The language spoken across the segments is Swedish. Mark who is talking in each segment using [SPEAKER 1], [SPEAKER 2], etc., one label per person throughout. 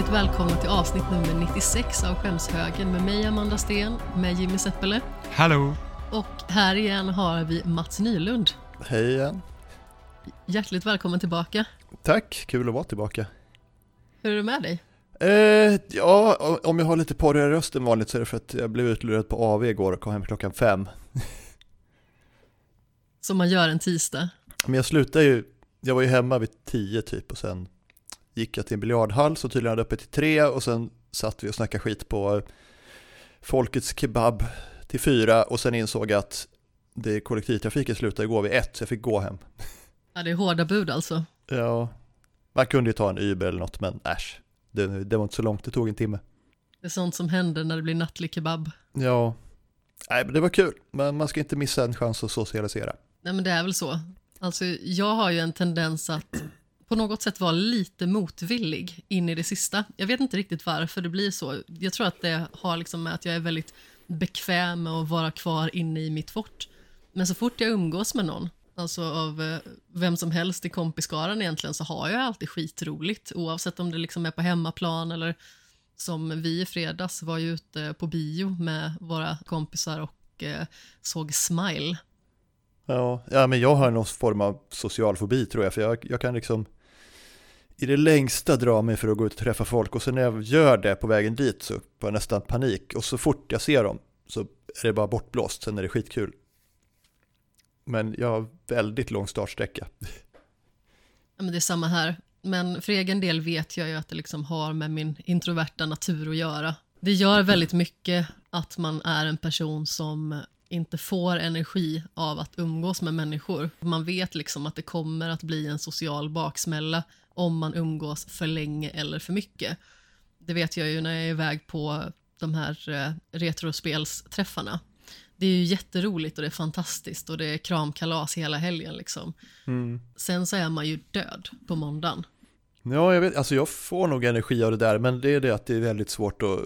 [SPEAKER 1] Hjärtligt välkomna till avsnitt nummer 96 av Skämshögen med mig Amanda Sten, med Jimmy Seppele
[SPEAKER 2] Hallå!
[SPEAKER 1] och här igen har vi Mats Nylund.
[SPEAKER 3] Hej igen.
[SPEAKER 1] Hjärtligt välkommen tillbaka.
[SPEAKER 3] Tack, kul att vara tillbaka.
[SPEAKER 1] Hur är det med dig?
[SPEAKER 3] Eh, ja, om jag har lite porrigare röst än vanligt så är det för att jag blev utlurad på AV igår och kom hem klockan fem.
[SPEAKER 1] Som man gör en tisdag.
[SPEAKER 3] Men jag slutade ju, jag var ju hemma vid tio typ och sen gick jag till en biljardhall så tydligen hade öppet till tre och sen satt vi och snackade skit på Folkets Kebab till fyra och sen insåg jag att det kollektivtrafiken slutade gå vid ett så jag fick gå hem.
[SPEAKER 1] Ja, det är hårda bud alltså.
[SPEAKER 3] Ja, man kunde ju ta en Uber eller något men äsch, det, det var inte så långt, det tog en timme.
[SPEAKER 1] Det är sånt som händer när det blir nattlig kebab.
[SPEAKER 3] Ja, nej men det var kul, men man ska inte missa en chans att socialisera.
[SPEAKER 1] Nej men det är väl så. Alltså jag har ju en tendens att på något sätt vara lite motvillig in i det sista. Jag vet inte riktigt varför det blir så. Jag tror att det har liksom med att jag är väldigt bekväm med att vara kvar inne i mitt fort. Men så fort jag umgås med någon, alltså av eh, vem som helst i kompiskaran egentligen, så har jag alltid skitroligt. Oavsett om det liksom är på hemmaplan eller som vi i fredags var ju ute på bio med våra kompisar och eh, såg Smile.
[SPEAKER 3] Ja, ja, men jag har någon form av social fobi tror jag, för jag, jag kan liksom i det längsta dra mig för att gå ut och träffa folk och sen när jag gör det på vägen dit så får jag nästan panik och så fort jag ser dem så är det bara bortblåst, sen är det skitkul. Men jag har väldigt lång startsträcka.
[SPEAKER 1] Ja, men det är samma här. Men för egen del vet jag ju att det liksom har med min introverta natur att göra. Det gör väldigt mycket att man är en person som inte får energi av att umgås med människor. Man vet liksom att det kommer att bli en social baksmälla om man umgås för länge eller för mycket. Det vet jag ju när jag är iväg på de här eh, retrospelsträffarna. Det är ju jätteroligt och det är fantastiskt och det är kramkalas hela helgen liksom.
[SPEAKER 3] Mm.
[SPEAKER 1] Sen så är man ju död på måndagen.
[SPEAKER 3] Ja, jag vet, alltså jag får nog energi av det där, men det är det att det är väldigt svårt att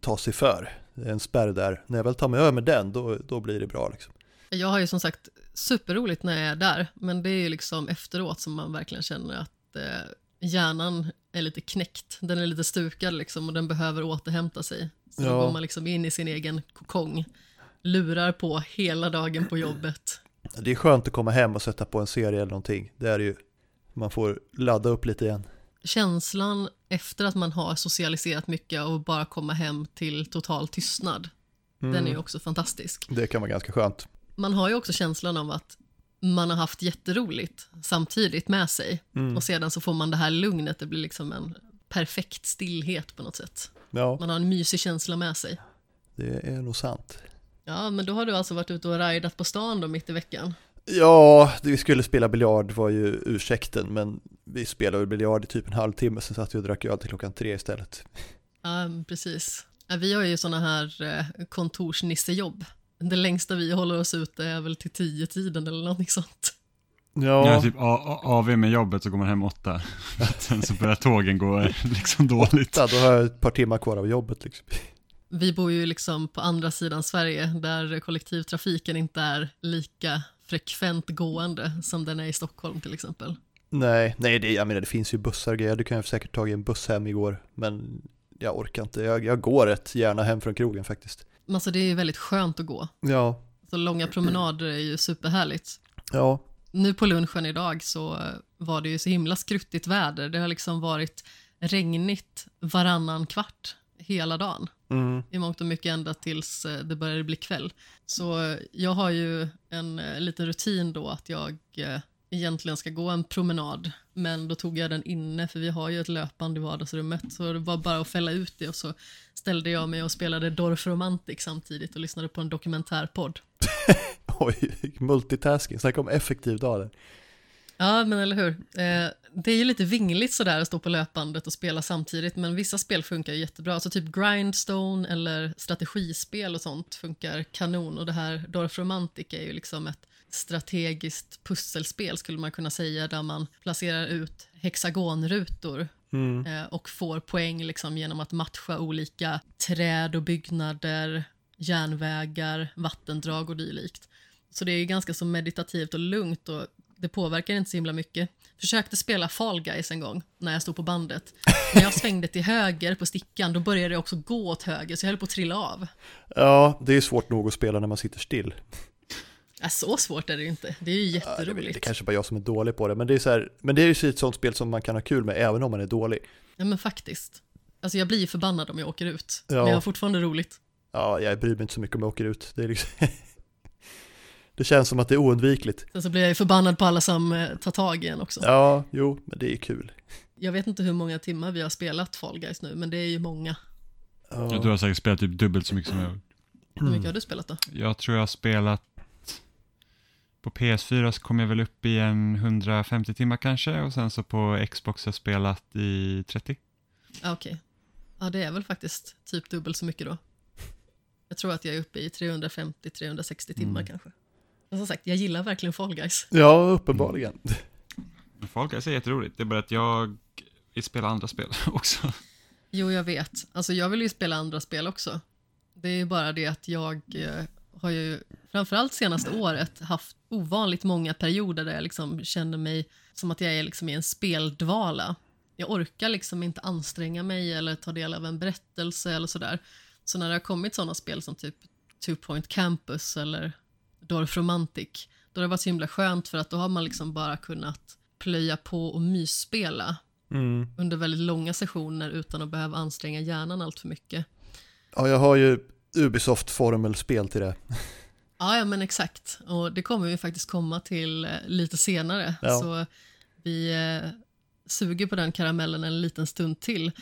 [SPEAKER 3] ta sig för. Det är en spärr där. När jag väl tar mig över den, då, då blir det bra liksom.
[SPEAKER 1] Jag har ju som sagt superroligt när jag är där, men det är ju liksom efteråt som man verkligen känner att eh, hjärnan är lite knäckt. Den är lite stukad liksom och den behöver återhämta sig. Så då
[SPEAKER 3] Ja.
[SPEAKER 1] går man liksom in i sin egen kokong, lurar på hela dagen på jobbet.
[SPEAKER 3] Det är skönt att komma hem och sätta på en serie eller någonting. Det är ju. Man får ladda upp lite igen.
[SPEAKER 1] Känslan efter att man har socialiserat mycket och bara komma hem till total tystnad, den är ju också fantastisk.
[SPEAKER 3] Det kan vara ganska skönt.
[SPEAKER 1] Man har ju också känslan av att man har haft jätteroligt samtidigt med sig och sedan så får man det här lugnet, det blir liksom en perfekt stillhet på något sätt.
[SPEAKER 3] Ja,
[SPEAKER 1] Man har en mysig känsla med sig.
[SPEAKER 3] det är nog sant.
[SPEAKER 1] Ja, men då har du alltså varit ute och ridat på stan då mitt i veckan.
[SPEAKER 3] Ja, vi skulle spela biljard var ju ursäkten, men vi spelade biljard i typ en halvtimme, sen satt vi och drack öl till klockan tre istället.
[SPEAKER 1] Ja, precis. Vi har ju såna här eh, kontorsnissejobb. Det längsta vi håller oss ute är väl till tio tiden eller någonting sånt.
[SPEAKER 3] Ja,
[SPEAKER 2] Ja, typ AV med jobbet så går man hem åtta. Sen så börjar tågen gå liksom dåligt.
[SPEAKER 3] då har jag ett par timmar kvar av jobbet liksom.
[SPEAKER 1] Vi bor ju liksom på andra sidan Sverige där kollektivtrafiken inte är lika frekvent gående som den är i Stockholm till exempel.
[SPEAKER 3] Nej, nej det, jag menar det finns ju bussar grejer, du kan ju säkert tagit en buss hem igår, men jag orkar inte, jag, jag går rätt gärna hem från krogen faktiskt.
[SPEAKER 1] Men alltså det är ju väldigt skönt att gå.
[SPEAKER 3] Ja,
[SPEAKER 1] Så långa promenader är ju superhärligt.
[SPEAKER 3] ja,
[SPEAKER 1] Nu på lunchen idag så var det ju så himla skruttigt väder. Det har liksom varit regnigt varannan kvart hela dagen.
[SPEAKER 3] Mm,
[SPEAKER 1] I mångt och mycket ända tills eh, det började bli kväll. Så eh, jag har ju en eh, liten rutin då att jag egentligen ska gå en promenad. Men då tog jag den inne för vi har ju ett löpband i vardagsrummet. Så det var bara att fälla ut det och så ställde jag mig och spelade Dorf Romantic samtidigt och lyssnade på en dokumentärpodd.
[SPEAKER 3] oj, multitasking, snacka om effektiv dag där.
[SPEAKER 1] Ja, men eller hur. Eh, det är ju lite vingligt sådär att stå på löpbandet och spela samtidigt, men vissa spel funkar ju jättebra. Alltså typ Grindstone eller strategispel och sånt funkar kanon. Och det här Dorf Romantic är ju liksom ett strategiskt pusselspel skulle man kunna säga, där man placerar ut hexagonrutor
[SPEAKER 3] Mm.
[SPEAKER 1] eh, och får poäng liksom genom att matcha olika träd och byggnader, järnvägar, vattendrag och dylikt. Så det är ju ganska så meditativt och lugnt och det påverkar inte så himla mycket. Försökte spela Fall Guys en gång när jag stod på bandet. När jag svängde till höger på stickan, då började det också gå åt höger, så jag höll på att trilla av.
[SPEAKER 3] Ja, det är svårt nog att spela när man sitter still.
[SPEAKER 1] Ja, så svårt är det ju inte. Det är ju
[SPEAKER 3] Ja, det,
[SPEAKER 1] jätteroligt.
[SPEAKER 3] det kanske bara jag som är dålig på det, men det är så här, men det är ju ett sånt spel som man kan ha kul med även om man är dålig.
[SPEAKER 1] Ja, men faktiskt. Alltså jag blir ju förbannad om jag åker ut.
[SPEAKER 3] Ja.
[SPEAKER 1] Men jag har fortfarande roligt.
[SPEAKER 3] Ja, jag bryr mig inte så mycket om jag åker ut. Det, är liksom det känns som att det är oundvikligt.
[SPEAKER 1] Sen så blir jag ju förbannad på alla som eh, tar tag i en också.
[SPEAKER 3] Ja, jo, men det är kul.
[SPEAKER 1] Jag vet inte hur många timmar vi har spelat Fall Guys nu, men det är ju många.
[SPEAKER 3] Ja.
[SPEAKER 2] Du har säkert spelat typ dubbelt så mycket som jag gjort.
[SPEAKER 1] Hur mycket har du spelat då?
[SPEAKER 2] Jag tror jag har spelat på PS4 så kom jag väl upp i en 150 timmar kanske och sen så på Xbox har jag spelat i 30.
[SPEAKER 1] Ah, Okej. Ja, det är väl faktiskt typ dubbelt så mycket då. Jag tror att jag är uppe i 350-360 timmar
[SPEAKER 3] Mm.
[SPEAKER 1] kanske. Men som sagt, jag gillar verkligen Fall Guys.
[SPEAKER 3] ja, uppenbarligen.
[SPEAKER 2] Men Fall Guys är jätteroligt, det är bara att jag vill spela andra spel också.
[SPEAKER 1] Jo, jag vet. Alltså jag vill ju spela andra spel också. Det är ju bara det att jag eh, har ju framförallt senaste året haft ovanligt många perioder där jag liksom känner mig som att jag är liksom i en speldvala. Jag orkar liksom inte anstränga mig eller ta del av en berättelse eller sådär. Så när det har kommit sådana spel som typ Two Point Campus eller Dorf Romantic, då har det varit så himla skönt för att då har man liksom bara kunnat plöja på och mysspela
[SPEAKER 3] Mm.
[SPEAKER 1] under väldigt långa sessioner utan att behöva anstränga hjärnan allt för mycket.
[SPEAKER 3] Ja, jag har ju Ubisoft formelspel till det.
[SPEAKER 1] Ja, ja men exakt. Och det kommer vi faktiskt komma till eh, lite senare.
[SPEAKER 3] Ja.
[SPEAKER 1] Så vi eh, suger på den karamellen en liten stund till.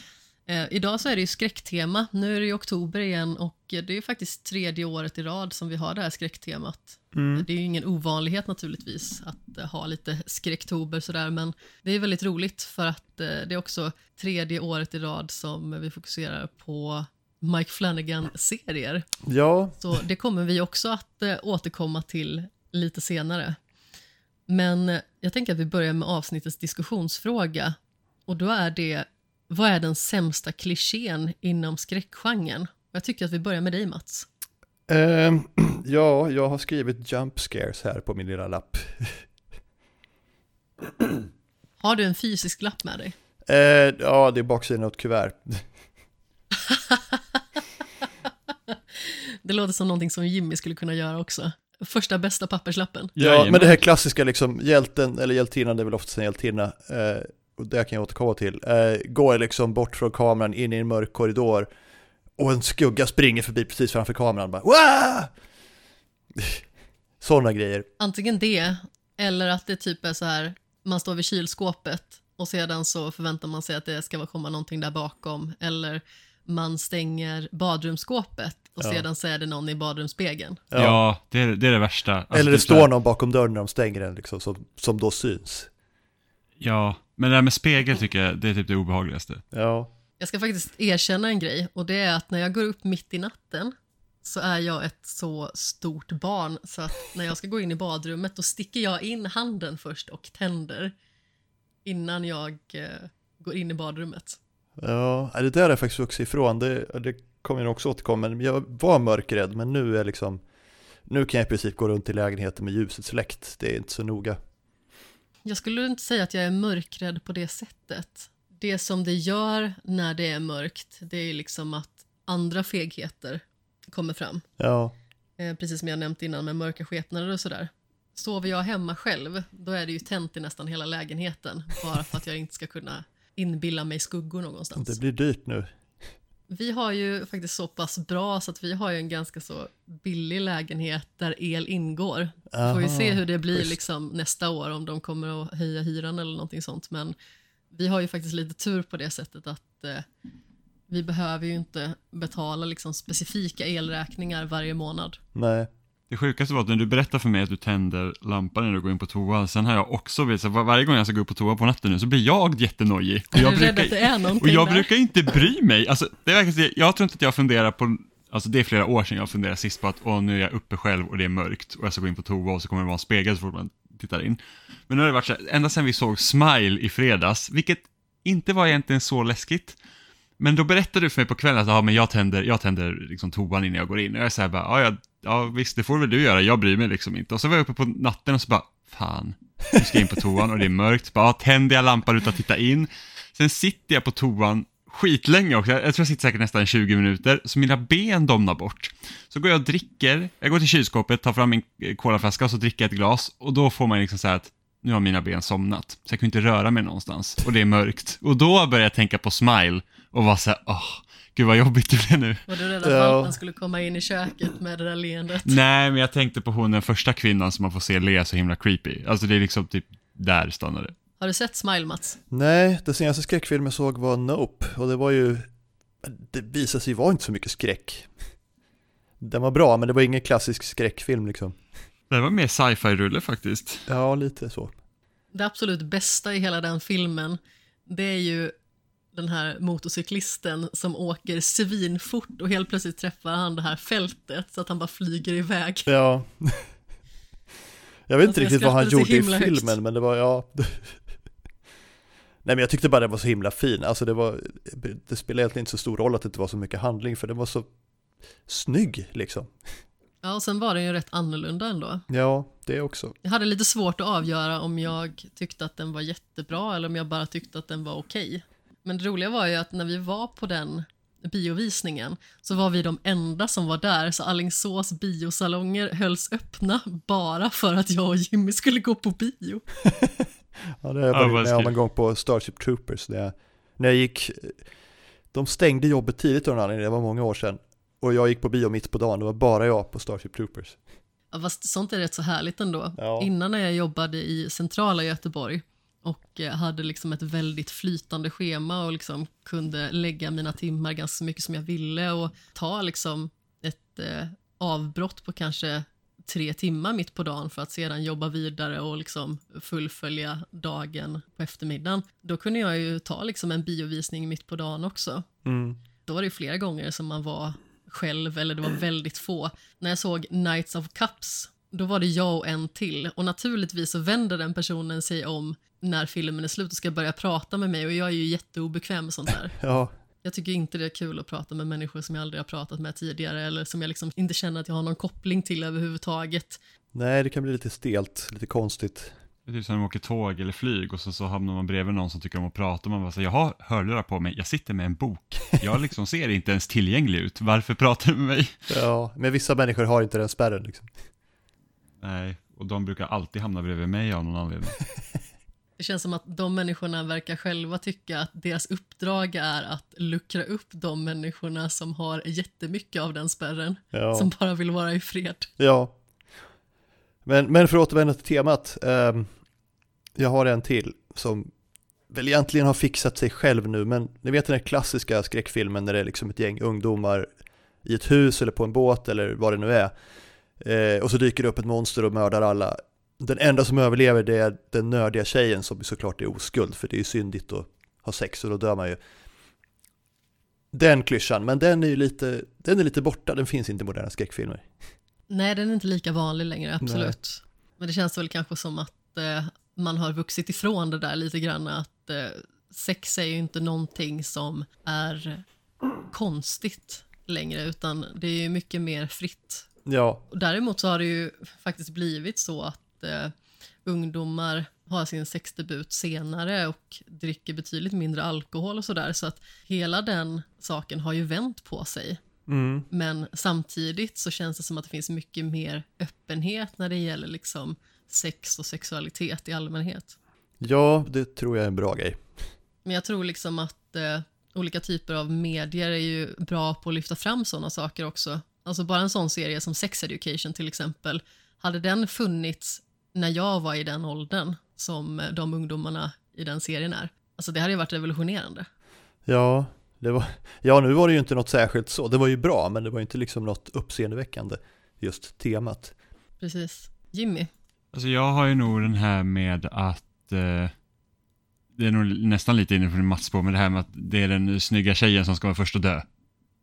[SPEAKER 1] Eh, idag så är det ju skräcktema. Nu är det ju oktober igen och det är ju faktiskt tredje året i rad som vi har det här skräcktemat.
[SPEAKER 3] Mm.
[SPEAKER 1] Det är ju ingen ovanlighet naturligtvis att eh, ha lite skräcktober sådär, men det är väldigt roligt för att eh, det är också tredje året i rad som vi fokuserar på Mike Flanagan-serier.
[SPEAKER 3] Ja,
[SPEAKER 1] Så det kommer vi också att eh, återkomma till lite senare. Men jag tänker att vi börjar med avsnittets diskussionsfråga. Och då är det, vad är den sämsta klichén inom skräckgenren? Jag tycker att vi börjar med dig Mats.
[SPEAKER 3] Ehm, ja, jag har skrivit jump scares här på min lilla lapp.
[SPEAKER 1] Har du en fysisk lapp med dig?
[SPEAKER 3] Eh, ja, det är baksidan av ett kuvert.
[SPEAKER 1] Det låter som någonting som Jimmy skulle kunna göra också. Första bästa papperslappen.
[SPEAKER 3] Ja,
[SPEAKER 2] Jajamän.
[SPEAKER 3] men det här klassiska liksom, hjälten, eller hjältinnan, det är väl oftast en hjältinna, eh, och det kan jag återkomma till, eh, går liksom bort från kameran in i en mörk korridor och en skugga springer förbi precis framför kameran bara Wah! Sådana grejer.
[SPEAKER 1] Antingen det, eller att det typ är så här, man står vid kylskåpet och sedan så förväntar man sig att det ska komma någonting där bakom. Eller man stänger badrumsskåpet och
[SPEAKER 3] Ja.
[SPEAKER 1] sedan så är det någon i badrumsspegeln.
[SPEAKER 2] Ja, det, är, det är det värsta. Alltså,
[SPEAKER 3] eller det
[SPEAKER 2] typ så här-
[SPEAKER 3] står någon bakom dörren när de stänger den liksom, som, som då syns.
[SPEAKER 2] Ja, men det här med spegel tycker jag, det är typ det obehagligaste.
[SPEAKER 3] Ja,
[SPEAKER 1] Jag ska faktiskt erkänna en grej och det är att när jag går upp mitt i natten så är jag ett så stort barn så att när jag ska gå in i badrummet då sticker jag in handen först och tänder innan jag eh, går in i badrummet.
[SPEAKER 3] ja, det där har jag faktiskt vuxit ifrån, det, det kommer jag också återkomma, men jag var mörkrädd, men nu är liksom, nu kan jag i princip gå runt i lägenheten med ljuset släckt, det är inte så noga.
[SPEAKER 1] Jag skulle inte säga att jag är mörkrädd på det sättet. Det som det gör när det är mörkt, det är liksom att andra fegheter kommer fram.
[SPEAKER 3] Ja,
[SPEAKER 1] Eh, precis som jag nämnt innan med mörka skepnader och sådär. Sover jag hemma själv, då är det ju tänt i nästan hela lägenheten. Bara för att jag inte ska kunna inbilla mig skuggor någonstans.
[SPEAKER 3] det blir dyrt nu.
[SPEAKER 1] Vi har ju faktiskt så pass bra så att vi har ju en ganska så billig lägenhet där el ingår. Får vi
[SPEAKER 3] Aha,
[SPEAKER 1] se hur det blir liksom nästa år, om de kommer att höja hyran eller någonting sånt. Men vi har ju faktiskt lite tur på det sättet att eh, vi behöver ju inte betala liksom specifika elräkningar varje månad.
[SPEAKER 3] Nej,
[SPEAKER 2] Det sjukaste var att när du berättar för mig att du tänder lampan när du går in på toa, sen har jag också blivit så var, varje gång jag ska gå upp på toa på natten nu så blir jag jättenojig. Och jag
[SPEAKER 1] är
[SPEAKER 2] och jag brukar inte bry mig. Alltså, det är verkligen, jag tror inte att jag funderar på, alltså det är flera år sedan jag funderade sist på att åh, nu är jag uppe själv och det är mörkt och jag ska gå in på toa och så kommer det vara en spegel så fort man tittar in. Men nu har det varit så här, ända sedan vi såg Smile i fredags, vilket inte var egentligen så läskigt. Men då berättade du för mig på kvällen att ja, men jag tänder, jag tänder liksom toan innan jag går in. Och jag är här bara, ja, ja, ja visst det får väl du göra, jag bryr mig liksom inte. Och så var jag uppe på natten och så bara, fan, nu ska jag in på toan och det är mörkt. Bara tänder jag lampan utan att titta in. Sen sitter jag på toan skitlänge också, jag tror jag sitter säkert nästan 20 minuter, så mina ben domnar bort. Så går jag och dricker, jag går till kylskåpet, tar fram min eh, colaflaska och så dricker jag ett glas och då får man liksom säga att nu har mina ben somnat, så jag kan inte röra mig någonstans och det är mörkt. Och då börjar jag tänka på Smile och vara såhär, åh, gud vad jobbigt det blev nu.
[SPEAKER 1] Var du rädd att
[SPEAKER 3] Ja.
[SPEAKER 1] valpen skulle komma in i köket med det där leendet?
[SPEAKER 2] Nej, men jag tänkte på hon den första kvinnan som man får se le så himla creepy. Alltså det är liksom typ där stannade det.
[SPEAKER 1] Har du sett Smile Mats?
[SPEAKER 3] Nej, den senaste skräckfilmen jag såg var Nope och det var ju, det visade sig vara inte så mycket skräck. Den var bra, men det var ingen klassisk skräckfilm liksom.
[SPEAKER 2] Det var mer sci-fi-rulle faktiskt.
[SPEAKER 3] Ja, lite så.
[SPEAKER 1] Det absolut bästa i hela den filmen, det är ju den här motorcyklisten som åker svinfort och helt plötsligt träffar han det här fältet så att han bara flyger iväg.
[SPEAKER 3] Ja. Jag vet inte
[SPEAKER 1] Alltså,
[SPEAKER 3] riktigt vad han gjorde i
[SPEAKER 1] himla högt.
[SPEAKER 3] filmen, men det var, ja. Nej men jag tyckte bara den var så himla fin, alltså det var, det spelade egentligen inte så stor roll att det inte var så mycket handling, för den var så snygg liksom.
[SPEAKER 1] Ja, och sen var den ju rätt annorlunda ändå.
[SPEAKER 3] Ja, det också.
[SPEAKER 1] Jag hade lite svårt att avgöra om jag tyckte att den var jättebra eller om jag bara tyckte att den var okej. Men det roliga var ju att när vi var på den biovisningen så var vi de enda som var där så Allingsås biosalonger hölls öppna bara för att jag och Jimmy skulle gå på bio.
[SPEAKER 3] Ja, det har jag varit med om en gång på Starship Troopers. När jag, när jag gick, de stängde jobbet tidigt av någon det var många år sedan. Och jag gick på bio mitt på dagen, det var bara jag på Starship Troopers.
[SPEAKER 1] Ja, fast sånt är rätt så härligt ändå.
[SPEAKER 3] Ja.
[SPEAKER 1] Innan när jag jobbade i centrala Göteborg och eh, hade liksom ett väldigt flytande schema och liksom kunde lägga mina timmar ganska mycket som jag ville och ta liksom ett eh, avbrott på kanske tre timmar mitt på dagen för att sedan jobba vidare och liksom fullfölja dagen på eftermiddagen. Då kunde jag ju ta liksom en biovisning mitt på dagen också.
[SPEAKER 3] Mm.
[SPEAKER 1] Då var det flera gånger som man var själv, eller det var väldigt få. När jag såg Knights of Cups, då var det jag och en till. Och naturligtvis så vänder den personen sig om när filmen är slut och ska börja prata med mig och jag är ju jätteobekväm med sånt där.
[SPEAKER 3] Ja,
[SPEAKER 1] Jag tycker inte det är kul att prata med människor som jag aldrig har pratat med tidigare eller som jag liksom inte känner att jag har någon koppling till överhuvudtaget.
[SPEAKER 3] nej det kan bli lite stelt, lite konstigt.
[SPEAKER 2] Det är typ som när man åker tåg eller flyg och så, så hamnar man bredvid någon som tycker om att prata och man bara säger jag har hörlurar på mig, jag sitter med en bok. Jag liksom ser inte ens tillgänglig ut, varför pratar du med mig?
[SPEAKER 3] Ja, men vissa människor har inte den spärren liksom.
[SPEAKER 2] Nej, och de brukar alltid hamna bredvid mig av någon anledning.
[SPEAKER 1] Det känns som att de människorna verkar själva tycka att deras uppdrag är att luckra upp de människorna som har jättemycket av den spärren.
[SPEAKER 3] Ja.
[SPEAKER 1] Som bara vill vara i fred.
[SPEAKER 3] Ja. Men, men för att återvända till temat. ehm, jag har en till som väl egentligen har fixat sig själv nu, men ni vet den här klassiska skräckfilmen när det är liksom ett gäng ungdomar i ett hus eller på en båt eller vad det nu är. Eh, och så dyker det upp ett monster och mördar alla. Den enda som överlever det är den nördiga tjejen som såklart är oskuld, för det är ju syndigt att ha sex och då dör man ju. Den klyschan, men den är ju lite, den är lite borta, den finns inte i moderna skräckfilmer.
[SPEAKER 1] Nej, den är inte lika vanlig längre, absolut. Men det känns väl kanske som att eh, man har vuxit ifrån det där lite grann. Att eh, sex är ju inte någonting som är konstigt längre, utan det är ju mycket mer fritt.
[SPEAKER 3] Ja,
[SPEAKER 1] däremot så har det ju faktiskt blivit så att eh, ungdomar har sin sexdebut senare och dricker betydligt mindre alkohol och sådär. Så att hela den saken har ju vänt på sig.
[SPEAKER 3] mm.
[SPEAKER 1] Men samtidigt så känns det som att det finns mycket mer öppenhet när det gäller liksom sex och sexualitet i allmänhet.
[SPEAKER 3] ja det tror jag är en bra grej.
[SPEAKER 1] Men jag tror liksom att eh, olika typer av medier är ju bra på att lyfta fram sådana saker också. Alltså bara en sån serie som Sex Education till exempel. Hade den funnits när jag var i den åldern som eh, de ungdomarna i den serien är. Alltså det hade ju varit revolutionerande.
[SPEAKER 3] Ja, det var, ja, nu var det ju inte något särskilt så. Det var ju bra, men det var ju inte liksom något uppseendeväckande, just temat.
[SPEAKER 1] Precis. Jimmy,
[SPEAKER 2] Alltså jag har ju nog den här med att eh, det är nog nästan lite inne från Mats på, men det här med att det är den snygga tjejen som ska vara först att dö.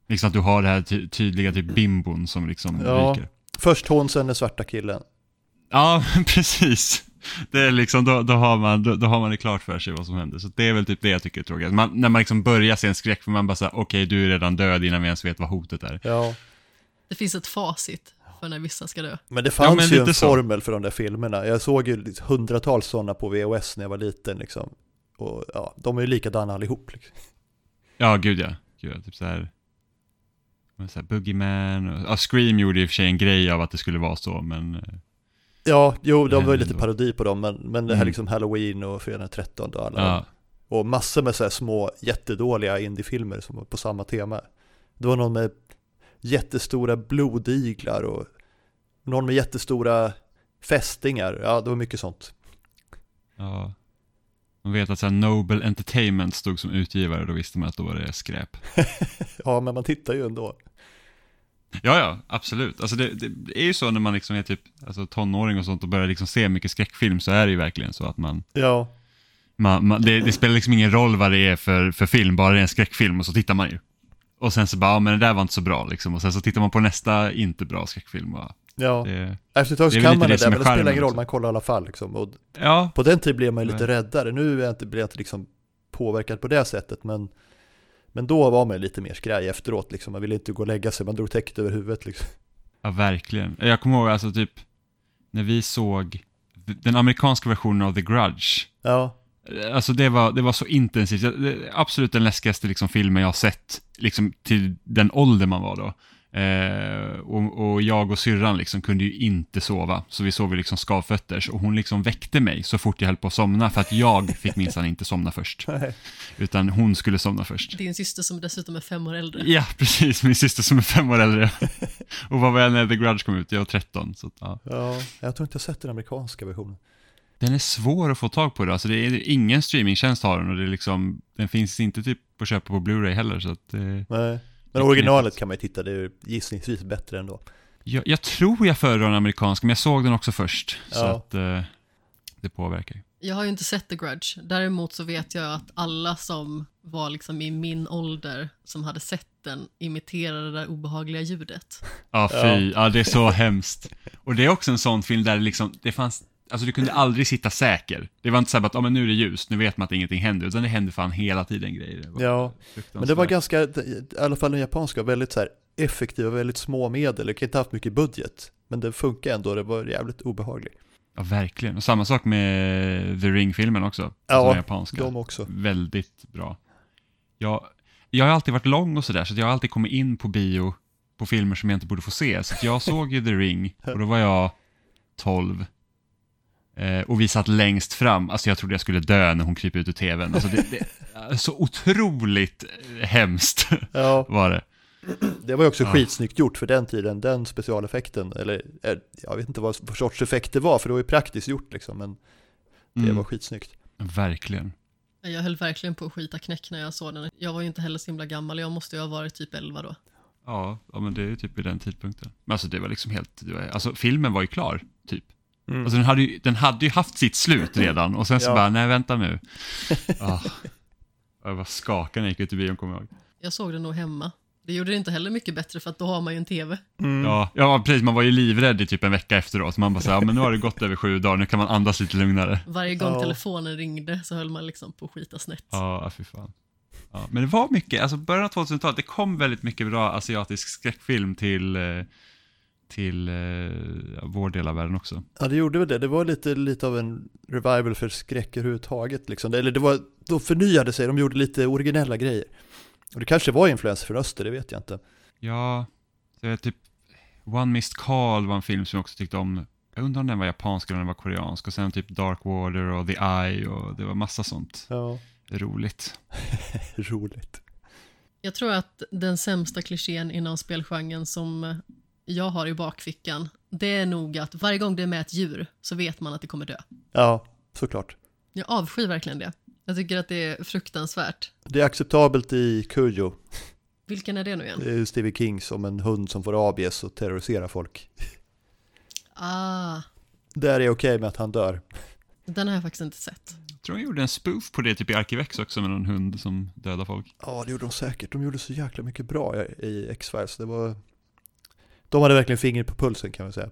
[SPEAKER 2] Liksom att du har det här ty- tydliga typ bimbon som liksom
[SPEAKER 3] Ja.
[SPEAKER 2] ryker.
[SPEAKER 3] Först hon, sen den svarta killen.
[SPEAKER 2] Ja, men precis. Det är liksom, då, då, har man, då, då har man det klart för sig vad som händer. Så det är väl typ det jag tycker är tråkigt. Man, när man liksom börjar se en skräckfilm, man bara säger okej du är redan död innan vi ens vet vad hotet är.
[SPEAKER 3] Ja,
[SPEAKER 1] det finns ett facit. för när vissa ska dö.
[SPEAKER 3] Men det fanns
[SPEAKER 2] men
[SPEAKER 3] ju
[SPEAKER 2] lite
[SPEAKER 3] en
[SPEAKER 2] så.
[SPEAKER 3] formel för de där filmerna. Jag såg ju hundratals sådana på VHS när jag var liten liksom. Och ja, de är ju likadana allihop. Liksom.
[SPEAKER 2] Ja, gud ja. Gud, ja. Typ så här, så här Boogeyman och, ja, Scream gjorde i och för sig en grej av att det skulle vara så, men eh,
[SPEAKER 3] Ja, jo, de var ju lite parodi på dem, men, men det här
[SPEAKER 2] Mm.
[SPEAKER 3] liksom Halloween och Fredag den 13 och alla
[SPEAKER 2] ja,
[SPEAKER 3] Och massor med så här små jättedåliga indiefilmer som var på samma tema. Det var någon med jättestora blodiglar och någon med jättestora fästingar. Ja, det var mycket sånt.
[SPEAKER 2] ja. Man vet att så Noble Entertainment stod som utgivare, då visste man att då var det skräp.
[SPEAKER 3] Ja, men man tittar ju ändå.
[SPEAKER 2] Ja, ja, absolut. Alltså det, det är ju så när man liksom är typ alltså tonåring och sånt och börjar liksom se mycket skräckfilm så är det ju verkligen så att man,
[SPEAKER 3] Ja,
[SPEAKER 2] man, man det, det spelar liksom ingen roll vad det är för, för film, bara det är en skräckfilm och så tittar man ju. Och sen så bara, ja men det där var inte så bra liksom. Och sen så tittar man på nästa inte bra skräckfilm och
[SPEAKER 3] ja.
[SPEAKER 2] det,
[SPEAKER 3] Efter ett tag så kan man
[SPEAKER 2] det
[SPEAKER 3] där,
[SPEAKER 2] är
[SPEAKER 3] men det spelar ingen roll,
[SPEAKER 2] också.
[SPEAKER 3] man kollar i alla fall liksom. Och
[SPEAKER 2] ja,
[SPEAKER 3] på den tiden blev man ju lite
[SPEAKER 2] Nej.
[SPEAKER 3] räddare. Nu är jag inte, blir jag inte liksom påverkad på det sättet, men, men då var man lite mer skraj efteråt liksom. Man ville inte gå och lägga sig, man drog täcket över huvudet liksom.
[SPEAKER 2] ja verkligen. Jag kommer ihåg alltså typ, när vi såg den amerikanska versionen av The Grudge,
[SPEAKER 3] Ja,
[SPEAKER 2] Alltså det var, det var så intensivt. Absolut den läskigaste liksom, filmen jag har sett, liksom till den ålder man var då. Eh, och, och jag och syrran liksom kunde ju inte sova, så vi sov ju liksom skavfötters. Och hon liksom väckte mig så fort jag höll på att somna, för att jag fick minsann inte somna först. Utan hon skulle somna först.
[SPEAKER 1] Din syster som dessutom är fem år äldre.
[SPEAKER 2] Ja, precis. Min syster som är fem år äldre. och vad var jag när The Grudge kom ut? Jag var 13. Så, ja.
[SPEAKER 3] Ja, jag tror inte jag sett den amerikanska versionen.
[SPEAKER 2] Den är svår att få tag på idag, alltså det är ingen streamingtjänst har den och det är liksom, den finns inte typ att köpa på Blu-ray heller så att eh,
[SPEAKER 3] Nej. Men originalet kan man ju titta, det är gissningsvis bättre ändå.
[SPEAKER 2] jag, jag tror jag föredrar den amerikanska, men jag såg den också först. Så
[SPEAKER 3] Ja.
[SPEAKER 2] att eh, det påverkar ju.
[SPEAKER 1] Jag har ju inte sett The Grudge. Däremot så vet jag att alla som var liksom i min ålder som hade sett den imiterade det där obehagliga ljudet.
[SPEAKER 2] Ja, fy. Ja. det är så hemskt. Och det är också en sån film där det liksom, det fanns, alltså du kunde aldrig sitta säker. Det var inte så här att, ja men nu är det ljus, nu vet man att ingenting händer, utan det hände fan hela tiden grejer.
[SPEAKER 3] Ja, men det var ganska, i alla fall den japanska, väldigt så här effektiva, väldigt små medel. Det kan inte haft mycket budget, men det funkar ändå, det var jävligt obehagligt.
[SPEAKER 2] Ja, verkligen. Och samma sak med The Ring-filmen också.
[SPEAKER 3] Ja,
[SPEAKER 2] alltså japanska.
[SPEAKER 3] De också.
[SPEAKER 2] Väldigt bra. Jag, jag har alltid varit lång och sådär, så jag har alltid kommit in på bio på filmer som jag inte borde få se. Så jag såg ju The Ring, och då var jag 12. Eh, och vi satt längst fram, alltså jag trodde jag skulle dö när hon kryper ut ur tvn. Alltså det, det är så otroligt eh, hemskt
[SPEAKER 3] Ja,
[SPEAKER 2] var det.
[SPEAKER 3] det var ju också
[SPEAKER 2] Ja.
[SPEAKER 3] skitsnyggt gjort för den tiden, den specialeffekten. Eller eh, jag vet inte vad för sorts effekt det var, för det var ju praktiskt gjort liksom, men det
[SPEAKER 2] Mm,
[SPEAKER 3] var skitsnyggt.
[SPEAKER 2] verkligen.
[SPEAKER 1] Jag höll verkligen på att skita knäck när jag såg den. Jag var ju inte heller så himla gammal, jag måste ju ha varit typ 11 då.
[SPEAKER 2] Ja, ja, men det är ju typ vid den tidpunkten. Men alltså det var liksom helt, det var, alltså filmen var ju klar, typ.
[SPEAKER 3] Mm.
[SPEAKER 2] Alltså den hade, ju, den hade ju haft sitt slut redan och sen så
[SPEAKER 3] Ja.
[SPEAKER 2] bara, nej vänta nu. Ah. Jag var skakad när jag gick ut ur bion, kommer jag ihåg.
[SPEAKER 1] Jag såg den nog hemma. Det gjorde det inte heller mycket bättre för att då har man ju en TV.
[SPEAKER 3] Mm.
[SPEAKER 2] Ja, ja, precis, man var ju livrädd i typ en vecka efteråt. Man bara så här, ja, men nu har det gått över sju dagar, nu kan man andas lite lugnare.
[SPEAKER 1] Varje gång
[SPEAKER 3] Ja.
[SPEAKER 1] telefonen ringde så höll man liksom på att skita snett.
[SPEAKER 2] Ja, ja, fy fan. Ja, men det var mycket, alltså början av 2000-talet, det kom väldigt mycket bra asiatisk skräckfilm till, eh, till eh, vår del av världen också.
[SPEAKER 3] Ja, det gjorde väl det. Det var lite, lite av en revival för skräck överhuvudtaget. Liksom. Eller det var, de förnyade sig, de gjorde lite originella grejer. Och det kanske var influenser från öster, det vet jag inte.
[SPEAKER 2] Ja, det är typ One Missed Call var en film som jag också tyckte om. Jag undrar om den var japansk eller om den var koreansk. Och sen typ Dark Water och The Eye och det var massa sånt
[SPEAKER 3] Ja,
[SPEAKER 2] roligt.
[SPEAKER 3] roligt.
[SPEAKER 1] Jag tror att den sämsta klichén inom spelgenren som jag har i bakfickan, det är nog att varje gång det är med ett djur så vet man att det kommer dö.
[SPEAKER 3] Ja, såklart.
[SPEAKER 1] Jag avskyr verkligen det. Jag tycker att det är fruktansvärt.
[SPEAKER 3] Det är acceptabelt i Cujo.
[SPEAKER 1] Vilken är det nu igen?
[SPEAKER 3] Det är Stephen King som en hund som får rabies och terroriserar folk.
[SPEAKER 1] Ah,
[SPEAKER 3] Där är okej med att han dör.
[SPEAKER 1] den har jag faktiskt inte sett.
[SPEAKER 2] Jag tror de gjorde en spoof på det typ i Arkivex också med någon hund som dödar folk.
[SPEAKER 3] Ja, det gjorde de säkert. De gjorde så jäkla mycket bra i- i X-Files. Det var... De hade verkligen fingret på pulsen kan man säga.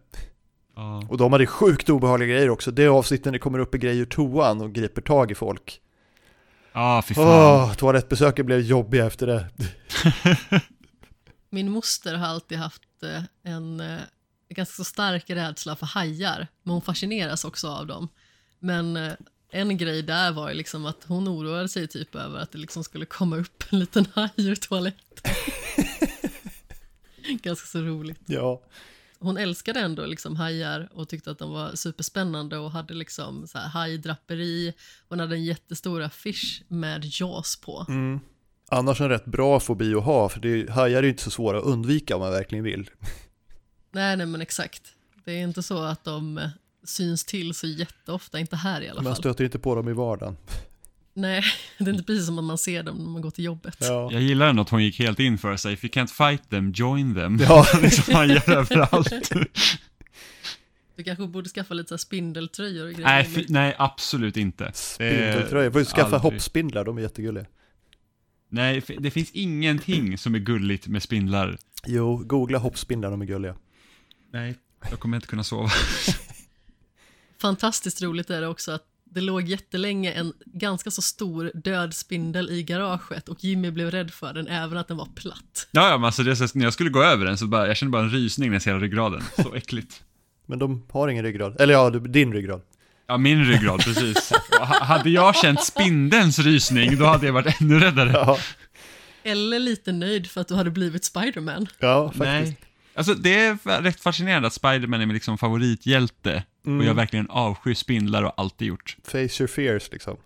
[SPEAKER 2] Ja,
[SPEAKER 3] Och de hade sjukt obehagliga grejer också. Det avsnittet när det kommer upp en grej ur toan och griper tag i folk.
[SPEAKER 2] ah, fy fan.
[SPEAKER 3] Åh, toalettbesöken blev jobbiga efter det.
[SPEAKER 1] Min moster har alltid haft eh, en, eh, ganska stark rädsla för hajar, men hon fascineras också av dem. Men eh, en grej där var ju liksom att hon oroade sig typ över att det liksom skulle komma upp en liten haj ur toaletten. ganska så roligt.
[SPEAKER 3] Ja,
[SPEAKER 1] Hon älskade ändå liksom hajar och tyckte att de var superspännande och hade liksom så här hajdraperi. Hon hade en jättestor affisch med JAS på.
[SPEAKER 3] mm. annars en rätt bra fobi att ha, för det är, hajar är ju inte så svåra att undvika om man verkligen vill.
[SPEAKER 1] Nej, nej men exakt. Det är inte så att de syns till så jätteofta, inte här i alla
[SPEAKER 3] Man
[SPEAKER 1] fall.
[SPEAKER 3] stöter inte på dem i vardagen.
[SPEAKER 1] Nej, det är inte precis som att man ser dem när man går till jobbet.
[SPEAKER 3] Ja,
[SPEAKER 2] Jag gillar ändå att hon gick helt in för sig. If you can't fight them, join them.
[SPEAKER 3] Ja.
[SPEAKER 2] liksom hajar överallt.
[SPEAKER 1] Du kanske borde skaffa lite så här spindeltröjor och grejer.
[SPEAKER 2] nej, fy, nej, absolut inte.
[SPEAKER 3] spindeltröjor. Får ju skaffa
[SPEAKER 2] aldrig.
[SPEAKER 3] hoppspindlar, de är jättegulliga.
[SPEAKER 2] Nej, f- det finns ingenting som är gulligt med spindlar.
[SPEAKER 3] Jo, googla hoppspindlar, de är gulliga.
[SPEAKER 2] Nej, jag kommer inte kunna sova.
[SPEAKER 1] Fantastiskt roligt är det också att det låg jättelänge en ganska så stor död spindel i garaget och Jimmy blev rädd för den även att den var platt.
[SPEAKER 2] Ja, ja, men alltså det så, när jag skulle gå över den så bara, jag kände bara en rysning när jag ser ryggraden. Så äckligt.
[SPEAKER 3] Men de har ingen ryggrad. Eller ja, din ryggrad.
[SPEAKER 2] Ja, min ryggrad, precis. Hade jag känt spindelns rysning, då hade jag varit ännu räddare.
[SPEAKER 3] Ja,
[SPEAKER 1] Eller lite nöjd för att du hade blivit Spiderman.
[SPEAKER 3] ja faktiskt.
[SPEAKER 2] Nej. Alltså det är rätt fascinerande att Spiderman är min liksom favorithjälte.
[SPEAKER 3] Mm.
[SPEAKER 2] Och jag verkligen avskyr spindlar och alltid gjort.
[SPEAKER 3] Face your fears liksom.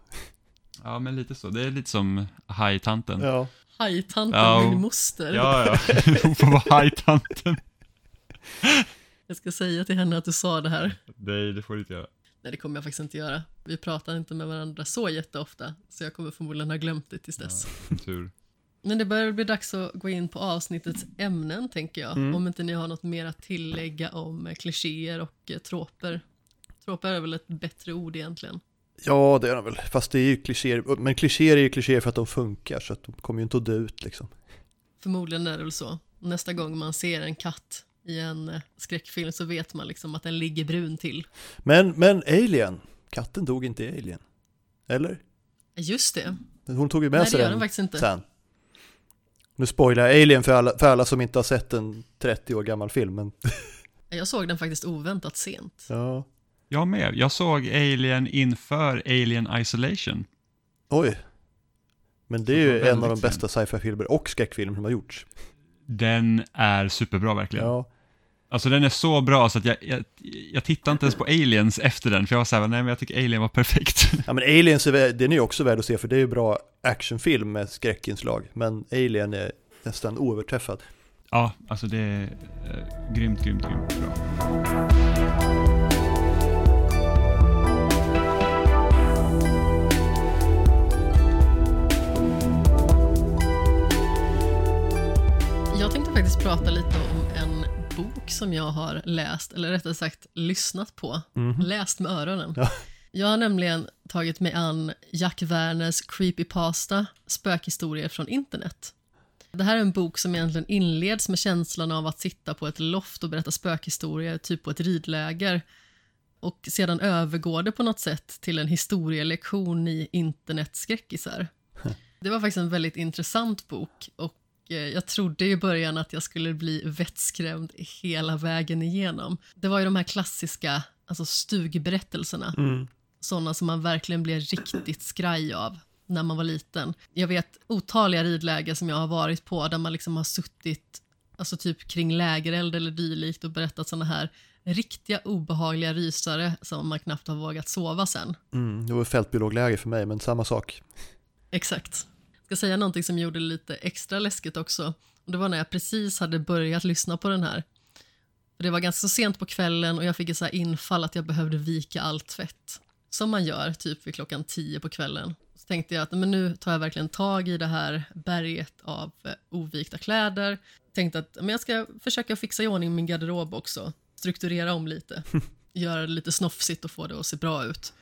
[SPEAKER 2] Ja, men lite så. Det är lite som hajtanten.
[SPEAKER 3] Ja.
[SPEAKER 1] Hajtanten,
[SPEAKER 2] Ja,
[SPEAKER 1] min moster.
[SPEAKER 2] ja. ja. Hon får vara hajtanten.
[SPEAKER 1] Jag ska säga till henne att du sa det här.
[SPEAKER 2] Nej, det får du inte göra.
[SPEAKER 1] Nej, det kommer jag faktiskt inte göra. Vi pratar inte med varandra så jätteofta, så jag kommer förmodligen ha glömt det tills dess.
[SPEAKER 2] Tur.
[SPEAKER 1] Men det börjar bli dags att gå in på avsnittets ämnen, tänker jag.
[SPEAKER 3] Mm.
[SPEAKER 1] Om inte ni har något mer att tillägga om eh, klichéer och eh, troper. Troper är väl ett bättre ord egentligen.
[SPEAKER 3] ja, det är de väl. Fast det är ju klichéer. Men klichéer är ju klichéer för att de funkar, så att de kommer ju inte att dö ut liksom.
[SPEAKER 1] Förmodligen är det väl så. Nästa gång man ser en katt i en eh, skräckfilm så vet man liksom att den ligger brun till.
[SPEAKER 3] Men, men Alien, katten dog inte i Alien. Eller?
[SPEAKER 1] Just det.
[SPEAKER 3] Hon tog ju med
[SPEAKER 1] Nej,
[SPEAKER 3] sig
[SPEAKER 1] den
[SPEAKER 3] den sen. Nu spoilar jag Alien för alla, för alla som inte har sett en 30 år gammal film, men
[SPEAKER 1] Jag såg den faktiskt oväntat sent.
[SPEAKER 3] ja.
[SPEAKER 2] Jag med. Jag såg Alien inför Alien Isolation.
[SPEAKER 3] Oj. Men det är ju en av de bästa sci-fi-filmer och skräckfilmer som har gjorts.
[SPEAKER 2] Den är superbra verkligen.
[SPEAKER 3] Ja.
[SPEAKER 2] Alltså den är så bra så att jag, jag, jag tittar inte ens på Aliens efter den, för jag var såhär, nej men jag tycker Alien var perfekt.
[SPEAKER 3] ja, men Aliens är, den är ju också värd att se för det är ju bra actionfilm med skräckinslag. Men Alien är nästan oöverträffad.
[SPEAKER 2] ja, alltså det är eh, grymt, grymt, grymt bra.
[SPEAKER 1] Jag tänkte faktiskt prata lite om bok som jag har läst, eller rättare sagt lyssnat på. Läst med öronen.
[SPEAKER 3] Ja.
[SPEAKER 1] Jag har nämligen tagit mig an Jack Werners Creepypasta, spökhistorier från internet. Det här är en bok som egentligen inleds med känslan av att sitta på ett loft och berätta spökhistorier, typ på ett ridläger. Och sedan övergår det på något sätt till en historielektion i internetskräckisar. Det var faktiskt en väldigt intressant bok och jag trodde i början att jag skulle bli vettskrämd hela vägen igenom. Det var ju de här klassiska alltså stugberättelserna, sådana som man verkligen blev riktigt skraj av när man var liten. Jag vet otaliga ridläger som jag har varit på där man liksom har suttit alltså typ kring lägereld eller dylikt och berättat sådana här riktiga obehagliga rysare som man knappt har vågat sova sen.
[SPEAKER 3] Mm, det var fältbiologläge för mig, men samma sak.
[SPEAKER 1] Exakt. Ska säga någonting som gjorde det lite extra läskigt också. Och det var när jag precis hade börjat lyssna på den här. Det var ganska sent på kvällen och jag fick ett så här infall att jag behövde vika allt tvätt. Som man gör typ vid klockan tio på kvällen. Så tänkte jag att men nu tar jag verkligen tag i det här berget av eh, ovikta kläder. Tänkte att men jag ska försöka fixa i ordning min garderob också. Strukturera om lite. Göra det lite snofsigt och få det att se bra ut.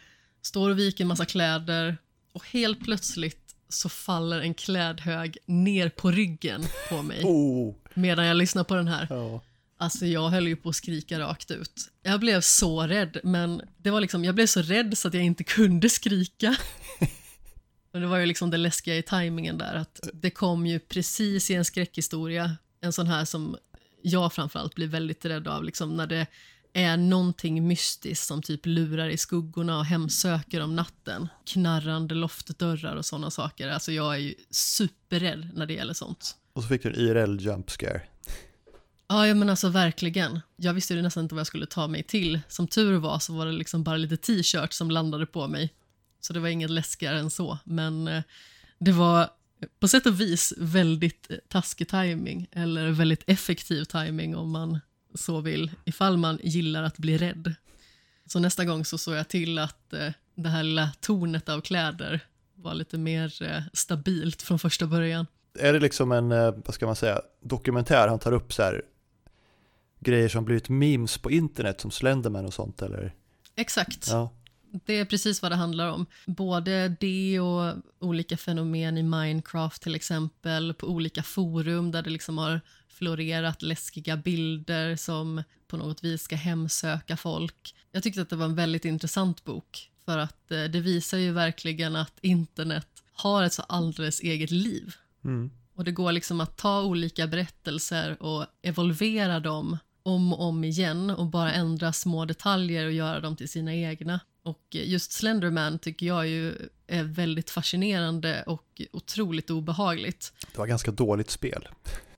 [SPEAKER 1] Står och viker en massa kläder och helt plötsligt så faller en klädhög ner på ryggen på mig
[SPEAKER 3] Oh,
[SPEAKER 1] medan jag lyssnar på den här.
[SPEAKER 3] ja.
[SPEAKER 1] Alltså jag höll ju på att skrika rakt ut. Jag blev så rädd, men det var liksom, jag blev så rädd så att jag inte kunde skrika. Men det var ju liksom det läskiga i tajmingen där, att det kom ju precis i en skräckhistoria, en sån här som jag framförallt blir väldigt rädd av, liksom när det är någonting mystiskt som typ lurar i skuggorna och hemsöker om natten. Knarrande loftdörrar och sådana saker. Alltså jag är ju superrädd när det gäller sånt.
[SPEAKER 3] Och så fick du en IRL jump scare.
[SPEAKER 1] Ja, men alltså verkligen. Jag visste ju nästan inte vad jag skulle ta mig till. Som tur var så var det liksom bara lite t-shirt som landade på mig. Så det var inget läskigare än så. Men eh, det var på sätt och vis väldigt taskig timing eller väldigt effektiv timing om man så vill, ifall man gillar att bli rädd. Så nästa gång så såg jag till att eh, det här lilla tornet av kläder var lite mer eh, stabilt från första början.
[SPEAKER 3] Är det liksom en, eh, vad ska man säga, dokumentär han tar upp så här grejer som blivit memes på internet som Slenderman och sånt eller?
[SPEAKER 1] Exakt.
[SPEAKER 3] Ja.
[SPEAKER 1] Det är precis vad det handlar om. Både det och olika fenomen i Minecraft till exempel, på olika forum där det liksom har florerat läskiga bilder som på något vis ska hemsöka folk. Jag tyckte att det var en väldigt intressant bok för att eh, det visar ju verkligen att internet har ett så alldeles eget liv.
[SPEAKER 3] Mm.
[SPEAKER 1] Och det går liksom att ta olika berättelser och evolvera dem om och om igen och bara ändra små detaljer och göra dem till sina egna. Och just Slenderman tycker jag ju är väldigt fascinerande och otroligt obehagligt.
[SPEAKER 3] Det var ganska dåligt spel.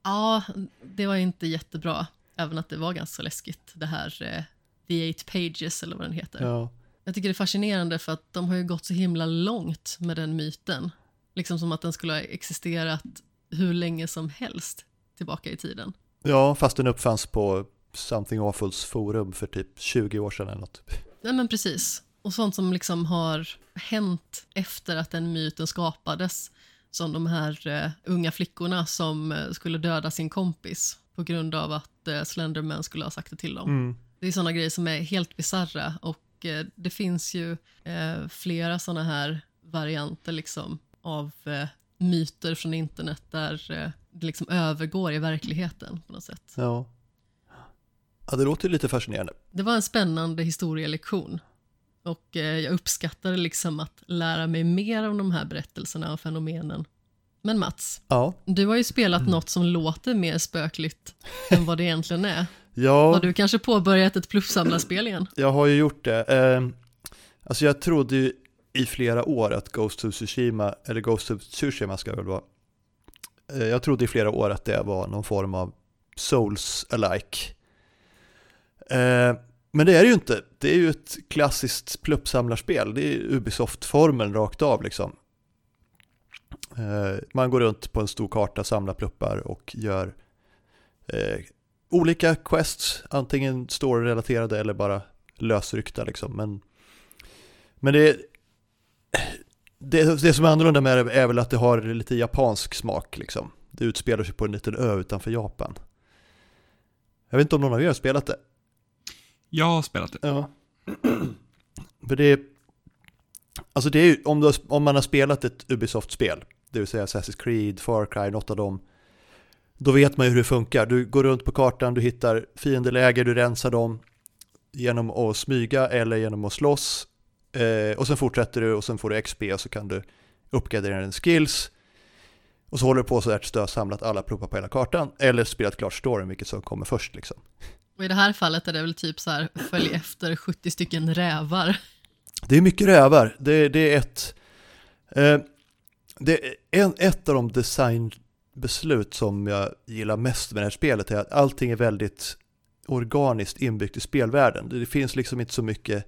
[SPEAKER 1] Ja, det var inte jättebra. Även att det var ganska läskigt, det här eh, The Eight Pages eller vad den heter.
[SPEAKER 3] Ja.
[SPEAKER 1] Jag tycker det är fascinerande för att de har ju gått så himla långt med den myten. Liksom som att den skulle ha existerat hur länge som helst tillbaka i tiden.
[SPEAKER 3] ja, fast den uppfanns på Something Awfuls forum för typ 20 år sedan eller något.
[SPEAKER 1] Nej men precis. Och sånt som liksom har hänt efter att den myten skapades. Som de här eh, unga flickorna som eh, skulle döda sin kompis på grund av att eh, Slenderman skulle ha sagt det till dem.
[SPEAKER 3] Mm.
[SPEAKER 1] Det är såna grejer som är helt bizarra och det finns ju flera såna här varianter liksom av myter från internet där det liksom övergår i verkligheten på något sätt.
[SPEAKER 3] Ja. ja, det låter lite fascinerande.
[SPEAKER 1] Det var en spännande historielektion och eh, jag uppskattade liksom att lära mig mer om de här berättelserna och fenomenen. Men Mats,
[SPEAKER 3] Ja,
[SPEAKER 1] du har ju spelat något som låter mer spökligt än vad det egentligen är. Har
[SPEAKER 3] ja
[SPEAKER 1] du kanske påbörjat ett pluffsamlarspel igen?
[SPEAKER 3] jag har ju gjort det. Eh, alltså jag trodde ju i flera år att Ghost of Tsushima, eller Ghost of Tsushima ska det väl vara. Eh, jag trodde i flera år att det var någon form av Souls-alike. Eh, men det är det ju inte. Det är ju ett klassiskt pluppsamlarspel. Det är Ubisoft-formeln rakt av liksom. Eh, man går runt på en stor karta, samlar pluppar och gör eh, olika quests, antingen story-relaterade eller bara lösryckta liksom. Men, men det, det, det som är annorlunda med det är väl att det har lite japansk smak liksom. Det utspelar sig på en liten ö utanför Japan. Jag vet inte om någon av er har spelat det?
[SPEAKER 2] Jag har spelat det.
[SPEAKER 3] Ja. För det är, alltså det är ju, om, har, om man har spelat ett Ubisoft-spel, det vill säga Assassin's Creed, Far Cry, något av dem, då vet man ju hur det funkar. Du går runt på kartan, du hittar fiendeläger, du rensar dem genom att smyga eller genom att slåss. Eh, och sen fortsätter du och sen får du XP och så kan du uppgradera din skills. Och så håller du på sådär tills du har samlat alla pluppar på hela kartan, eller spelat klart storyn, vilket som kommer först liksom.
[SPEAKER 1] Och i det här fallet är det väl typ så här, följ efter 70 stycken rävar.
[SPEAKER 3] Det är mycket rävar. Det, det är ett... Eh, det är en, ett av de designbeslut som jag gillar mest med det här spelet är att allting är väldigt organiskt inbyggt i spelvärlden. Det, det finns liksom inte så mycket...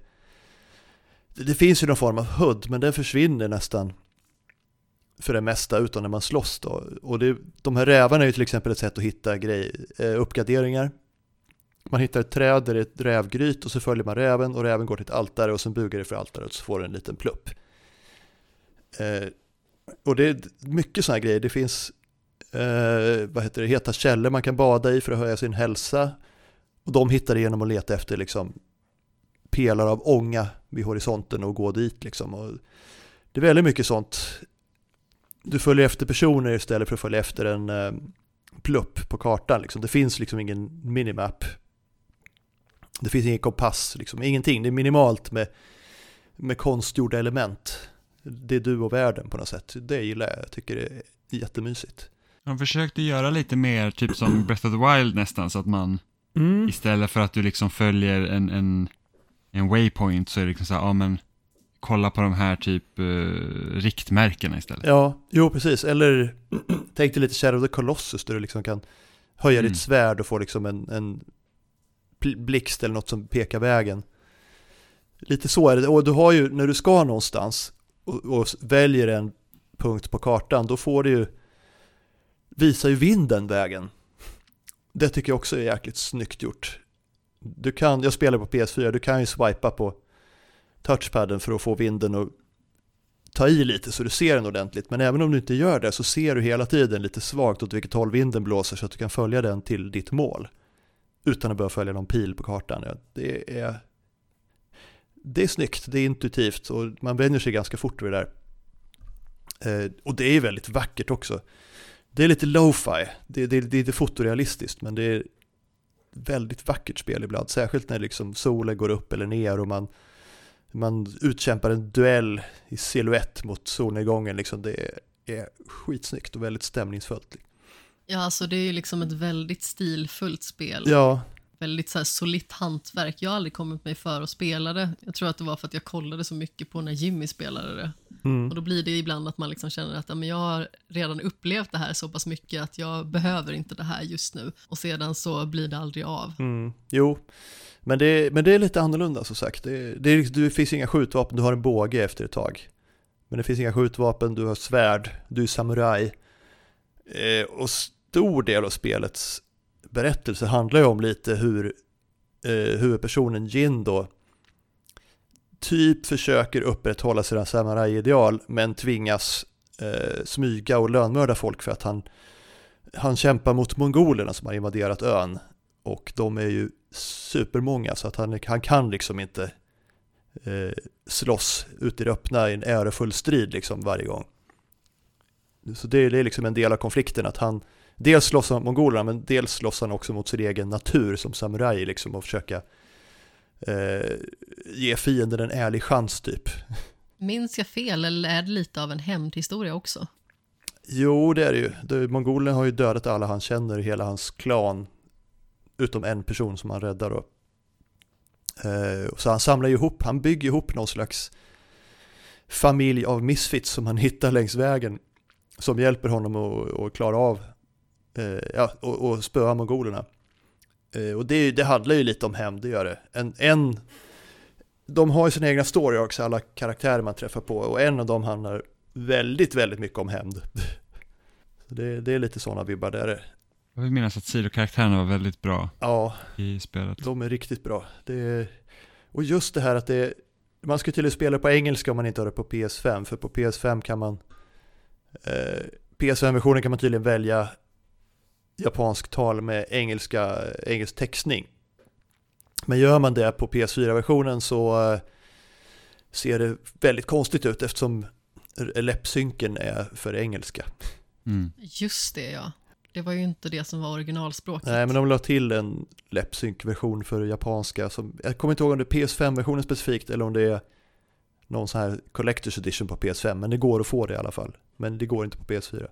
[SPEAKER 3] Det, det finns ju någon form av HUD, men den försvinner nästan för det mesta utan när man slåss då. Och det, de här rävarna är ju till exempel ett sätt att hitta grej, eh, uppgraderingar. Man hittar ett träd där det är ett rävgryt och så följer man räven och räven går till ett altare och sen bugar det för altaret och så får den en liten plupp. Eh, och det är mycket sådana grejer. Det finns eh, vad heter det, heta källor man kan bada i för att höja sin hälsa. Och de hittar det genom att leta efter liksom, pelare av ånga vid horisonten och gå dit. Liksom. Och det är väldigt mycket sånt. Du följer efter personer istället för att följa efter en eh, plupp på kartan. Liksom. Det finns liksom ingen minimap. Det finns ingen kompass, liksom. ingenting. Det är minimalt med, med konstgjorda element. Det är du och världen på något sätt. Det gillar jag. Jag tycker det är jättemysigt.
[SPEAKER 2] De försökte göra lite mer, typ som Breath of the Wild nästan, så att man
[SPEAKER 3] Mm.
[SPEAKER 2] istället för att du liksom följer en, en, en waypoint så är det liksom så här, ja men kolla på de här typ eh, riktmärkena istället.
[SPEAKER 3] Ja, jo precis. Eller tänk dig lite Shadow of the Colossus där du liksom kan höja
[SPEAKER 2] Mm.
[SPEAKER 3] ditt svärd och få liksom en, en blixt eller något som pekar vägen. Lite så är det. Och du har ju, när du ska någonstans och, och väljer en punkt på kartan, då får du ju, visar ju vinden vägen. Det tycker jag också är jäkligt snyggt gjort. Du kan, jag spelar på PS4, du kan ju swipa på touchpadden för att få vinden att ta i lite så du ser den ordentligt. Men även om du inte gör det så ser du hela tiden lite svagt åt vilket håll vinden blåser så att du kan följa den till ditt mål. Utan att behöva följa någon pil på kartan. Ja, det, är, det är snyggt, det är intuitivt och man vänjer sig ganska fort vid det där. Eh, och det är väldigt vackert också. Det är lite lo-fi, det, det, det är lite fotorealistiskt men det är väldigt vackert spel ibland. Särskilt när liksom solen går upp eller ner och man man utkämpar en duell i silhuett mot solnedgången. Liksom det är skitsnyggt och väldigt stämningsfullt.
[SPEAKER 1] Ja, alltså det är ju liksom ett väldigt stilfullt spel.
[SPEAKER 3] Ja,
[SPEAKER 1] Väldigt så här solitt hantverk. Jag har aldrig kommit mig för att spela det. Jag tror att det var för att jag kollade så mycket på när Jimmy spelade det.
[SPEAKER 3] mm.
[SPEAKER 1] Och då blir det ibland att man liksom känner att ja, men jag har redan upplevt det här så pass mycket att jag behöver inte det här just nu. Och sedan så blir det aldrig av.
[SPEAKER 3] Mm. jo. Men det, men det är lite annorlunda som sagt. Det, det, är- det finns inga skjutvapen, du har en båge efter ett tag. Men det finns inga skjutvapen, du har svärd, du är samuraj. Eh, och stor del av spelets berättelse handlar ju om lite hur eh, huvudpersonen Jin då typ försöker upprätthålla sina samurajideal men tvingas eh, smyga och lönnmörda folk för att han, han kämpar mot mongolerna som har invaderat ön. Och de är ju supermånga så att han, han kan liksom inte eh, slåss ute i det öppna i en ärofull strid liksom varje gång. Så det, det är liksom en del av konflikten att han dels slåss han mot mongolerna men dels slåss han också mot sin egen natur som samuraj liksom och försöka eh, ge fienden en ärlig chans typ.
[SPEAKER 1] Minns jag fel eller är det lite av en hämndhistoria också?
[SPEAKER 3] Jo, det är det ju. Det, mongolerna har ju dödat alla han känner, hela hans klan, utom en person som han räddar då. Eh, så han samlar ju ihop, han bygger ihop någon slags familj av misfits som han hittar längs vägen, som hjälper honom att, att klara av, ja, och, och spöa mongolerna. Eh, och det, det handlar ju lite om hämnd, det gör det. En, en, de har ju sina egna story också, alla karaktärer man träffar på, och en av dem handlar väldigt, väldigt mycket om hämnd. Det, det är lite sådana vibbar där. är.
[SPEAKER 2] Jag vill minnas att sidokaraktärerna var väldigt bra
[SPEAKER 3] Ja,
[SPEAKER 2] i spelet.
[SPEAKER 3] de är riktigt bra. Det är, och just det här att det man ska tydligen spela på engelska om man inte har det på PS5, för på PS5 kan man eh, PS5-versionen kan man tydligen välja japansk tal med engelska, engelsk textning. Men gör man det på PS4-versionen så eh, ser det väldigt konstigt ut eftersom läppsynken är för engelska.
[SPEAKER 2] Mm.
[SPEAKER 1] Just det, ja. Det var ju inte det som var originalspråket.
[SPEAKER 3] Nej, men de la till en läppsynk-version för japanska. Som, jag kommer inte ihåg om det är PS5-versionen specifikt eller om det är någon sån här Collector's Edition på PS5. Men det går att få det i alla fall. Men det går inte på PS4.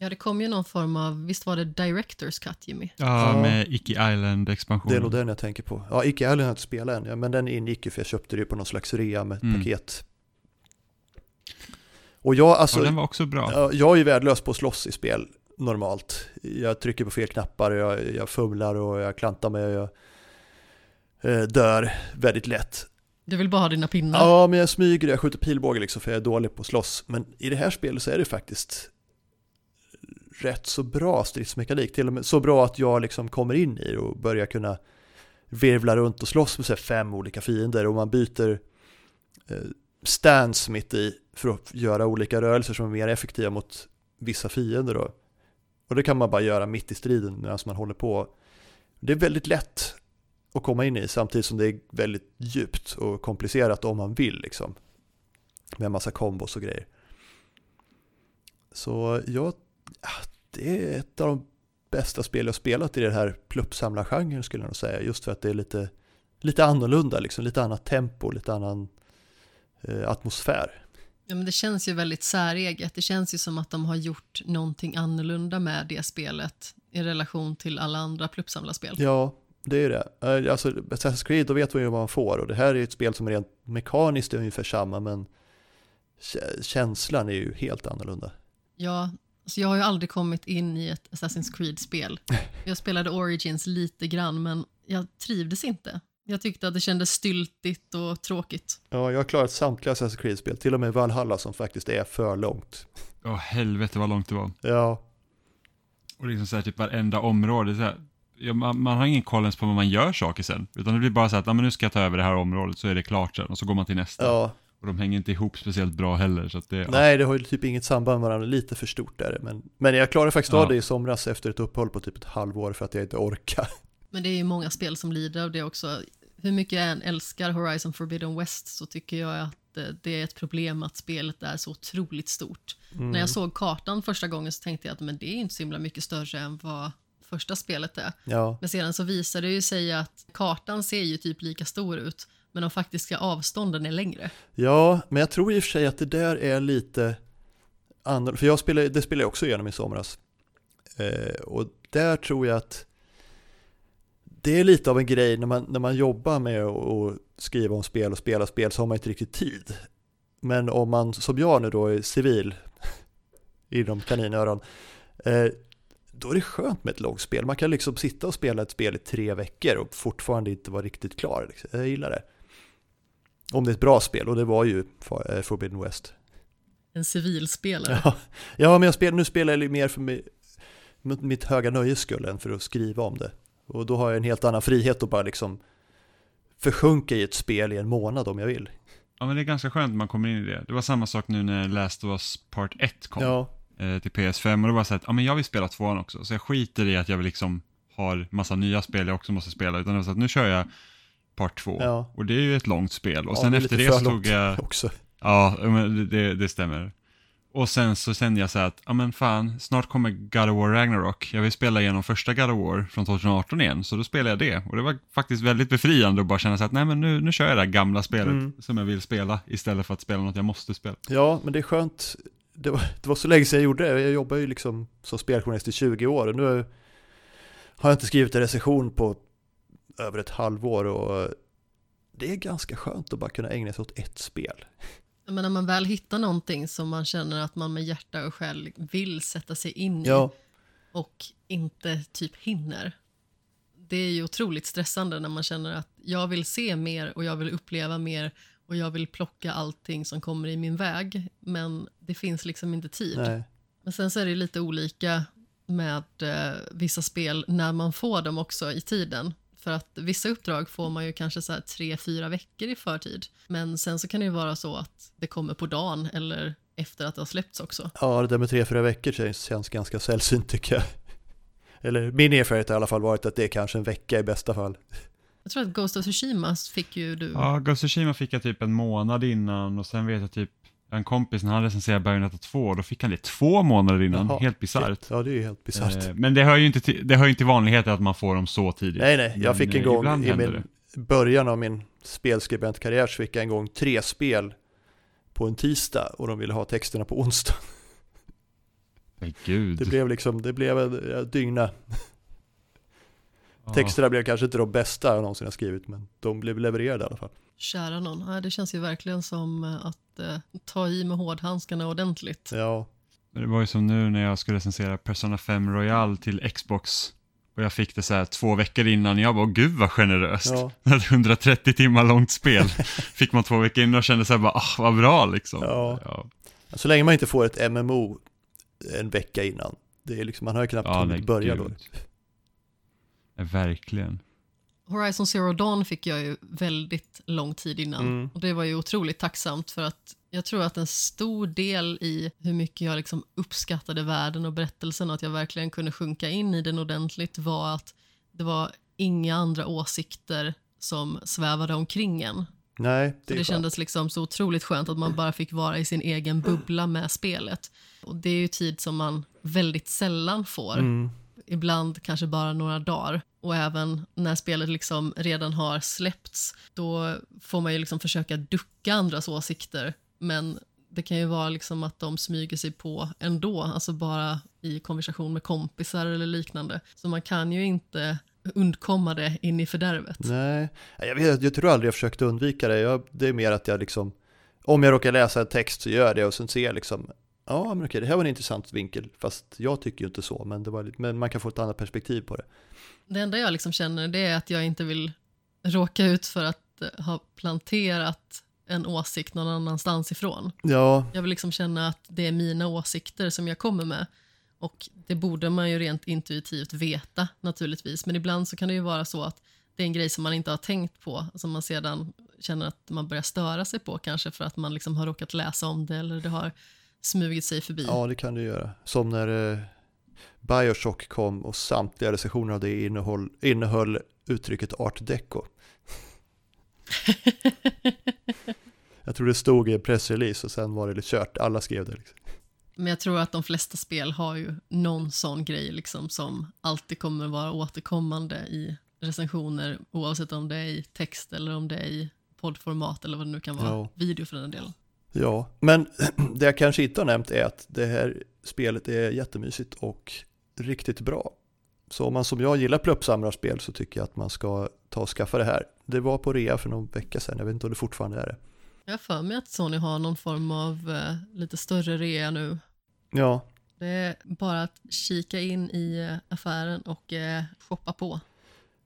[SPEAKER 1] Ja, det kom ju någon form av, visst var det Directors Cut, Jimmy?
[SPEAKER 2] Ja,
[SPEAKER 3] Ja.
[SPEAKER 2] med Icky
[SPEAKER 3] Det är nog den jag tänker på. Ja, icke jag har inte spelat än. Ja, men den ingick ju för jag köpte det på någon slags rea med
[SPEAKER 2] Mm.
[SPEAKER 3] paket. Och jag, alltså,
[SPEAKER 2] ja, den var också bra.
[SPEAKER 3] Ja, jag är ju värdelös på att slåss i spel normalt. Jag trycker på fel knappar, jag, jag fumlar och jag klantar mig och jag eh, dör väldigt lätt.
[SPEAKER 1] Du vill bara ha dina pinnar?
[SPEAKER 3] Ja, men jag smyger, jag skjuter pilbåge liksom för jag är dålig på att slåss. Men i det här spelet så är det faktiskt rätt så bra stridsmekanik. Till och med så bra att jag liksom kommer in i det och börjar kunna virvla runt och slåss med så fem olika fiender och man byter eh, stance mitt i för att göra olika rörelser som är mer effektiva mot vissa fiender då. Och det kan man bara göra mitt i striden medan man håller på. Det är väldigt lätt att komma in i samtidigt som det är väldigt djupt och komplicerat om man vill liksom. Med en massa kombos och grejer. Så jag, det är ett av de bästa spel jag spelat i den här pluppsamlargenren skulle jag nog säga. Just för att det är lite, lite annorlunda, liksom, lite annat tempo, lite annan eh, atmosfär.
[SPEAKER 1] Ja, men det känns ju väldigt säreget. Det känns ju som att de har gjort någonting annorlunda med det spelet i relation till alla andra pluppsamlarspel.
[SPEAKER 3] Ja, det är det. Eh, Alltså Assassin's Creed, då vet man ju vad man får och det här är ju ett spel som är rent mekaniskt är ungefär samma men kä- känslan är ju helt annorlunda.
[SPEAKER 1] Ja, alltså jag har ju aldrig kommit in i ett Assassin's Creed-spel. Jag spelade Origins lite grann, men jag trivdes inte. Jag tyckte att det kändes styltigt och tråkigt.
[SPEAKER 3] Ja, jag har klarat samtliga Assassin's Creed-spel, till och med Valhalla som faktiskt är för långt.
[SPEAKER 2] Åh helvete vad långt det var.
[SPEAKER 3] Ja,
[SPEAKER 2] Och liksom så här, typ varenda område, så här, ja, man, man har ingen koll ens på vad man gör saker sen. Utan det blir bara så att, ja, men nu ska jag ta över det här området så är det klart sen. Och så går man till nästa.
[SPEAKER 3] ja.
[SPEAKER 2] Och de hänger inte ihop speciellt bra heller. Så att det, ja.
[SPEAKER 3] Nej, det har ju typ inget samband med varandra, lite för stort är det. Men, men jag klarade faktiskt
[SPEAKER 2] Ja.
[SPEAKER 3] av det i somras efter ett uppehåll på typ ett halvår för att jag inte orkar.
[SPEAKER 1] Men det är ju många spel som lider av det också. Hur mycket jag än älskar Horizon Forbidden West så tycker jag att eh, det är ett problem att spelet är så otroligt stort.
[SPEAKER 3] Mm.
[SPEAKER 1] När jag såg kartan första gången så tänkte jag att men det är inte så himla mycket större än vad första spelet är.
[SPEAKER 3] Ja,
[SPEAKER 1] Men sedan så visar det ju sig att kartan ser ju typ lika stor ut, men de faktiska avstånden är längre.
[SPEAKER 3] ja, men jag tror i och för sig att det där är lite annorlunda, för jag spelar, det spelade jag också igenom i somras. Eh, och där tror jag att det är lite av en grej när man, när man jobbar med att skriva om spel och spela spel så har man inte riktigt tid. Men om man, som jag nu då, är civil inom kaninöron, eh, då är det skönt med ett långspel. Man kan liksom sitta och spela ett spel i tre veckor och fortfarande inte vara riktigt klar. Liksom. Jag gillar det. Om det är ett bra spel, och det var ju eh, Forbidden West.
[SPEAKER 1] En civilspelare.
[SPEAKER 3] Ja, ja men jag spel, nu spelar jag mer för mig, mitt höga nöjes skull än för att skriva om det. Och då har jag en helt annan frihet att bara liksom försjunka i ett spel i en månad om jag vill.
[SPEAKER 2] ja, men det är ganska skönt när man kommer in i det. Det var samma sak nu när Last of Us Part 1 kom.
[SPEAKER 3] Ja,
[SPEAKER 2] eh, till PS5 och då var det så att, ja men jag vill spela tvåan också. Så jag skiter i att jag vill liksom har massa nya spel jag också måste spela. Utan det var så att nu kör jag Part 2.
[SPEAKER 3] Ja.
[SPEAKER 2] Och det är ju ett långt spel. Och
[SPEAKER 3] Ja,
[SPEAKER 2] sen efter det så tog jag,
[SPEAKER 3] också.
[SPEAKER 2] ja men det, det, stämmer. Och sen så kände jag så här att, ja men fan, snart kommer God of War Ragnarok. Jag vill spela igenom första God of War från 2018 igen, så då spelar jag det. Och det var faktiskt väldigt befriande att bara känna så att, nej men nu, nu kör jag det här gamla spelet
[SPEAKER 3] Mm.
[SPEAKER 2] som jag vill spela, istället för att spela något jag måste spela.
[SPEAKER 3] Ja, men det är skönt. Det var, det var så länge sedan jag gjorde det. Jag jobbar ju liksom som speljournalist i 20 år och nu har jag inte skrivit en recension på över ett halvår och det är ganska skönt att bara kunna ägna sig åt ett spel.
[SPEAKER 1] Men när man väl hittar någonting som man känner att man med hjärta och själ vill sätta sig in i
[SPEAKER 3] Ja,
[SPEAKER 1] och inte typ hinner. Det är ju otroligt stressande när man känner att jag vill se mer och jag vill uppleva mer och jag vill plocka allting som kommer i min väg, men det finns liksom inte tid.
[SPEAKER 3] nej.
[SPEAKER 1] Men sen så är det lite olika med eh, vissa spel när man får dem också i tiden. För att vissa uppdrag får man ju kanske så här tre, fyra veckor i förtid. Men sen så kan det ju vara så att det kommer på dagen eller efter att det har släppts också.
[SPEAKER 3] Ja, det där med tre, fyra veckor känns, känns ganska sällsynt tycker jag. Eller min erfarenhet har i alla fall varit att det är kanske en vecka i bästa fall.
[SPEAKER 1] Jag tror att Ghost of Tsushima fick ju du.
[SPEAKER 2] Ja, Ghost of Tsushima fick jag typ en månad innan och sen vet jag typ en kompis när han recenserade Bayonetta 2, då fick han det två månader innan.
[SPEAKER 3] Jaha.
[SPEAKER 2] Helt bisarrt.
[SPEAKER 3] Ja, det är ju helt bisarrt.
[SPEAKER 2] Eh, Men det hör ju inte till, det hör ju inte till vanligheten att man får dem så tidigt.
[SPEAKER 3] nej, nej, jag
[SPEAKER 2] Men,
[SPEAKER 3] fick en
[SPEAKER 2] eh,
[SPEAKER 3] gång i min början av min spelskribentkarriär så fick jag en gång tre spel på en tisdag och de ville ha texterna på onsdag.
[SPEAKER 2] Men gud.
[SPEAKER 3] Det blev liksom, det blev en eh, dygna.
[SPEAKER 2] Ja.
[SPEAKER 3] Texterna blev kanske inte de bästa jag någonsin har skrivit, men de blev levererade i alla fall.
[SPEAKER 1] Kära någon. Det känns ju verkligen som eh, att eh, ta i med hårdhandskarna ordentligt.
[SPEAKER 3] Ja,
[SPEAKER 2] Men Det var ju som nu när jag skulle recensera Persona 5 Royal till Xbox. Och jag fick det så här två veckor innan. Jag bara, gud vad generöst.
[SPEAKER 3] Ja.
[SPEAKER 2] Ett 130 timmar långt spel. fick man två veckor innan och kände så här bara, ah, vad bra liksom.
[SPEAKER 3] Ja. Så länge man inte får ett MMO en vecka innan. Det är liksom, man har ju knappt
[SPEAKER 2] Ja,
[SPEAKER 3] hunnit börja
[SPEAKER 2] gud.
[SPEAKER 3] då.
[SPEAKER 2] Ja, Verkligen.
[SPEAKER 1] Horizon Zero Dawn fick jag ju väldigt lång tid innan.
[SPEAKER 3] Mm.
[SPEAKER 1] Och det var ju otroligt tacksamt för att jag tror att en stor del i hur mycket jag liksom uppskattade världen och berättelsen och att jag verkligen kunde sjunka in i den ordentligt var att det var inga andra åsikter som svävade omkring en.
[SPEAKER 3] Nej,
[SPEAKER 1] Så
[SPEAKER 3] det
[SPEAKER 1] det kändes liksom så otroligt skönt att man bara fick vara i sin egen bubbla med spelet. Och det är ju tid som man väldigt sällan får.
[SPEAKER 3] Mm.
[SPEAKER 1] Ibland kanske bara några dagar. Och även när spelet liksom redan har släppts, då får man ju liksom försöka ducka andras åsikter. Men Det kan ju vara liksom att de smyger sig på ändå, alltså bara i konversation med kompisar eller liknande. Så man kan ju inte undkomma det in i fördärvet.
[SPEAKER 3] Nej, jag, vet, jag tror aldrig jag försökt undvika det. Jag, det är mer att jag liksom, om jag råkar läsa en text så gör jag det och sen ser jag liksom, ja men okej, det här var en intressant vinkel, fast jag tycker ju inte så, men, det var, men man kan få ett annat perspektiv på det.
[SPEAKER 1] Det enda jag liksom känner det är att jag inte vill råka ut för att eh, ha planterat en åsikt någon annanstans ifrån.
[SPEAKER 3] Ja,
[SPEAKER 1] Jag vill liksom känna att det är mina åsikter som jag kommer med. Och det borde man ju rent intuitivt veta naturligtvis. Men ibland så kan det ju vara så att det är en grej som man inte har tänkt på, som man sedan känner att man börjar störa sig på kanske för att man liksom har råkat läsa om det eller det har smugit sig förbi.
[SPEAKER 3] ja det kan du göra. Som när eh, Bioshock kom och samtliga recensioner av det innehöll, innehöll uttrycket art deco. jag tror det stod i en pressrelease och sen var det lite kört, alla skrev det. Liksom.
[SPEAKER 1] Men jag tror att de flesta spel har ju någon sån grej liksom som alltid kommer vara återkommande i recensioner oavsett om det är i text eller om det är i poddformat eller vad det nu kan vara,
[SPEAKER 3] Ja.
[SPEAKER 1] video för den delen.
[SPEAKER 3] Ja, men det jag kanske inte har nämnt är att det här spelet är jättemysigt och riktigt bra. Så om man som jag gillar pluppsamlarspel så tycker jag att man ska ta och skaffa det här. Det var på rea för någon vecka sedan, jag vet inte om det fortfarande är det.
[SPEAKER 1] Jag har för mig att Sony har någon form av eh, lite större rea nu.
[SPEAKER 3] Ja,
[SPEAKER 1] Det är bara att kika in i eh, affären och eh, shoppa på.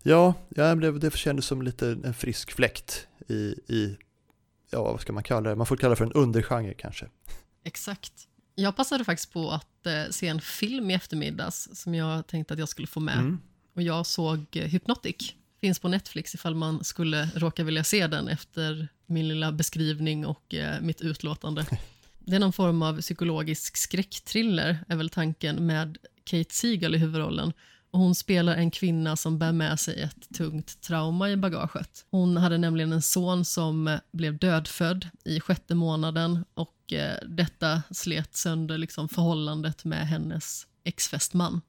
[SPEAKER 3] ja, ja det, det kändes som lite en frisk fläkt i, i, ja vad ska man kalla det, man får kalla det för en undergenre kanske.
[SPEAKER 1] Exakt. Jag passade faktiskt på att eh, se en film i eftermiddags som jag tänkte att jag skulle få med.
[SPEAKER 3] Mm.
[SPEAKER 1] Och jag såg eh, Hypnotic. Finns på Netflix ifall man skulle råka vilja se den efter min lilla beskrivning och eh, mitt utlåtande. Det är någon form av psykologisk skräckthriller, är väl tanken, med Kate Siegel i huvudrollen. Hon spelar en kvinna som bär med sig ett tungt trauma i bagaget. Hon hade nämligen en son som eh, blev dödfödd i sjätte månaden och eh, detta slet sönder liksom förhållandet med hennes ex-fästman.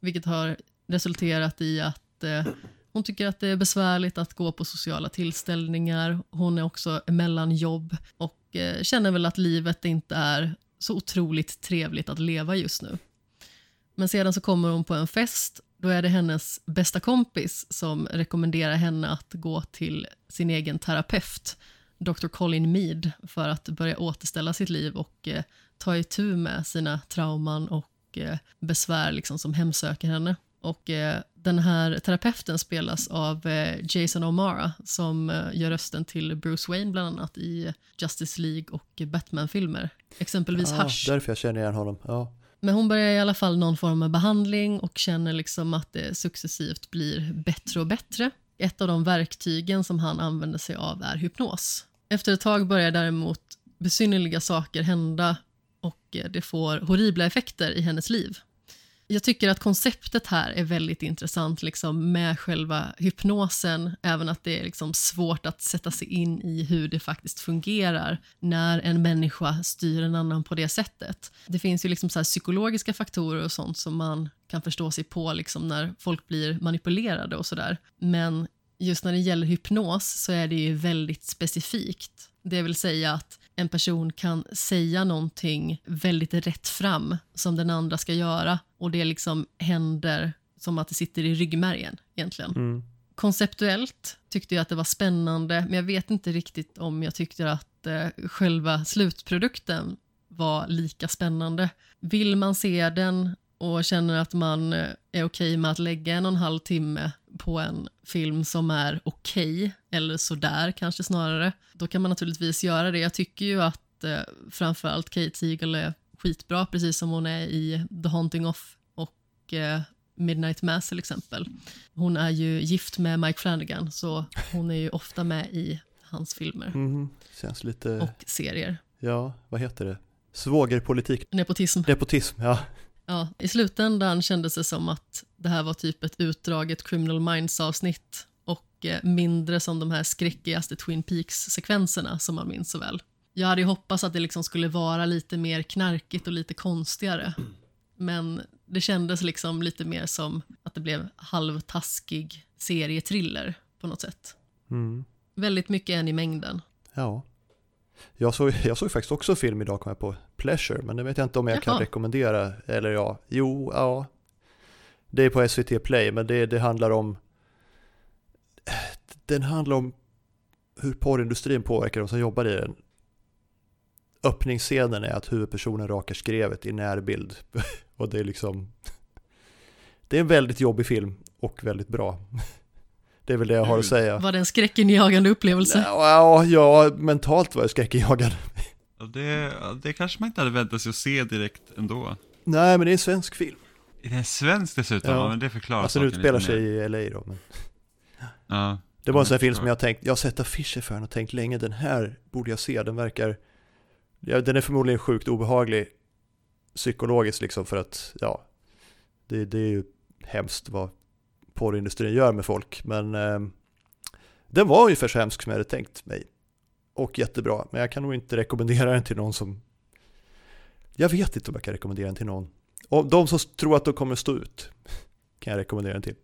[SPEAKER 1] Vilket har resulterat i att eh, hon tycker att det är besvärligt att gå på sociala tillställningar. Hon är också mellan jobb och eh, känner väl att livet inte är så otroligt trevligt att leva just nu. Men sedan så kommer hon på en fest. Då är det hennes bästa kompis som rekommenderar henne att gå till sin egen terapeut, Dr. Colin Mead, för att börja återställa sitt liv och eh, ta itu med sina trauman och eh, besvär liksom, som hemsöker henne. Och eh, den här terapeuten spelas av eh, Jason O'Mara som eh, gör rösten till Bruce Wayne bland annat i Justice League och Batman-filmer. Exempelvis
[SPEAKER 3] Ah,
[SPEAKER 1] Hush.
[SPEAKER 3] därför jag känner igen honom. Ja.
[SPEAKER 1] Men hon börjar i alla fall någon form av behandling och känner liksom att det successivt blir bättre och bättre. Ett av de verktygen som han använder sig av är hypnos. Efter ett tag börjar däremot besynnerliga saker hända och eh, det får horribla effekter i hennes liv. Jag tycker att konceptet här är väldigt intressant liksom med själva hypnosen, även att det är liksom svårt att sätta sig in i hur det faktiskt fungerar när en människa styr en annan på det sättet. Det finns ju liksom så här psykologiska faktorer och sånt som man kan förstå sig på liksom när folk blir manipulerade och sådär. Men just när det gäller hypnos så är det ju väldigt specifikt. Det vill säga att en person kan säga någonting väldigt rätt fram som den andra ska göra och det liksom händer som att det sitter i ryggmärgen egentligen.
[SPEAKER 3] Mm.
[SPEAKER 1] Konceptuellt tyckte jag att det var spännande men jag vet inte riktigt om jag tyckte att eh, själva slutprodukten var lika spännande. Vill man se den och känner att man eh, är okej med att lägga en och en halv timme på en film som är okej, eller sådär kanske snarare, då kan man naturligtvis göra det. Jag tycker ju att eh, framförallt Kate Siegel är skitbra, precis som hon är i The Haunting of och eh, Midnight Mass till exempel. Hon är ju gift med Mike Flanagan, så hon är ju ofta med i hans filmer
[SPEAKER 3] Mhm. Känns lite,
[SPEAKER 1] och serier.
[SPEAKER 3] ja, vad heter det? Svågerpolitik.
[SPEAKER 1] Nepotism.
[SPEAKER 3] Nepotism, ja.
[SPEAKER 1] Ja, I slutändan kändes det som att det här var typ ett utdraget Criminal Minds-avsnitt och eh, mindre som de här skräckigaste Twin Peaks-sekvenserna som man minns så väl. Jag hade ju hoppats att det liksom skulle vara lite mer knarkigt och lite konstigare. Men det kändes liksom lite mer som att det blev halvtaskig serietriller på något sätt.
[SPEAKER 3] Mm.
[SPEAKER 1] Väldigt mycket en i mängden.
[SPEAKER 3] Ja. Jag såg, jag såg faktiskt också film idag kom jag på, Pleasure, men det vet jag inte om jag kan
[SPEAKER 1] Jaha.
[SPEAKER 3] rekommendera. Eller ja, jo, ja. Det är på SVT Play, men det, det handlar om Den handlar om hur porrindustrin påverkar de som jobbar i den. Öppningsscenen är att huvudpersonen rakar skrevet i närbild. Och det är liksom Det är en väldigt jobbig film och väldigt bra. Det är väl det jag har att säga.
[SPEAKER 1] Var det en skräckinjagande upplevelse?
[SPEAKER 3] Ja, ja, mentalt var jag skräckinjagad.
[SPEAKER 2] Ja, det, det kanske man inte hade väntat sig att se direkt ändå.
[SPEAKER 3] Nej, men det är en svensk film.
[SPEAKER 2] Är den svensk dessutom?
[SPEAKER 3] Ja.
[SPEAKER 2] Men det förklarar
[SPEAKER 3] Alltså den utspelar sig i LA då. Men
[SPEAKER 2] Ja.
[SPEAKER 3] det var en sån här film som jag tänkt, jag har sett affischer för den och tänkt länge, den här borde jag se, den verkar, ja, den är förmodligen sjukt obehaglig psykologiskt liksom för att, ja, det, det är ju hemskt vad porrindustrin gör med folk, men eh, den var ungefär så hemsk som jag hade tänkt mig. Och jättebra, men jag kan nog inte rekommendera den till någon som, jag vet inte om jag kan rekommendera den till någon. Och de som tror att de kommer stå ut kan jag rekommendera den till.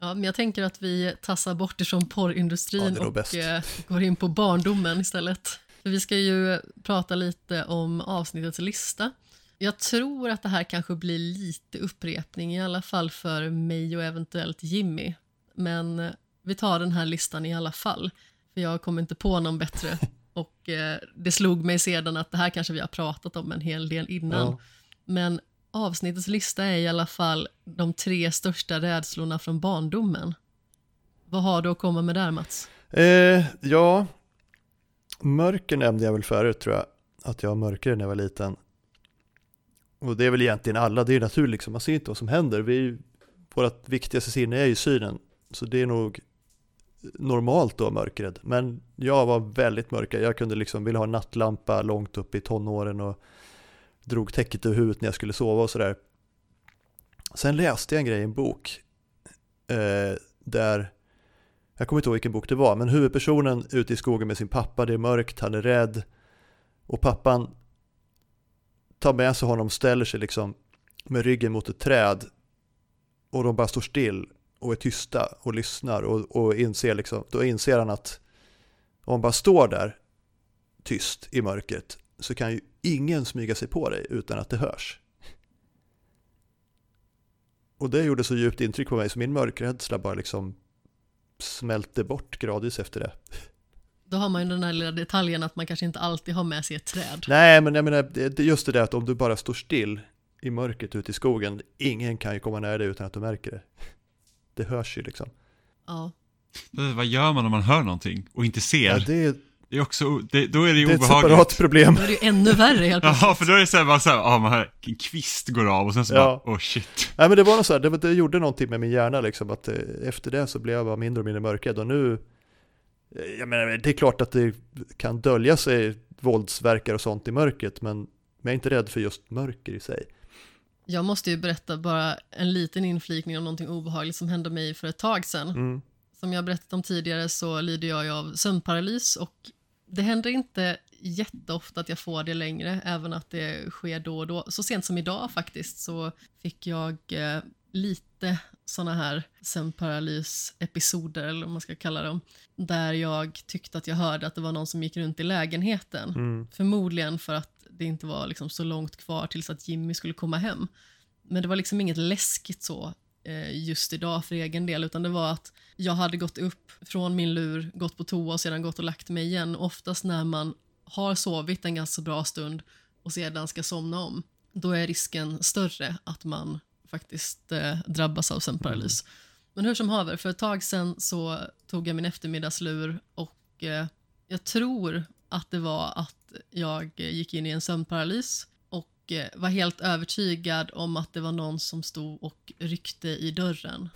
[SPEAKER 1] Ja, men jag tänker att vi tassar bort ifrån
[SPEAKER 3] Ja,
[SPEAKER 1] porrindustrin
[SPEAKER 3] nog
[SPEAKER 1] och
[SPEAKER 3] bäst.
[SPEAKER 1] eh, går in på barndomen istället. För vi ska ju prata lite om avsnittets lista. Jag tror att det här kanske blir lite upprepning, i alla fall för mig och eventuellt Jimmy. Men vi tar den här listan i alla fall, för jag kommer inte på någon bättre. Och eh, det slog mig sedan att det här kanske vi har pratat om en hel del innan.
[SPEAKER 3] Ja.
[SPEAKER 1] Men avsnittets lista är i alla fall de tre största rädslorna från barndomen. Vad har du att komma med där Mats?
[SPEAKER 3] Eh, ja, mörker nämnde jag väl förut tror jag. Att jag var mörkare när jag var liten. Och det är väl egentligen alla, det är naturligt liksom. Man ser inte vad som händer. Vi, vårt viktigaste sinne är ju synen. Så det är nog normalt då mörkrädd. Men jag var väldigt mörkrädd. Jag kunde liksom vilja ha en nattlampa långt upp i tonåren och drog täcket över huvudet när jag skulle sova och sådär. Sen läste jag en grej i en bok eh, där jag kommer inte ihåg vilken bok det var, men huvudpersonen ute i skogen med sin pappa, det är mörkt, han är rädd. Och pappan tar med sig honom, ställer sig liksom med ryggen mot ett träd. Och de bara står still och är tysta och lyssnar och, och inser liksom, då inser han att om man bara står där tyst i mörkret så kan ju ingen smyga sig på dig utan att det hörs. Och det gjorde så djupt intryck på mig så min mörkrädsla bara liksom smälte bort gradvis efter det.
[SPEAKER 1] Då har man ju den här lilla detaljen att man kanske inte alltid har med sig ett träd.
[SPEAKER 3] Nej, men jag menar, det det är just det där att om du bara står still i mörkret ute i skogen, ingen kan ju komma nära dig utan att du märker det. Det hörs ju liksom.
[SPEAKER 1] Ja.
[SPEAKER 2] Vad gör man om man hör någonting och inte ser?
[SPEAKER 3] Ja, det, är,
[SPEAKER 2] det är också, det, då är det ju
[SPEAKER 3] det är ett
[SPEAKER 2] obehagligt.
[SPEAKER 3] separat problem.
[SPEAKER 1] Då är det ju ännu värre helt plötsligt.
[SPEAKER 2] Ja, för då är det så här, bara så här, ja, man hör en kvist går av och sen så
[SPEAKER 3] Ja.
[SPEAKER 2] bara, oh shit.
[SPEAKER 3] Nej men det var nog så här, det, det gjorde någonting med min hjärna liksom, att eh, efter det så blev jag bara mindre och mindre mörkrädd och nu, eh, jag menar det är klart att det kan dölja sig våldsverkar och sånt i mörkret, men men jag är inte rädd för just mörker i sig.
[SPEAKER 1] Jag måste ju berätta bara en liten inflikning om någonting obehagligt som hände mig för ett tag sedan.
[SPEAKER 3] Mm.
[SPEAKER 1] Som jag berättat om tidigare så lider jag ju av sömnparalys och det händer inte jätteofta att jag får det längre, även att det sker då och då. Så sent som idag faktiskt så fick jag eh, lite såna här sömnparalysepisoder, eller vad man ska kalla dem, där jag tyckte att jag hörde att det var någon som gick runt i lägenheten.
[SPEAKER 3] Mm.
[SPEAKER 1] Förmodligen för att det inte var liksom så långt kvar tills att Jimmy skulle komma hem. Men det var liksom inget läskigt så eh, just idag för egen del, utan det var att jag hade gått upp från min lur, gått på toa och sedan gått och lagt mig igen. Oftast när man har sovit en ganska bra stund och sedan ska somna om, då är risken större att man faktiskt eh, drabbas av sömnparalys. Men hur som haver, för ett tag sedan så tog jag min eftermiddagslur och eh, jag tror att det var att jag gick in i en sömnparalys och eh, var helt övertygad om att det var någon som stod och ryckte i dörren.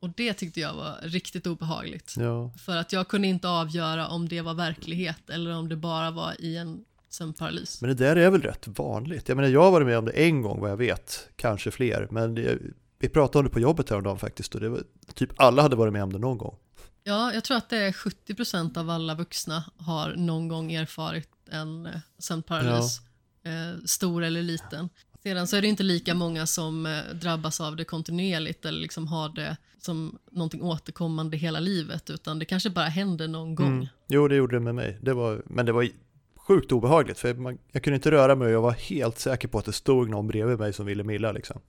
[SPEAKER 1] Och det tyckte jag var riktigt obehagligt.
[SPEAKER 3] Ja.
[SPEAKER 1] För att jag kunde inte avgöra om det var verklighet eller om det bara var i en sömnparalys.
[SPEAKER 3] Men det där är väl rätt vanligt. Jag menar jag har varit med om det en gång vad jag vet, kanske fler, men det, vi pratade om det på jobbet häromdagen faktiskt och det var, typ alla hade varit med om det någon gång.
[SPEAKER 1] Ja, jag tror att det är 70% av alla vuxna har någon gång erfarit en eh, sömnparalys, eh, stor eller liten. Sedan så är det inte lika många som eh, drabbas av det kontinuerligt eller liksom har det som någonting återkommande hela livet, utan det kanske bara händer någon gång.
[SPEAKER 3] Mm. Jo, det gjorde det med mig. Det var, men det var sjukt obehagligt för man, jag kunde inte röra mig och jag var helt säker på att det stod någon bredvid mig som ville milla liksom.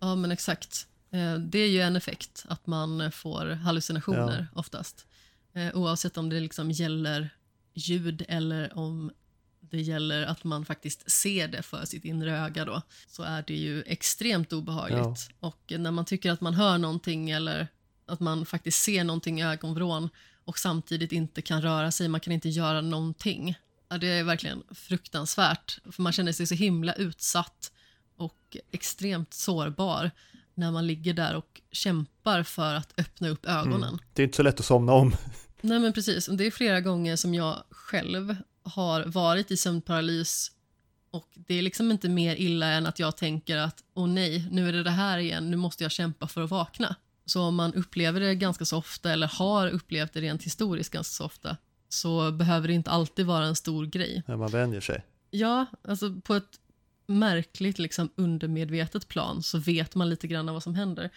[SPEAKER 1] Ja, men exakt. Eh, Det är ju en effekt, att man får hallucinationer oftast. Eh, Oavsett om det liksom gäller ljud eller om det gäller att man faktiskt ser det för sitt inre öga då, så är det ju extremt obehagligt. Och när man tycker att man hör någonting eller att man faktiskt ser någonting i ögonvrån och samtidigt inte kan röra sig, man kan inte göra någonting. Ja, det är verkligen fruktansvärt, för man känner sig så himla utsatt och extremt sårbar när man ligger där och kämpar för att öppna upp ögonen.
[SPEAKER 3] Det är inte så lätt att somna om.
[SPEAKER 1] Nej men precis, Och det är flera gånger som jag själv har varit i sömnparalys och det är liksom inte mer illa än att jag tänker att åh nej, nu är det det här igen, nu måste jag kämpa för att vakna. Så om man upplever det ganska så ofta eller har upplevt det rent historiskt ganska så ofta så behöver det inte alltid vara en stor grej.
[SPEAKER 3] När man vänjer sig.
[SPEAKER 1] Ja, alltså på ett märkligt liksom undermedvetet plan så vet man lite grann vad som händer.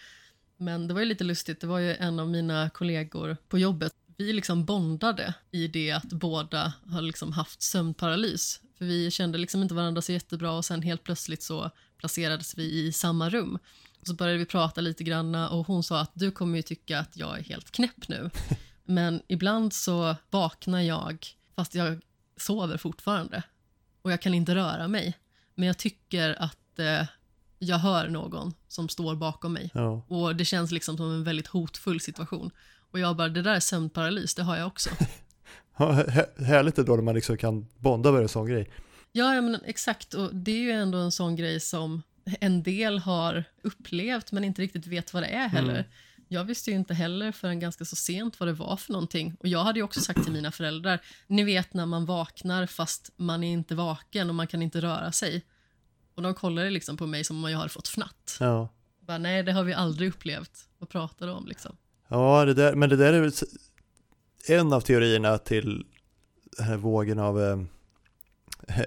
[SPEAKER 1] Men det var ju lite lustigt, det var ju en av mina kollegor på jobbet. Vi liksom bondade i det att båda har liksom haft sömnparalys. För vi kände liksom inte varandra så jättebra och sen helt plötsligt så placerades vi i samma rum. Och så började vi prata lite grann och hon sa att du kommer ju tycka att jag är helt knäpp nu. Men ibland så vaknar jag fast jag sover fortfarande och jag kan inte röra mig. Men jag tycker att eh, jag hör någon som står bakom mig
[SPEAKER 3] Ja.
[SPEAKER 1] och det känns liksom som en väldigt hotfull situation. Och jag bara, det där är sömnparalys, det har jag också.
[SPEAKER 3] Ja, Härligt ändå när man liksom kan bonda med en sån grej.
[SPEAKER 1] Ja, ja men exakt. Och det är ju ändå en sån grej som en del har upplevt men inte riktigt vet vad det är heller. Jag visste ju inte heller förrän ganska så sent vad det var för någonting. Och jag hade ju också sagt till mina föräldrar, ni vet när man vaknar fast man är inte vaken och man kan inte röra sig. Och de kollade liksom på mig som om jag hade fått fnatt.
[SPEAKER 3] Ja.
[SPEAKER 1] Bara, Nej, det har vi aldrig upplevt. Vad pratar du om liksom?
[SPEAKER 3] Ja, det där, men det där är väl en av teorierna till den här vågen av eh,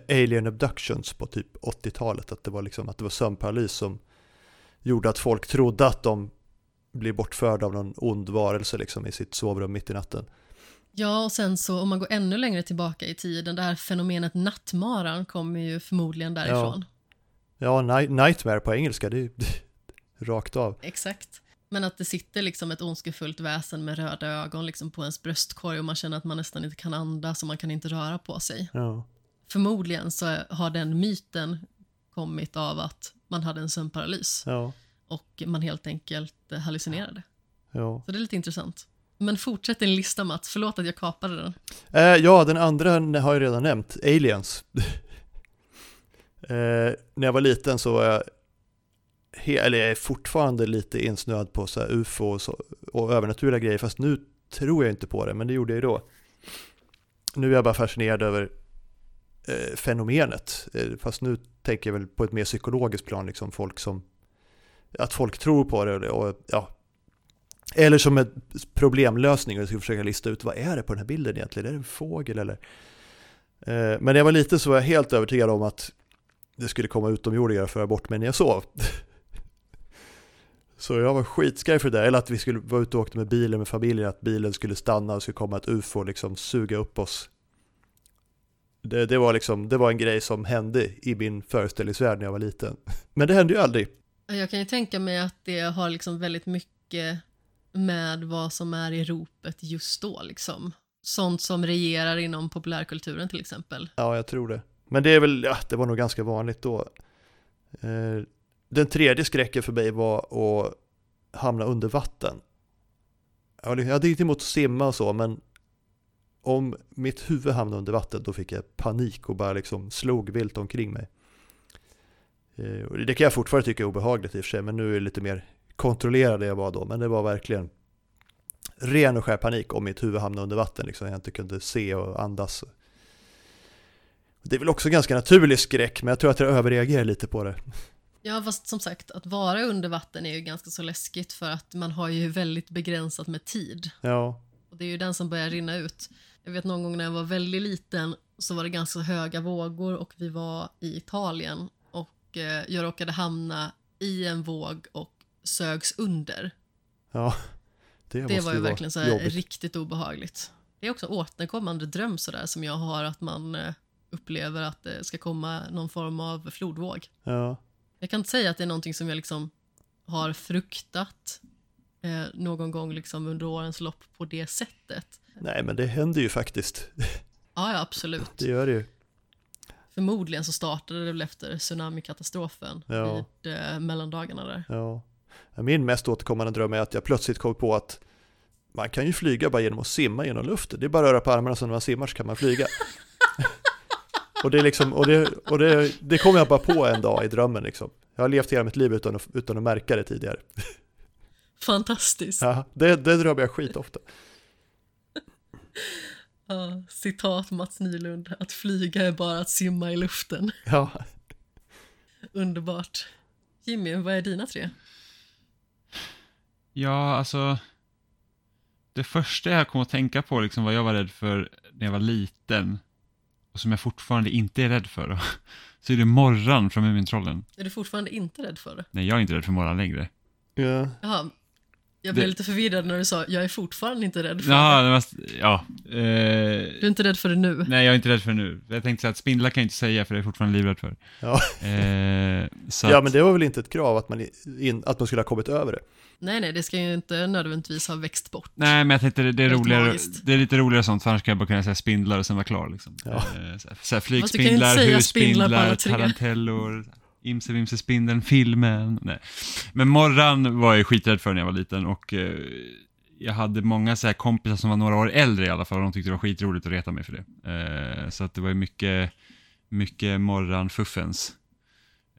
[SPEAKER 3] alien abductions på typ 80-talet. Att det var liksom att det var sömnparalys som gjorde att folk trodde att de blir bortförda av någon ond varelse liksom i sitt sovrum mitt i natten.
[SPEAKER 1] Ja, och sen så om man går ännu längre tillbaka i tiden, det här fenomenet nattmaran kommer ju förmodligen därifrån.
[SPEAKER 3] Ja, night, nightmare på engelska, det är ju rakt av.
[SPEAKER 1] Exakt. Men att det sitter liksom ett ondskefullt väsen med röda ögon liksom på ens bröstkorg och man känner att man nästan inte kan andas och man kan inte röra på sig.
[SPEAKER 3] Ja.
[SPEAKER 1] Förmodligen så har den myten kommit av att man hade en sömnparalys
[SPEAKER 3] Ja,
[SPEAKER 1] och man helt enkelt hallucinerade.
[SPEAKER 3] ja.
[SPEAKER 1] Så det är lite intressant. Men fortsätt din lista Mats, förlåt att jag kapade den.
[SPEAKER 3] Eh, ja, den andra har jag redan nämnt, Aliens. eh, när jag var liten så var jag, eller jag är fortfarande lite insnöad på så här UFO och, så, och övernaturliga grejer, fast nu tror jag inte på det, men det gjorde jag ju då. Nu är jag bara fascinerad över eh, fenomenet, eh, fast nu tänker jag väl på ett mer psykologiskt plan, liksom folk som, att folk tror på det och, och ja, eller som en problemlösning och jag ska försöka lista ut vad är det på den här bilden egentligen? Är det en fågel eller? Eh, Men när jag var liten så var jag helt övertygad om att det skulle komma utomjordingar och föra bort mig när jag sov. Så jag var skitskraj för det där, eller att vi skulle vara ute och åkte med bilen med familjen, att bilen skulle stanna och skulle komma ett ufo och liksom suga upp oss. Det, det, var liksom, det var en grej som hände i min föreställningsvärld när jag var liten. Men det hände ju aldrig.
[SPEAKER 1] Jag kan ju tänka mig att det har liksom väldigt mycket med vad som är i ropet just då. Liksom. Sånt som regerar inom populärkulturen till exempel.
[SPEAKER 3] Ja, jag tror det. Men det är väl, ja, det var nog ganska vanligt då. Eh, den tredje skräcken för mig var att hamna under vatten. Jag hade- inte emot att simma och så, men om mitt huvud hamnade under vatten då fick jag panik och bara liksom slog vilt omkring mig. Eh, och det kan jag fortfarande tycka är obehagligt i och för sig, men nu är det lite mer kontrollerad än jag var då. Men det var verkligen ren och skär panik om mitt huvud hamnade under vatten, liksom jag inte kunde se och andas. Det är väl också ganska naturlig skräck, men jag tror att jag överreagerar lite på det.
[SPEAKER 1] Ja, fast som sagt, att vara under vatten är ju ganska så läskigt för att man har ju väldigt begränsat med tid.
[SPEAKER 3] Ja,
[SPEAKER 1] Och det är ju den som börjar rinna ut. Jag vet någon gång när jag var väldigt liten så var det ganska höga vågor och vi var i Italien och eh, jag råkade hamna i en våg och sögs under.
[SPEAKER 3] ja. Det,
[SPEAKER 1] Det var ju verkligen så här riktigt obehagligt. Det är också återkommande dröm sådär som jag har att man eh, upplever att det ska komma någon form av flodvåg.
[SPEAKER 3] Ja.
[SPEAKER 1] Jag kan inte säga att det är någonting som jag liksom har fruktat eh, någon gång liksom under årens lopp på det sättet.
[SPEAKER 3] Nej, men det händer ju faktiskt.
[SPEAKER 1] Ja, ja absolut.
[SPEAKER 3] Det gör det ju.
[SPEAKER 1] Förmodligen så startade det väl efter tsunamikatastrofen
[SPEAKER 3] Ja.
[SPEAKER 1] vid eh, mellandagarna där.
[SPEAKER 3] Ja. Min mest återkommande dröm är att jag plötsligt kom på att man kan ju flyga bara genom att simma genom luften. Det är bara att röra på armarna så när man simmar så kan man flyga. och det, är liksom, och det, och det, det kom jag bara på en dag i drömmen. Liksom. Jag har levt hela mitt liv utan att, utan att märka det tidigare.
[SPEAKER 1] Fantastiskt.
[SPEAKER 3] Ja, det, det drömmer jag skitofta.
[SPEAKER 1] Ja, citat Mats Nylund, att flyga är bara att simma i luften.
[SPEAKER 3] Ja.
[SPEAKER 1] Underbart. Jimmy, vad är dina tre?
[SPEAKER 2] Ja, alltså. Det första jag kom att tänka på, liksom vad jag var rädd för när jag var liten och som jag fortfarande inte är rädd för, då, så är det morran från Mumintrollen.
[SPEAKER 1] Är du fortfarande inte rädd för det?
[SPEAKER 2] Nej, jag är inte rädd för morran längre.
[SPEAKER 3] ja.
[SPEAKER 1] Jaha, jag blev
[SPEAKER 2] Det-
[SPEAKER 1] lite förvirrad när du sa jag är fortfarande inte rädd för
[SPEAKER 2] Ja,
[SPEAKER 1] det.
[SPEAKER 2] var, ja. Eh,
[SPEAKER 1] Du är inte rädd för det nu?
[SPEAKER 2] nej, jag är inte rädd för det nu. Jag tänkte säga att spindlar kan jag inte säga, för det är jag fortfarande livrädd för.
[SPEAKER 3] Ja.
[SPEAKER 2] Eh, så
[SPEAKER 3] ja,
[SPEAKER 2] att,
[SPEAKER 3] men det var väl inte ett krav att man, in, att man skulle ha kommit över det.
[SPEAKER 1] Nej, nej, det ska ju inte nödvändigtvis ha växt bort.
[SPEAKER 2] Nej, men jag tänkte det, det är roligare,
[SPEAKER 1] magiskt.
[SPEAKER 2] det är lite roligare sånt, för annars kan jag bara kunna säga spindlar och sen vara klar liksom.
[SPEAKER 3] Ja.
[SPEAKER 2] Eh, så här, så flygspindlar,
[SPEAKER 1] spindlar
[SPEAKER 2] husspindlar,
[SPEAKER 1] tre.
[SPEAKER 2] tarantellor, Imse Vimse Spindeln, filmen. Nej. Men morran var jag skiträdd för när jag var liten och eh, jag hade många så här kompisar som var några år äldre i alla fall och de tyckte det var skitroligt att reta mig för det. Eh, så att det var ju mycket, mycket morran-fuffens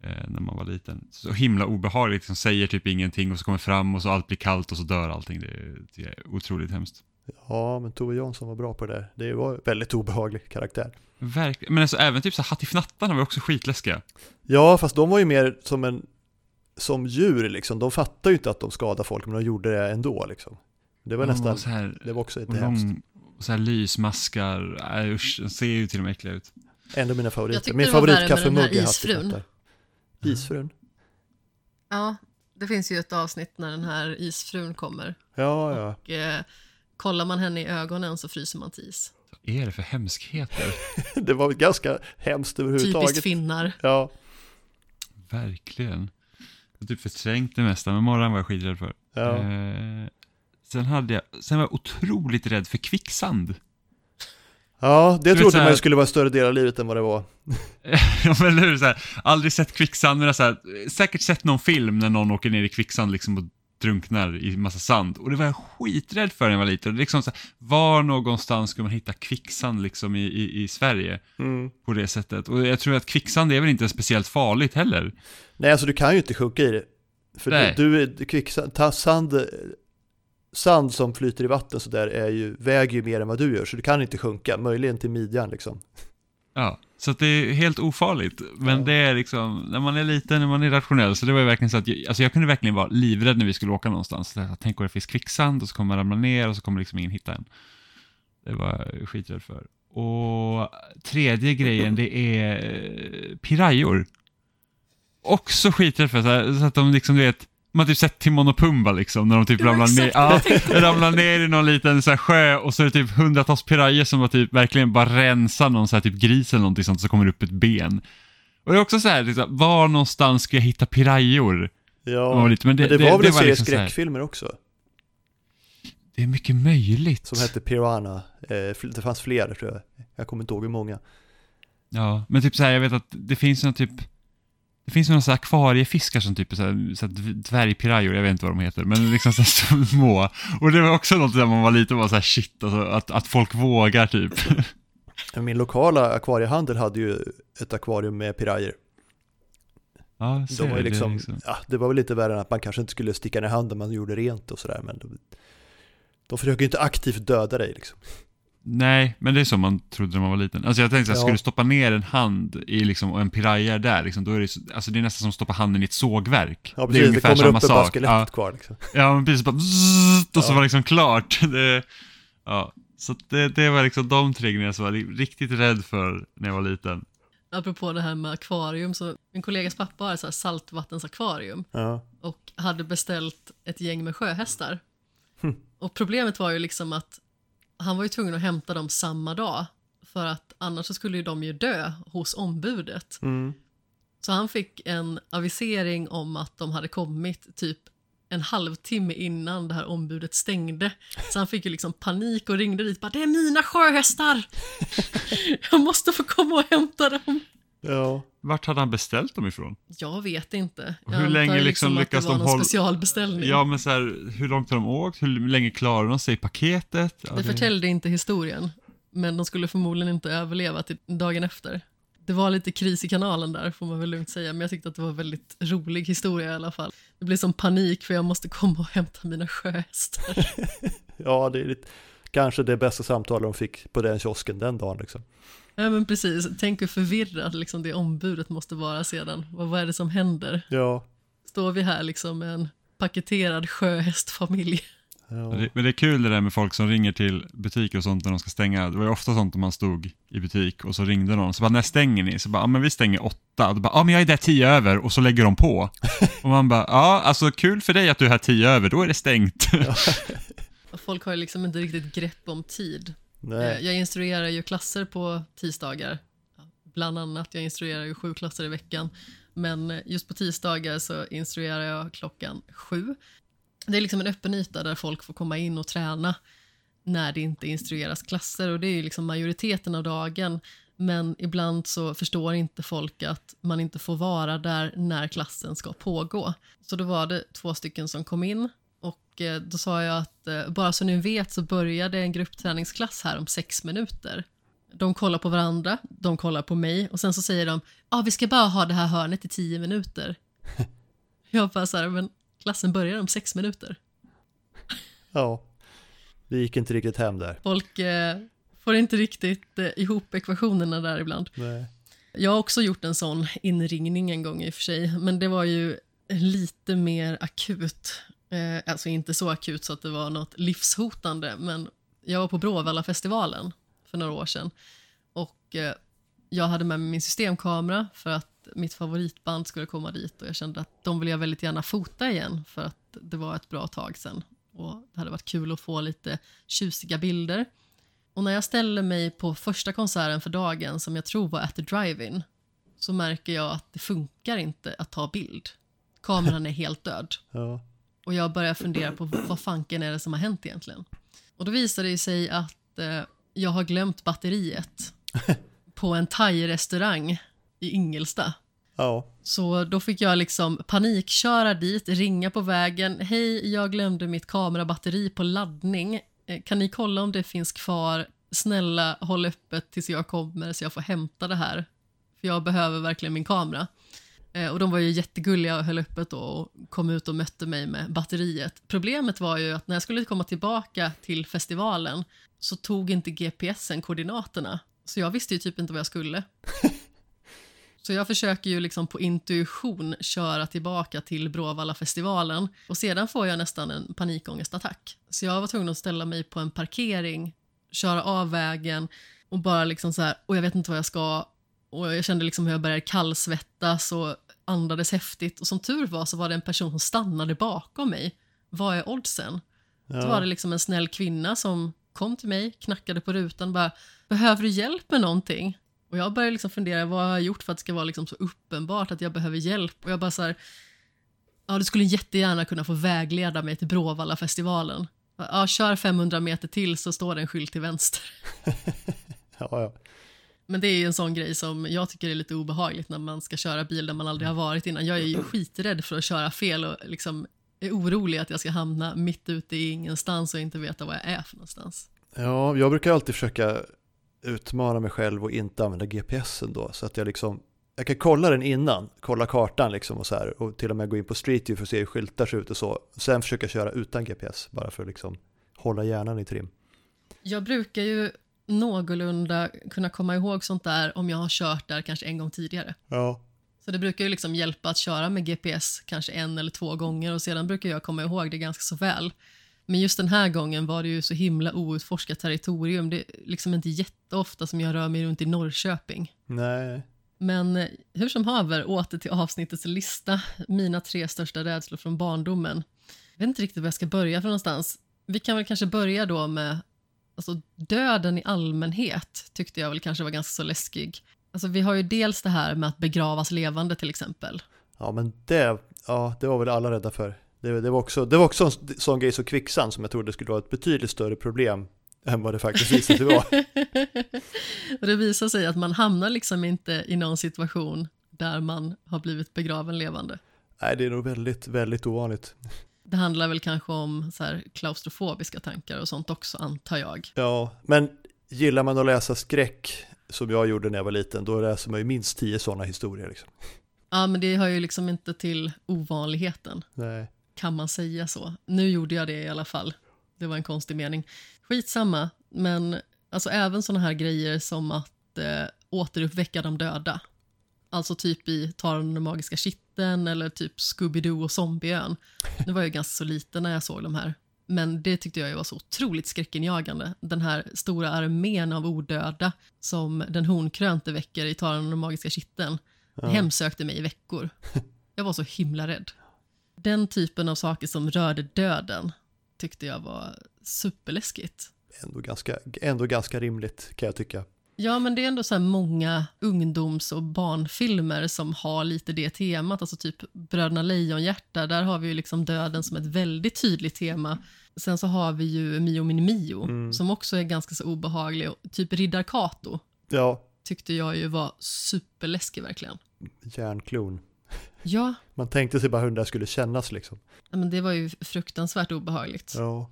[SPEAKER 2] eh, när man var liten. Så himla obehagligt, som säger typ ingenting och så kommer fram och så allt blir kallt och så dör allting. Det, det är otroligt hemskt.
[SPEAKER 3] Ja, men Tove Jansson var bra på det där. Det var en väldigt obehaglig karaktär.
[SPEAKER 2] Verkligen. Men alltså även typ så Hattifnattarna var också skitläskiga.
[SPEAKER 3] Ja, fast de var ju mer som en som djur liksom. De fattar ju inte att de skadar folk, men de gjorde det ändå liksom. Det var
[SPEAKER 2] De
[SPEAKER 3] nästan,
[SPEAKER 2] så här,
[SPEAKER 3] det var också lite hemskt.
[SPEAKER 2] så här lysmaskar. Äh, usch, de ser ju till och med äckliga ut.
[SPEAKER 3] En av mina favoriter. Min
[SPEAKER 1] var
[SPEAKER 3] favoritkaffemugg är
[SPEAKER 1] isfrun.
[SPEAKER 3] hattifnattar. Isfrun?
[SPEAKER 1] Ja, det finns ju ett avsnitt när den här isfrun kommer.
[SPEAKER 3] Ja, ja.
[SPEAKER 1] Och, eh, kollar man henne i ögonen så fryser man till is.
[SPEAKER 2] Vad är det för hemskheter?
[SPEAKER 3] Det var ganska hemskt
[SPEAKER 1] Typiskt
[SPEAKER 3] överhuvudtaget.
[SPEAKER 1] finnar.
[SPEAKER 3] Ja,
[SPEAKER 2] Verkligen. Jag har typ förträngt det mesta, men morgon var jag skiträdd för.
[SPEAKER 3] ja.
[SPEAKER 2] Eh, sen, hade jag, sen var jag otroligt rädd för kvicksand.
[SPEAKER 3] ja, det
[SPEAKER 2] vet
[SPEAKER 3] trodde
[SPEAKER 2] här-
[SPEAKER 3] man skulle vara en större del av livet än vad det var.
[SPEAKER 2] ja men eller hur, så här, aldrig sett kvicksand, men så här, säkert sett någon film när någon åker ner i kvicksand liksom och drunknar i massa sand. Och det var jag skiträdd för när jag var liten. Liksom så här, var någonstans skulle man hitta kvicksand liksom i, i, i Sverige
[SPEAKER 3] Mm.
[SPEAKER 2] på det sättet? Och jag tror att kvicksand är väl inte speciellt farligt heller.
[SPEAKER 3] Nej, alltså du kan ju inte sjunka i det. För
[SPEAKER 2] Nej.
[SPEAKER 3] du, du kvicksand, ta sand, sand som flyter i vatten så där är ju, väger ju mer än vad du gör, så du kan inte sjunka, möjligen till midjan liksom.
[SPEAKER 2] Ja, så det är helt ofarligt. Men det är liksom, när man är liten, när man är rationell, så det var ju verkligen så att, jag, alltså jag kunde verkligen vara livrädd när vi skulle åka någonstans. Så jag, Tänk om det finns kvicksand och så kommer man ramla ner och så kommer liksom ingen hitta en. Det var jag skiträdd för. Och tredje grejen, det är eh, pirajor. Också skiträdd för, så, här, så att de liksom, du vet, man har typ sett Timon och Pumba liksom, när de typ
[SPEAKER 1] Det
[SPEAKER 2] ramlar ner, ja, ramlar ner i någon liten så här, sjö och så är det typ hundratals pirajer som var typ verkligen bara rensar någon så här, typ gris eller någonting sånt så kommer det upp ett ben. Och det är också så här, liksom, var någonstans ska jag hitta pirajor?
[SPEAKER 3] Ja,
[SPEAKER 2] men det-
[SPEAKER 3] men det,
[SPEAKER 2] det-
[SPEAKER 3] var väl
[SPEAKER 2] det
[SPEAKER 3] en
[SPEAKER 2] var liksom
[SPEAKER 3] skräckfilmer också,
[SPEAKER 2] Det är mycket möjligt.
[SPEAKER 3] som hette Piranha. Eh, det fanns fler tror jag. Jag kommer inte ihåg hur många.
[SPEAKER 2] Ja, men typ så här, jag vet att det finns någon typ det finns några så här akvariefiskar som typ är så här, så här dv- dvärgpirajor, jag vet inte vad de heter, men liksom så här små. Och det var också något där man var liten och var så här shit, alltså, att, att folk vågar typ.
[SPEAKER 3] Min lokala akvariehandel hade ju ett akvarium med pirajer.
[SPEAKER 2] Ja, ser
[SPEAKER 3] De var ju
[SPEAKER 2] det,
[SPEAKER 3] liksom, ja, det var väl lite värre än att man kanske inte skulle sticka ner handen, man gjorde rent och sådär, men de, de försöker ju inte aktivt döda dig liksom.
[SPEAKER 2] Nej, men det är så man trodde när man var liten. Alltså jag tänkte så här,
[SPEAKER 3] Ja.
[SPEAKER 2] ska du stoppa ner en hand i liksom, och en piraya är där, liksom, då är det, så- alltså det är nästan som att stoppa handen i ett sågverk.
[SPEAKER 3] Ja
[SPEAKER 2] det är
[SPEAKER 3] precis, det,
[SPEAKER 2] ungefär
[SPEAKER 3] kommer upp
[SPEAKER 2] samma
[SPEAKER 3] bara
[SPEAKER 2] sak.
[SPEAKER 3] skelett
[SPEAKER 2] Ja,
[SPEAKER 3] kvar liksom.
[SPEAKER 2] ja, men precis, bara bzzzt, och så
[SPEAKER 3] Ja.
[SPEAKER 2] var det liksom klart. Det, ja, så det, det var liksom de tre grejerna som jag var riktigt rädd för när jag var liten.
[SPEAKER 1] Apropå det här med akvarium, så min kollegas pappa har ett så här saltvattensakvarium
[SPEAKER 3] Ja.
[SPEAKER 1] och hade beställt ett gäng med sjöhästar.
[SPEAKER 3] Hm.
[SPEAKER 1] Och problemet var ju liksom att han var ju tvungen att hämta dem samma dag. För att annars så skulle ju de ju dö hos ombudet.
[SPEAKER 3] Mm.
[SPEAKER 1] Så han fick en avisering om att de hade kommit typ en halvtimme innan det här ombudet stängde. Så han fick ju liksom panik och ringde dit bara “Det är mina sjöhästar! Jag måste få komma och hämta dem!”
[SPEAKER 3] Ja.
[SPEAKER 2] Vart hade han beställt dem ifrån?
[SPEAKER 1] Jag vet inte. Jag
[SPEAKER 2] hur länge liksom
[SPEAKER 1] att
[SPEAKER 2] lyckas
[SPEAKER 1] det var
[SPEAKER 2] de
[SPEAKER 1] någon
[SPEAKER 2] hålla-
[SPEAKER 1] specialbeställning.
[SPEAKER 2] Ja, men så här, hur långt har de åkt? Hur länge klarar de sig i paketet? Ja,
[SPEAKER 1] Det förtällde inte historien, men de skulle förmodligen inte överleva till dagen efter. Det var lite kris i kanalen där får man väl lugnt säga, men jag tyckte att det var en väldigt rolig historia i alla fall. Det blev som panik för jag måste komma och hämta mina sjöhästar.
[SPEAKER 3] ja, det är lite, kanske det bästa samtalet de fick på den kiosken den dagen liksom.
[SPEAKER 1] Ja men precis, tänk hur förvirrad liksom det ombudet måste vara sedan. Vad, vad är det som händer?
[SPEAKER 3] Ja.
[SPEAKER 1] Står vi här liksom med en paketerad sjöhästfamilj?
[SPEAKER 3] ja.
[SPEAKER 2] Men det, men det är kul det där med folk som ringer till butiker och sånt när de ska stänga. Det var ju ofta sånt om man stod i butik och så ringde någon. Så bara, när stänger ni? Så bara, ja men vi stänger åtta. Då bara, ja men jag är där tio över och så lägger de på. och man bara, ja alltså kul för dig att du är här tio över, då är det stängt.
[SPEAKER 1] Och Folk har ju liksom inte riktigt grepp om tid.
[SPEAKER 3] Nej.
[SPEAKER 1] Eh, jag instruerar ju klasser på tisdagar. Bland annat, jag instruerar ju sju klasser i veckan. Men just på tisdagar så instruerar jag klockan sju. Det är liksom en öppen yta där folk får komma in och träna när det inte instrueras klasser och det är ju liksom majoriteten av dagen. Men ibland så förstår inte folk att man inte får vara där när klassen ska pågå. Så då var det två stycken som kom in och eh, då sa jag att eh, bara så ni vet så började en gruppträningsklass här om sex minuter. De kollar på varandra, de kollar på mig och sen så säger de ja ah, vi ska bara ha det här hörnet i tio minuter. jag bara så här, men klassen börjar om sex minuter.
[SPEAKER 3] Ja. Det gick inte riktigt hem där.
[SPEAKER 1] Folk eh, får inte riktigt eh, ihop ekvationerna där ibland.
[SPEAKER 3] Nej.
[SPEAKER 1] Jag har också gjort en sån inringning en gång i och för sig, men det var ju lite mer akut. Eh, alltså inte så akut så att det var något livshotande, men jag var på Bråvalla-festivalen för några år sedan och eh, jag hade med mig min systemkamera för att mitt favoritband skulle komma dit och jag kände att de vill jag väldigt gärna fota igen för att det var ett bra tag sedan och det hade varit kul att få lite tjusiga bilder. Och när jag ställer mig på första konserten för dagen som jag tror var at the drive-in så märker jag att det funkar inte att ta bild. Kameran är helt död.
[SPEAKER 3] Ja.
[SPEAKER 1] Och jag börjar fundera på vad fanken är det som har hänt egentligen. Och då visar det sig att eh, jag har glömt batteriet på en thai-restaurang i Ingelsta.
[SPEAKER 3] Ja.
[SPEAKER 1] Så då fick jag liksom panikköra dit, ringa på vägen. Hej, jag glömde mitt kamerabatteri på laddning. Eh, Kan ni kolla om det finns kvar? Snälla, håll öppet tills jag kommer så jag får hämta det här. För jag behöver verkligen min kamera. Eh, Och de var ju jättegulliga och höll öppet då och kom ut och mötte mig med batteriet. Problemet var ju att när jag skulle komma tillbaka till festivalen så tog inte GPSen koordinaterna. Så jag visste ju typ inte vad jag skulle. Så jag försöker ju liksom på intuition köra tillbaka till Bråvalla-festivalen och sedan får jag nästan en panikångestattack. Så jag var tvungen att ställa mig på en parkering, köra av vägen och bara liksom så här, och jag vet inte vad jag ska och jag kände liksom hur jag började kallsvettas och andades häftigt och som tur var så var det en person som stannade bakom mig. Vad är oddsen?
[SPEAKER 3] Ja.
[SPEAKER 1] Så var det liksom en snäll kvinna som kom till mig, knackade på rutan och bara “Behöver du hjälp med någonting?” Och jag började liksom fundera, vad har jag gjort för att det ska vara liksom så uppenbart att jag behöver hjälp? Och jag bara så här, ja du skulle jättegärna kunna få vägleda mig till Bråvalla-festivalen. Ja, kör 500 meter till så står det en skylt till vänster.
[SPEAKER 3] Ja, ja.
[SPEAKER 1] Men det är ju en sån grej som jag tycker är lite obehagligt när man ska köra bil där man aldrig har varit innan. Jag är ju skiträdd för att köra fel och liksom är orolig att jag ska hamna mitt ute i ingenstans och inte veta vad jag är för någonstans.
[SPEAKER 3] ja, jag brukar alltid försöka utmana mig själv och inte använda GPSen då. Så att jag liksom, jag kan kolla den innan, kolla kartan liksom och så här. Och till och med gå in på Street View för att se hur skyltar ser ut och så. Sen försöka köra utan GPS, bara för att liksom hålla hjärnan i trim.
[SPEAKER 1] Jag brukar ju någorlunda kunna komma ihåg sånt där om jag har kört där kanske en gång tidigare.
[SPEAKER 3] Ja.
[SPEAKER 1] Så det brukar ju liksom hjälpa att köra med GPS kanske en eller två gånger och sedan brukar jag komma ihåg det ganska så väl. Men just den här gången var det ju så himla outforskat territorium. Det är liksom inte jätteofta som jag rör mig runt i Norrköping.
[SPEAKER 3] Nej.
[SPEAKER 1] Men eh, hur som haver, åter till avsnittets lista. Mina tre största rädslor från barndomen. Jag vet inte riktigt var jag ska börja för någonstans. Vi kan väl kanske börja då med alltså döden i allmänhet tyckte jag väl kanske var ganska så läskig. Alltså vi har ju dels det här med att begravas levande till exempel.
[SPEAKER 3] Ja, men det, ja, det var väl alla rädda för. Det, det var också, det var också en sån grej som kvicksand som jag trodde skulle vara ett betydligt större problem än vad det faktiskt visade sig vara.
[SPEAKER 1] och det visar sig att man hamnar liksom inte i någon situation där man har blivit begraven levande.
[SPEAKER 3] Nej, det är nog väldigt, väldigt ovanligt.
[SPEAKER 1] Det handlar väl kanske om så här klaustrofobiska tankar och sånt också, antar jag.
[SPEAKER 3] Ja, men gillar man att läsa skräck, som jag gjorde när jag var liten, då läser man ju minst tio sådana historier. Liksom.
[SPEAKER 1] Ja, men det hör ju liksom inte till ovanligheten.
[SPEAKER 3] Nej.
[SPEAKER 1] Kan man säga så? Nu gjorde jag det i alla fall. Det var en konstig mening. Skitsamma, men alltså även sådana här grejer som att eh, återuppväcka de döda. Alltså typ i Taran den magiska kitten eller typ Scooby-Doo och Zombieön. Nu var jag ganska så liten när jag såg de här. Men det tyckte jag var så otroligt skräckinjagande. Den här stora armén av odöda som den hornkrönte väcker i Taran den magiska kitten. Ja. hemsökte mig i veckor. Jag var så himla rädd. Den typen av saker som rörde döden tyckte jag var superläskigt.
[SPEAKER 3] Ändå ganska, ändå ganska rimligt kan jag tycka.
[SPEAKER 1] Ja, men det är ändå så många ungdoms och barnfilmer som har lite det temat. Alltså typ Bröderna Lejonhjärta, där har vi ju liksom döden som ett väldigt tydligt tema. Sen så har vi ju Mio Min Mio, mm. som också är ganska så obehaglig. Typ Riddar Kato.
[SPEAKER 3] Ja.
[SPEAKER 1] Tyckte jag ju var superläskig verkligen.
[SPEAKER 3] Järnklon.
[SPEAKER 1] Ja.
[SPEAKER 3] Man tänkte sig bara hur det skulle kännas liksom.
[SPEAKER 1] Ja, men det var ju fruktansvärt obehagligt.
[SPEAKER 3] Ja.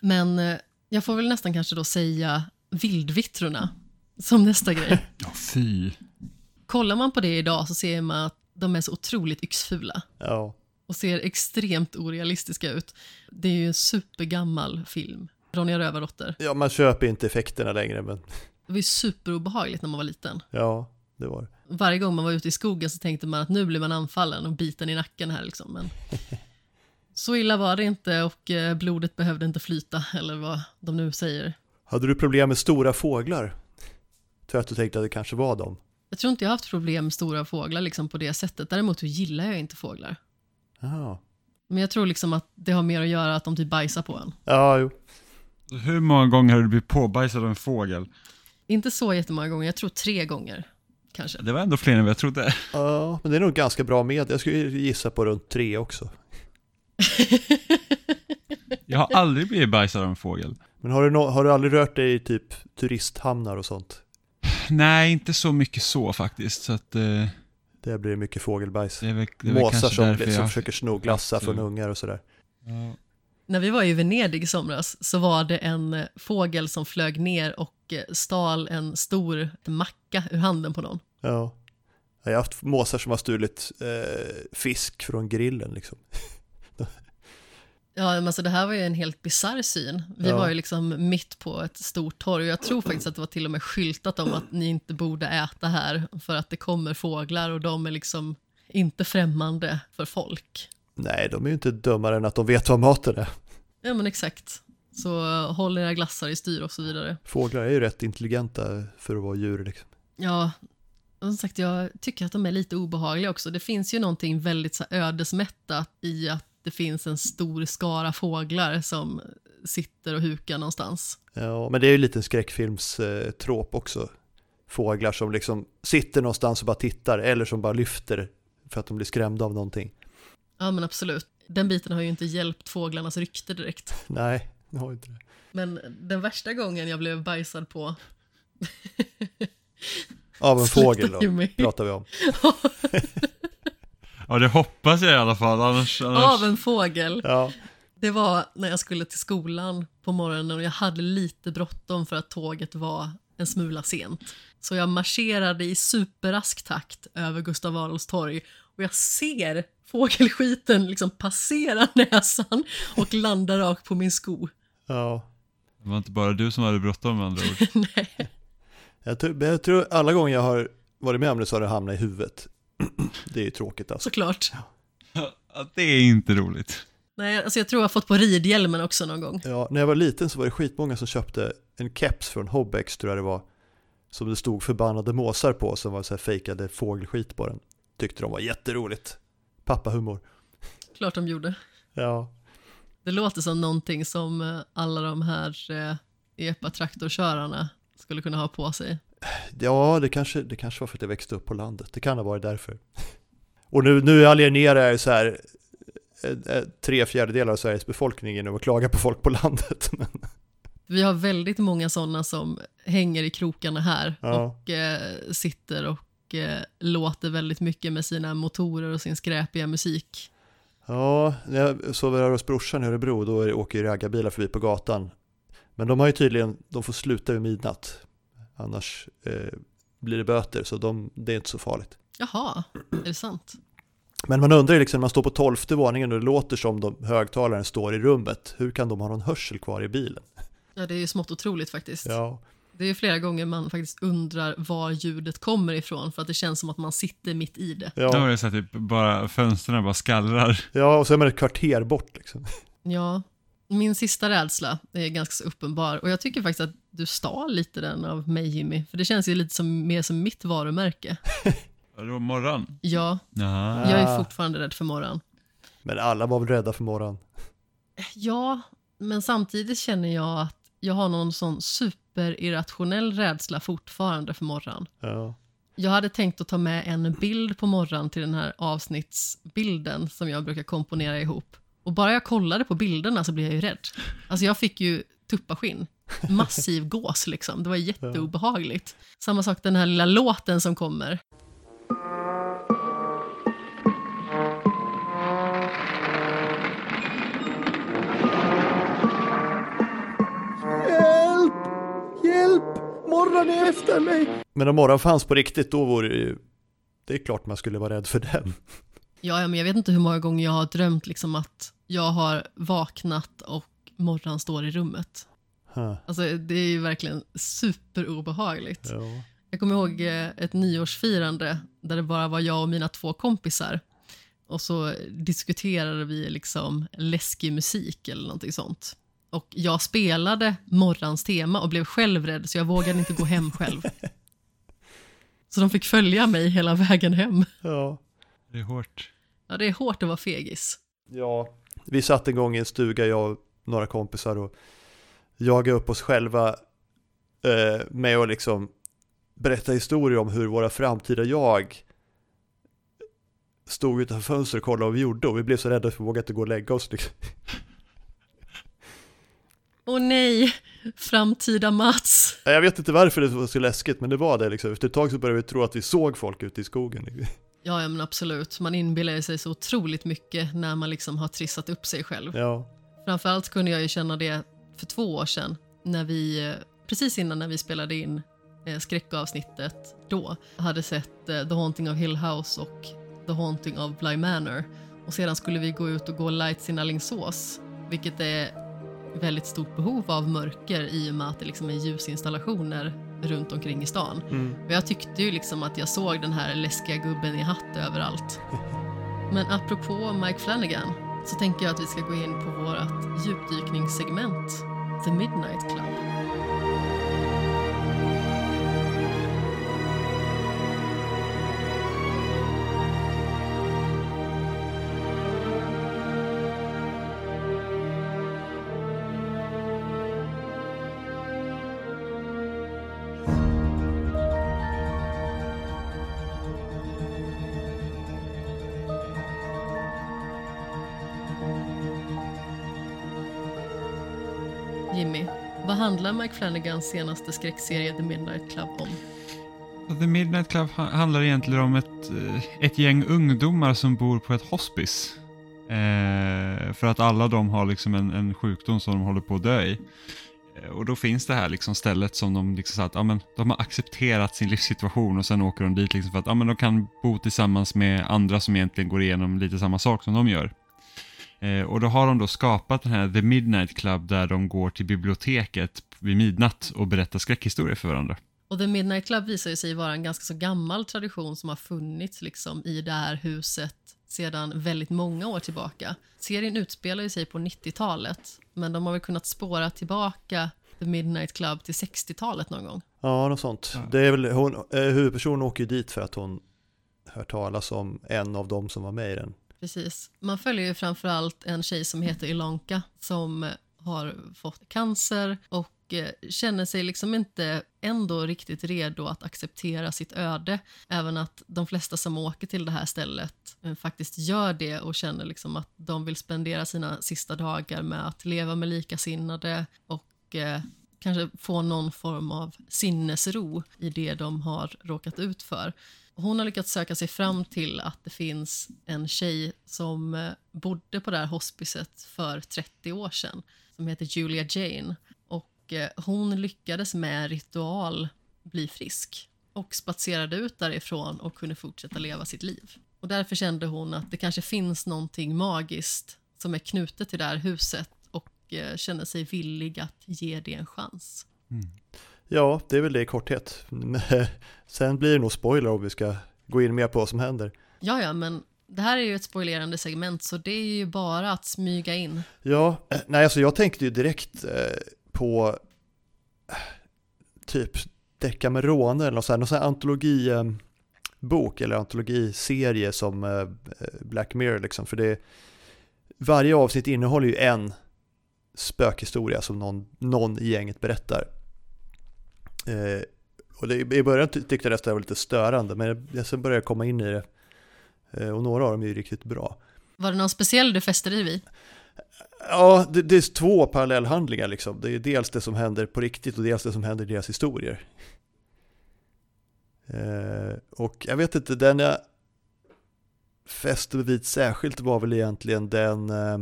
[SPEAKER 1] Men eh, jag får väl nästan kanske då säga Vildvittrorna som nästa grej.
[SPEAKER 2] Ja, fy.
[SPEAKER 1] Kollar man på det idag så ser man att de är så otroligt yxfula.
[SPEAKER 3] Ja.
[SPEAKER 1] Och ser extremt orealistiska ut. Det är ju en supergammal film. Ronja Rövardotter.
[SPEAKER 3] Ja, man köper inte effekterna längre men...
[SPEAKER 1] Det var ju superobehagligt när man var liten.
[SPEAKER 3] Ja, det var
[SPEAKER 1] Varje gång man var ute i skogen så tänkte man att nu blir man anfallen och biten i nacken här liksom. Men så illa var det inte och eh, blodet behövde inte flyta eller vad de nu säger.
[SPEAKER 3] Hade du problem med stora fåglar? Tror att du tänkte att det kanske var dem?
[SPEAKER 1] Jag tror inte jag har haft problem med stora fåglar liksom på det sättet. Däremot gillar jag inte fåglar.
[SPEAKER 3] Ja.
[SPEAKER 1] Men jag tror liksom att det har mer att göra att de typ bajsar på en.
[SPEAKER 3] Ja, jo.
[SPEAKER 2] Hur många gånger har du blivit påbajsad av en fågel?
[SPEAKER 1] Inte så jättemånga gånger, jag tror tre gånger. Kanske.
[SPEAKER 2] Det var ändå fler än vad jag trodde.
[SPEAKER 3] Ja, men det är nog ganska bra med. Jag skulle gissa på runt tre också.
[SPEAKER 2] jag har aldrig blivit bajsad av en fågel.
[SPEAKER 3] Men har du, no har du aldrig rört dig i typ turisthamnar och sånt?
[SPEAKER 2] Nej, inte så mycket så faktiskt. Så att, eh,
[SPEAKER 3] det blir mycket fågelbajs.
[SPEAKER 2] Det är väl,
[SPEAKER 3] Måsar som, som jag... försöker sno glassar från ungar och sådär.
[SPEAKER 2] Ja.
[SPEAKER 1] När vi var i Venedig i somras så var det en fågel som flög ner och eh, stal en stor macka ur handen på någon.
[SPEAKER 3] Ja. Jag har haft måsar som har stulit eh, fisk från grillen liksom.
[SPEAKER 1] Ja, alltså det här var ju en helt bizarr syn. Vi ja. var ju liksom mitt på ett stort torg och jag tror faktiskt att det var till och med skyltat om att ni inte borde äta här för att det kommer fåglar och de är liksom inte främmande för folk.
[SPEAKER 3] Nej, de är ju inte dummare än att de vet vad maten är.
[SPEAKER 1] Ja, men exakt. Så håll era glassar i styr och så vidare.
[SPEAKER 3] Fåglar är ju rätt intelligenta för att vara djur liksom.
[SPEAKER 1] Ja, som sagt, jag tycker att de är lite obehagliga också. Det finns ju någonting väldigt så ödesmättat i att det finns en stor skara fåglar som sitter och hukar någonstans.
[SPEAKER 3] Ja, men det är ju lite en skräckfilmstrop också. Fåglar som liksom sitter någonstans och bara tittar eller som bara lyfter för att de blir skrämda av någonting.
[SPEAKER 1] Ja, men absolut. Den biten har ju inte hjälpt fåglarnas rykte direkt.
[SPEAKER 3] Nej, det har inte det.
[SPEAKER 1] Men den värsta gången jag blev bajsad på
[SPEAKER 3] Av en fågel då, pratar vi om.
[SPEAKER 2] Ja, det hoppas jag i alla fall. Annars, annars...
[SPEAKER 1] Av en fågel.
[SPEAKER 3] Ja.
[SPEAKER 1] Det var när jag skulle till skolan på morgonen och jag hade lite bråttom för att tåget var en smula sent. Så jag marscherade i superrask takt över Gustav Adolfs torg och jag ser fågelskiten liksom passera näsan och landa rakt på min sko.
[SPEAKER 3] Ja.
[SPEAKER 2] Det var inte bara du som hade bråttom med andra ord.
[SPEAKER 1] Nej.
[SPEAKER 3] Jag tror, jag tror alla gånger jag har varit med om det så har det hamnat i huvudet. Det är ju tråkigt alltså.
[SPEAKER 1] Såklart.
[SPEAKER 2] Ja, det är inte roligt.
[SPEAKER 1] Nej, alltså jag tror jag har fått på ridhjälmen också någon gång.
[SPEAKER 3] Ja, när jag var liten så var det skitmånga som köpte en keps från Hobbex tror jag det var. Som det stod förbannade måsar på som var så här fejkade fågelskit på den. Tyckte de var jätteroligt. Pappahumor.
[SPEAKER 1] Klart de gjorde.
[SPEAKER 3] Ja.
[SPEAKER 1] Det låter som någonting som eh, alla de här eh, epatraktorkörarna skulle kunna ha på sig.
[SPEAKER 3] Ja, det kanske, det kanske var för att jag växte upp på landet. Det kan ha varit därför. Och nu, nu alienerar jag så här eh, eh, tre fjärdedelar av Sveriges befolkning genom att klaga på folk på landet. Men,
[SPEAKER 1] Vi har väldigt många sådana som hänger i krokarna här
[SPEAKER 3] Ja.
[SPEAKER 1] och eh, sitter och eh, låter väldigt mycket med sina motorer och sin skräpiga musik.
[SPEAKER 3] ja, när jag sover här hos brorsan i Örebro, då åker ju raggarbilar förbi på gatan. Men de har ju tydligen, de får sluta vid midnatt. Annars eh, blir det böter, så de, det är inte så farligt.
[SPEAKER 1] Jaha, är det sant?
[SPEAKER 3] Men man undrar ju liksom, man står på tolfte våningen och det låter som de högtalaren står i rummet, hur kan de ha någon hörsel kvar i bilen?
[SPEAKER 1] Ja, det är ju smått otroligt faktiskt.
[SPEAKER 3] Ja,
[SPEAKER 1] Det är flera gånger man faktiskt undrar var ljudet kommer ifrån för att det känns som att man sitter mitt i det.
[SPEAKER 2] Då är
[SPEAKER 3] ja,
[SPEAKER 2] det så att typ bara fönstren bara skallrar.
[SPEAKER 3] ja och så är man ett kvarter bort liksom.
[SPEAKER 1] Ja, min sista rädsla är ganska så uppenbar och jag tycker faktiskt att du stal lite den av mig Jimmy, för det känns ju lite som, mer som mitt varumärke.
[SPEAKER 2] Vadå, morgon?
[SPEAKER 1] Ja,
[SPEAKER 2] Jaha.
[SPEAKER 1] jag är
[SPEAKER 3] Ah.
[SPEAKER 1] fortfarande rädd för morgon.
[SPEAKER 3] Men alla var väl rädda för morgon.
[SPEAKER 1] Ja, men samtidigt känner jag att jag har någon sån superirrationell rädsla fortfarande för morgon.
[SPEAKER 3] Ja.
[SPEAKER 1] Jag hade tänkt att ta med en bild på morgon till den här avsnittsbilden som jag brukar komponera ihop. Och bara jag kollade på bilderna så blev jag ju rädd. Alltså jag fick ju tuppaskinn. Massiv gås liksom. Det var jätteobehagligt. Samma sak den här lilla låten som kommer.
[SPEAKER 3] Hjälp! Hjälp! Morgon är efter mig! Men om morgon fanns på riktigt, då vore det ju... Det är klart man skulle vara rädd för den.
[SPEAKER 1] Ja, men jag vet inte hur många gånger jag har drömt liksom att jag har vaknat och morgon står i rummet.
[SPEAKER 3] Huh.
[SPEAKER 1] Alltså det är ju verkligen superobehagligt.
[SPEAKER 3] Ja.
[SPEAKER 1] Jag kommer ihåg eh, ett nyårsfirande där det bara var jag och mina två kompisar. Och så diskuterade vi liksom läskig musik eller någonting sånt. Och jag spelade morgons tema och blev själv rädd så jag vågade inte gå hem själv. Så de fick följa mig hela vägen hem.
[SPEAKER 3] ja.
[SPEAKER 2] Det är hårt.
[SPEAKER 1] Ja, det är hårt att vara fegis.
[SPEAKER 3] Ja. Vi satt en gång i en stuga, jag och några kompisar och jagade upp oss själva eh, med att liksom berätta historier om hur våra framtida jag stod utanför fönstret och kollade vad vi gjorde och vi blev så rädda att vi vågade inte gå och lägga oss. Liksom.
[SPEAKER 1] Åh nej, framtida Mats.
[SPEAKER 3] Jag vet inte varför det var så läskigt, men det var det liksom. Efter ett tag så började vi tro att vi såg folk ute i skogen. liksom.
[SPEAKER 1] Ja, ja, men absolut. Man inbillar sig så otroligt mycket när man liksom har trissat upp sig själv.
[SPEAKER 3] Ja,
[SPEAKER 1] Framförallt kunde jag ju känna det för två år sedan, när vi, eh, precis innan när vi spelade in eh, skräckavsnittet då, hade sett eh, The Haunting of Hill House och The Haunting of Bly Manor. Och sedan skulle vi gå ut och gå lights in Alingsås, vilket är väldigt stort behov av mörker i och med att det liksom är ljusinstallationer runt omkring i stan.
[SPEAKER 3] mm.
[SPEAKER 1] Och jag tyckte ju liksom att jag såg den här läskiga gubben i hatt överallt. Men apropå Mike Flanagan så tänker jag att vi ska gå in på vårt djupdykningssegment The Midnight Club. Handlar Mike Flanagans senaste skräckserie The Midnight Club om?
[SPEAKER 2] The Midnight Club handlar egentligen om ett, eh, ett gäng ungdomar som bor på ett hospice. Eh, för att alla de har liksom en, en sjukdom som de håller på att dö i. Eh, och då finns det här liksom stället som de liksom så att, ja, men, de har accepterat sin livssituation och sen åker de dit liksom för att ja, men de kan bo tillsammans med andra som egentligen går igenom lite samma sak som de gör. Eh, och då har de då skapat den här The Midnight Club där de går till biblioteket vid midnatt och berättar skräckhistorier för varandra.
[SPEAKER 1] Och The Midnight Club visar ju sig vara en ganska så gammal tradition som har funnits liksom i det här huset sedan väldigt många år tillbaka. Serien utspelar ju sig på 90-talet, men de har väl kunnat spåra tillbaka The Midnight Club till 60-talet någon gång.
[SPEAKER 3] ja något sånt.
[SPEAKER 2] Ja.
[SPEAKER 3] Det är väl, hon, eh, huvudpersonen åker ju dit för att hon hör talas om en av dem som var med i den.
[SPEAKER 1] Precis. Man följer ju framförallt en tjej som heter Ilonka som har fått cancer och eh, känner sig liksom inte ändå riktigt redo att acceptera sitt öde. Även att de flesta som åker till det här stället eh, faktiskt gör det och känner liksom att de vill spendera sina sista dagar med att leva med likasinnade och eh, kanske få någon form av sinnesro i det de har råkat ut för. Hon har lyckats söka sig fram till att det finns en tjej som eh, bodde på det här hospicet för 30 år sedan som heter Julia Jane. Och eh, hon lyckades med en ritual bli frisk och spatserade ut därifrån och kunde fortsätta leva sitt liv. Och därför kände hon att det kanske finns någonting magiskt som är knutet till det här huset och eh, kände sig villig att ge det en chans.
[SPEAKER 2] Mm.
[SPEAKER 3] Ja, det är väl det i korthet. Sen blir det nog spoiler om vi ska gå in mer på vad som händer.
[SPEAKER 1] Ja, ja, men det här är ju ett spoilerande segment så det är ju bara att smyga in.
[SPEAKER 3] Ja, eh, nej alltså jag tänkte ju direkt eh, på eh, typ Decamerone eller någon sån här, någon sån här antologibok eller antologiserie som Black Mirror liksom. För det, varje avsnitt innehåller ju en spökhistoria som någon, någon i gänget berättar. Eh, och det, i början tyckte jag nästan det var lite störande, men jag, sen började jag komma in i det. Eh, och några av dem är ju riktigt bra.
[SPEAKER 1] Var det någon speciell du fäste dig vid?
[SPEAKER 3] Ja, det, det, är två parallellhandlingar liksom. Det är dels det som händer på riktigt och dels det som händer i deras historier. Eh, och jag vet inte, den jag fäste mig vid särskilt var väl egentligen den eh,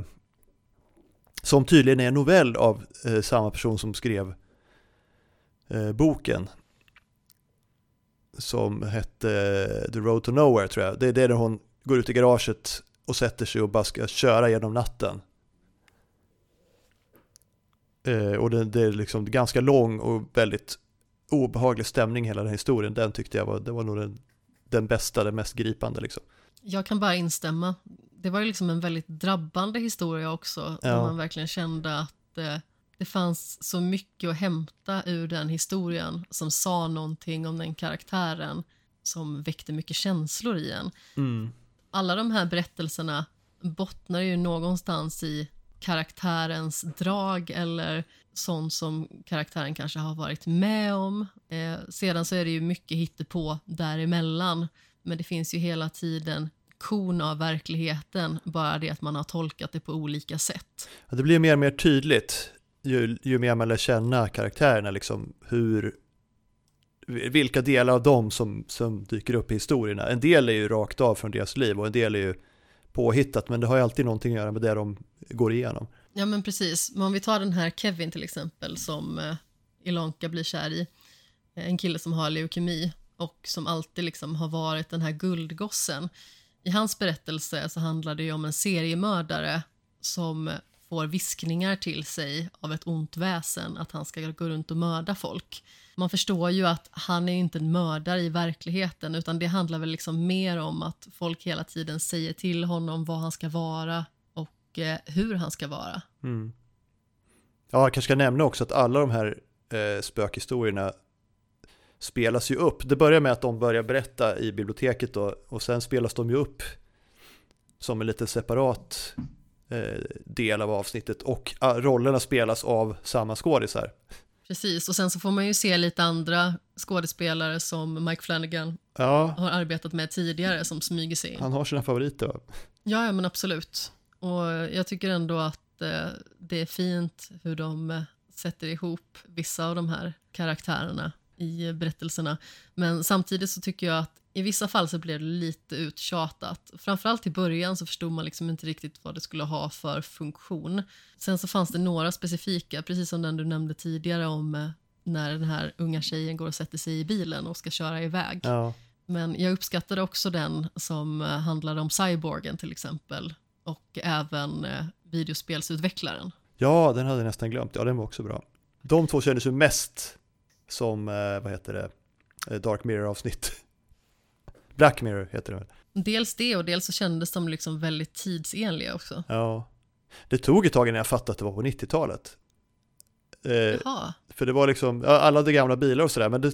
[SPEAKER 3] som tydligen är en novell av eh, samma person som skrev eh, boken som hette The Road to Nowhere tror jag. Det är det där hon går ut i garaget och sätter sig och bara ska köra genom natten. Eh, och det, det, är liksom ganska lång och väldigt obehaglig stämning hela den historien. Den tyckte jag var, det var nog den, den bästa, den mest gripande liksom.
[SPEAKER 1] Jag kan bara instämma. Det var ju liksom en väldigt drabbande historia också. Ja. Där man verkligen kände att eh, det fanns så mycket att hämta ur den historien som sa någonting om den karaktären som väckte mycket känslor i en. Mm. Alla de här berättelserna bottnar ju någonstans i karaktärens drag eller sånt som karaktären kanske har varit med om. Eh, sedan så är det ju mycket hittepå däremellan men det finns ju hela tiden kon av verkligheten, bara det att man har tolkat det på olika sätt.
[SPEAKER 3] Ja, det blir mer och mer tydligt ju, ju mer man lär känna karaktärerna, liksom hur, vilka delar av dem som, som dyker upp i historierna. En del är ju rakt av från deras liv och en del är ju påhittat, men det har ju alltid någonting att göra med det de går igenom.
[SPEAKER 1] Ja men precis, men om vi tar den här Kevin till exempel som eh, Ilonka blir kär i, en kille som har leukemi och som alltid liksom har varit den här guldgossen. I hans berättelse så handlar det ju om en seriemördare som får viskningar till sig av ett ont väsen att han ska gå runt och mörda folk. Man förstår ju att han är inte en mördare i verkligheten utan det handlar väl liksom mer om att folk hela tiden säger till honom vad han ska vara och eh, hur han ska vara.
[SPEAKER 3] Mm. Ja, jag kanske ska nämna också att alla de här eh, spökhistorierna spelas ju upp. Det börjar med att de börjar berätta i biblioteket då, och sen spelas de ju upp som en lite separat del av avsnittet och ah, rollerna spelas av samma skådisar.
[SPEAKER 1] Precis, och sen så får man ju se lite andra skådespelare som Mike Flanagan ja. har arbetat med tidigare som smyger sig in.
[SPEAKER 3] Han har sina favoriter va?
[SPEAKER 1] Ja, ja men absolut. Och jag tycker ändå att eh, det är fint hur de eh, sätter ihop vissa av de här karaktärerna i berättelserna. Men samtidigt så tycker jag att i vissa fall så blev det lite uttjatat. Framförallt i början så förstod man liksom inte riktigt vad det skulle ha för funktion. Sen så fanns det några specifika, precis som den du nämnde tidigare om eh, när den här unga tjejen går och sätter sig i bilen och ska köra iväg. Ja. Men jag uppskattade också den som eh, handlade om cyborgen till exempel och även eh, videospelsutvecklaren.
[SPEAKER 3] Ja, den hade jag nästan glömt. Ja, den var också bra. De två kändes ju mest som, vad heter det, Dark Mirror-avsnitt. Black Mirror heter det väl?
[SPEAKER 1] Dels det och dels så kändes de liksom väldigt tidsenliga också.
[SPEAKER 3] Ja. Det tog ett tag innan jag fattade att det var på 90-talet. Eh, för det var liksom, alla hade gamla bilar och sådär, men det,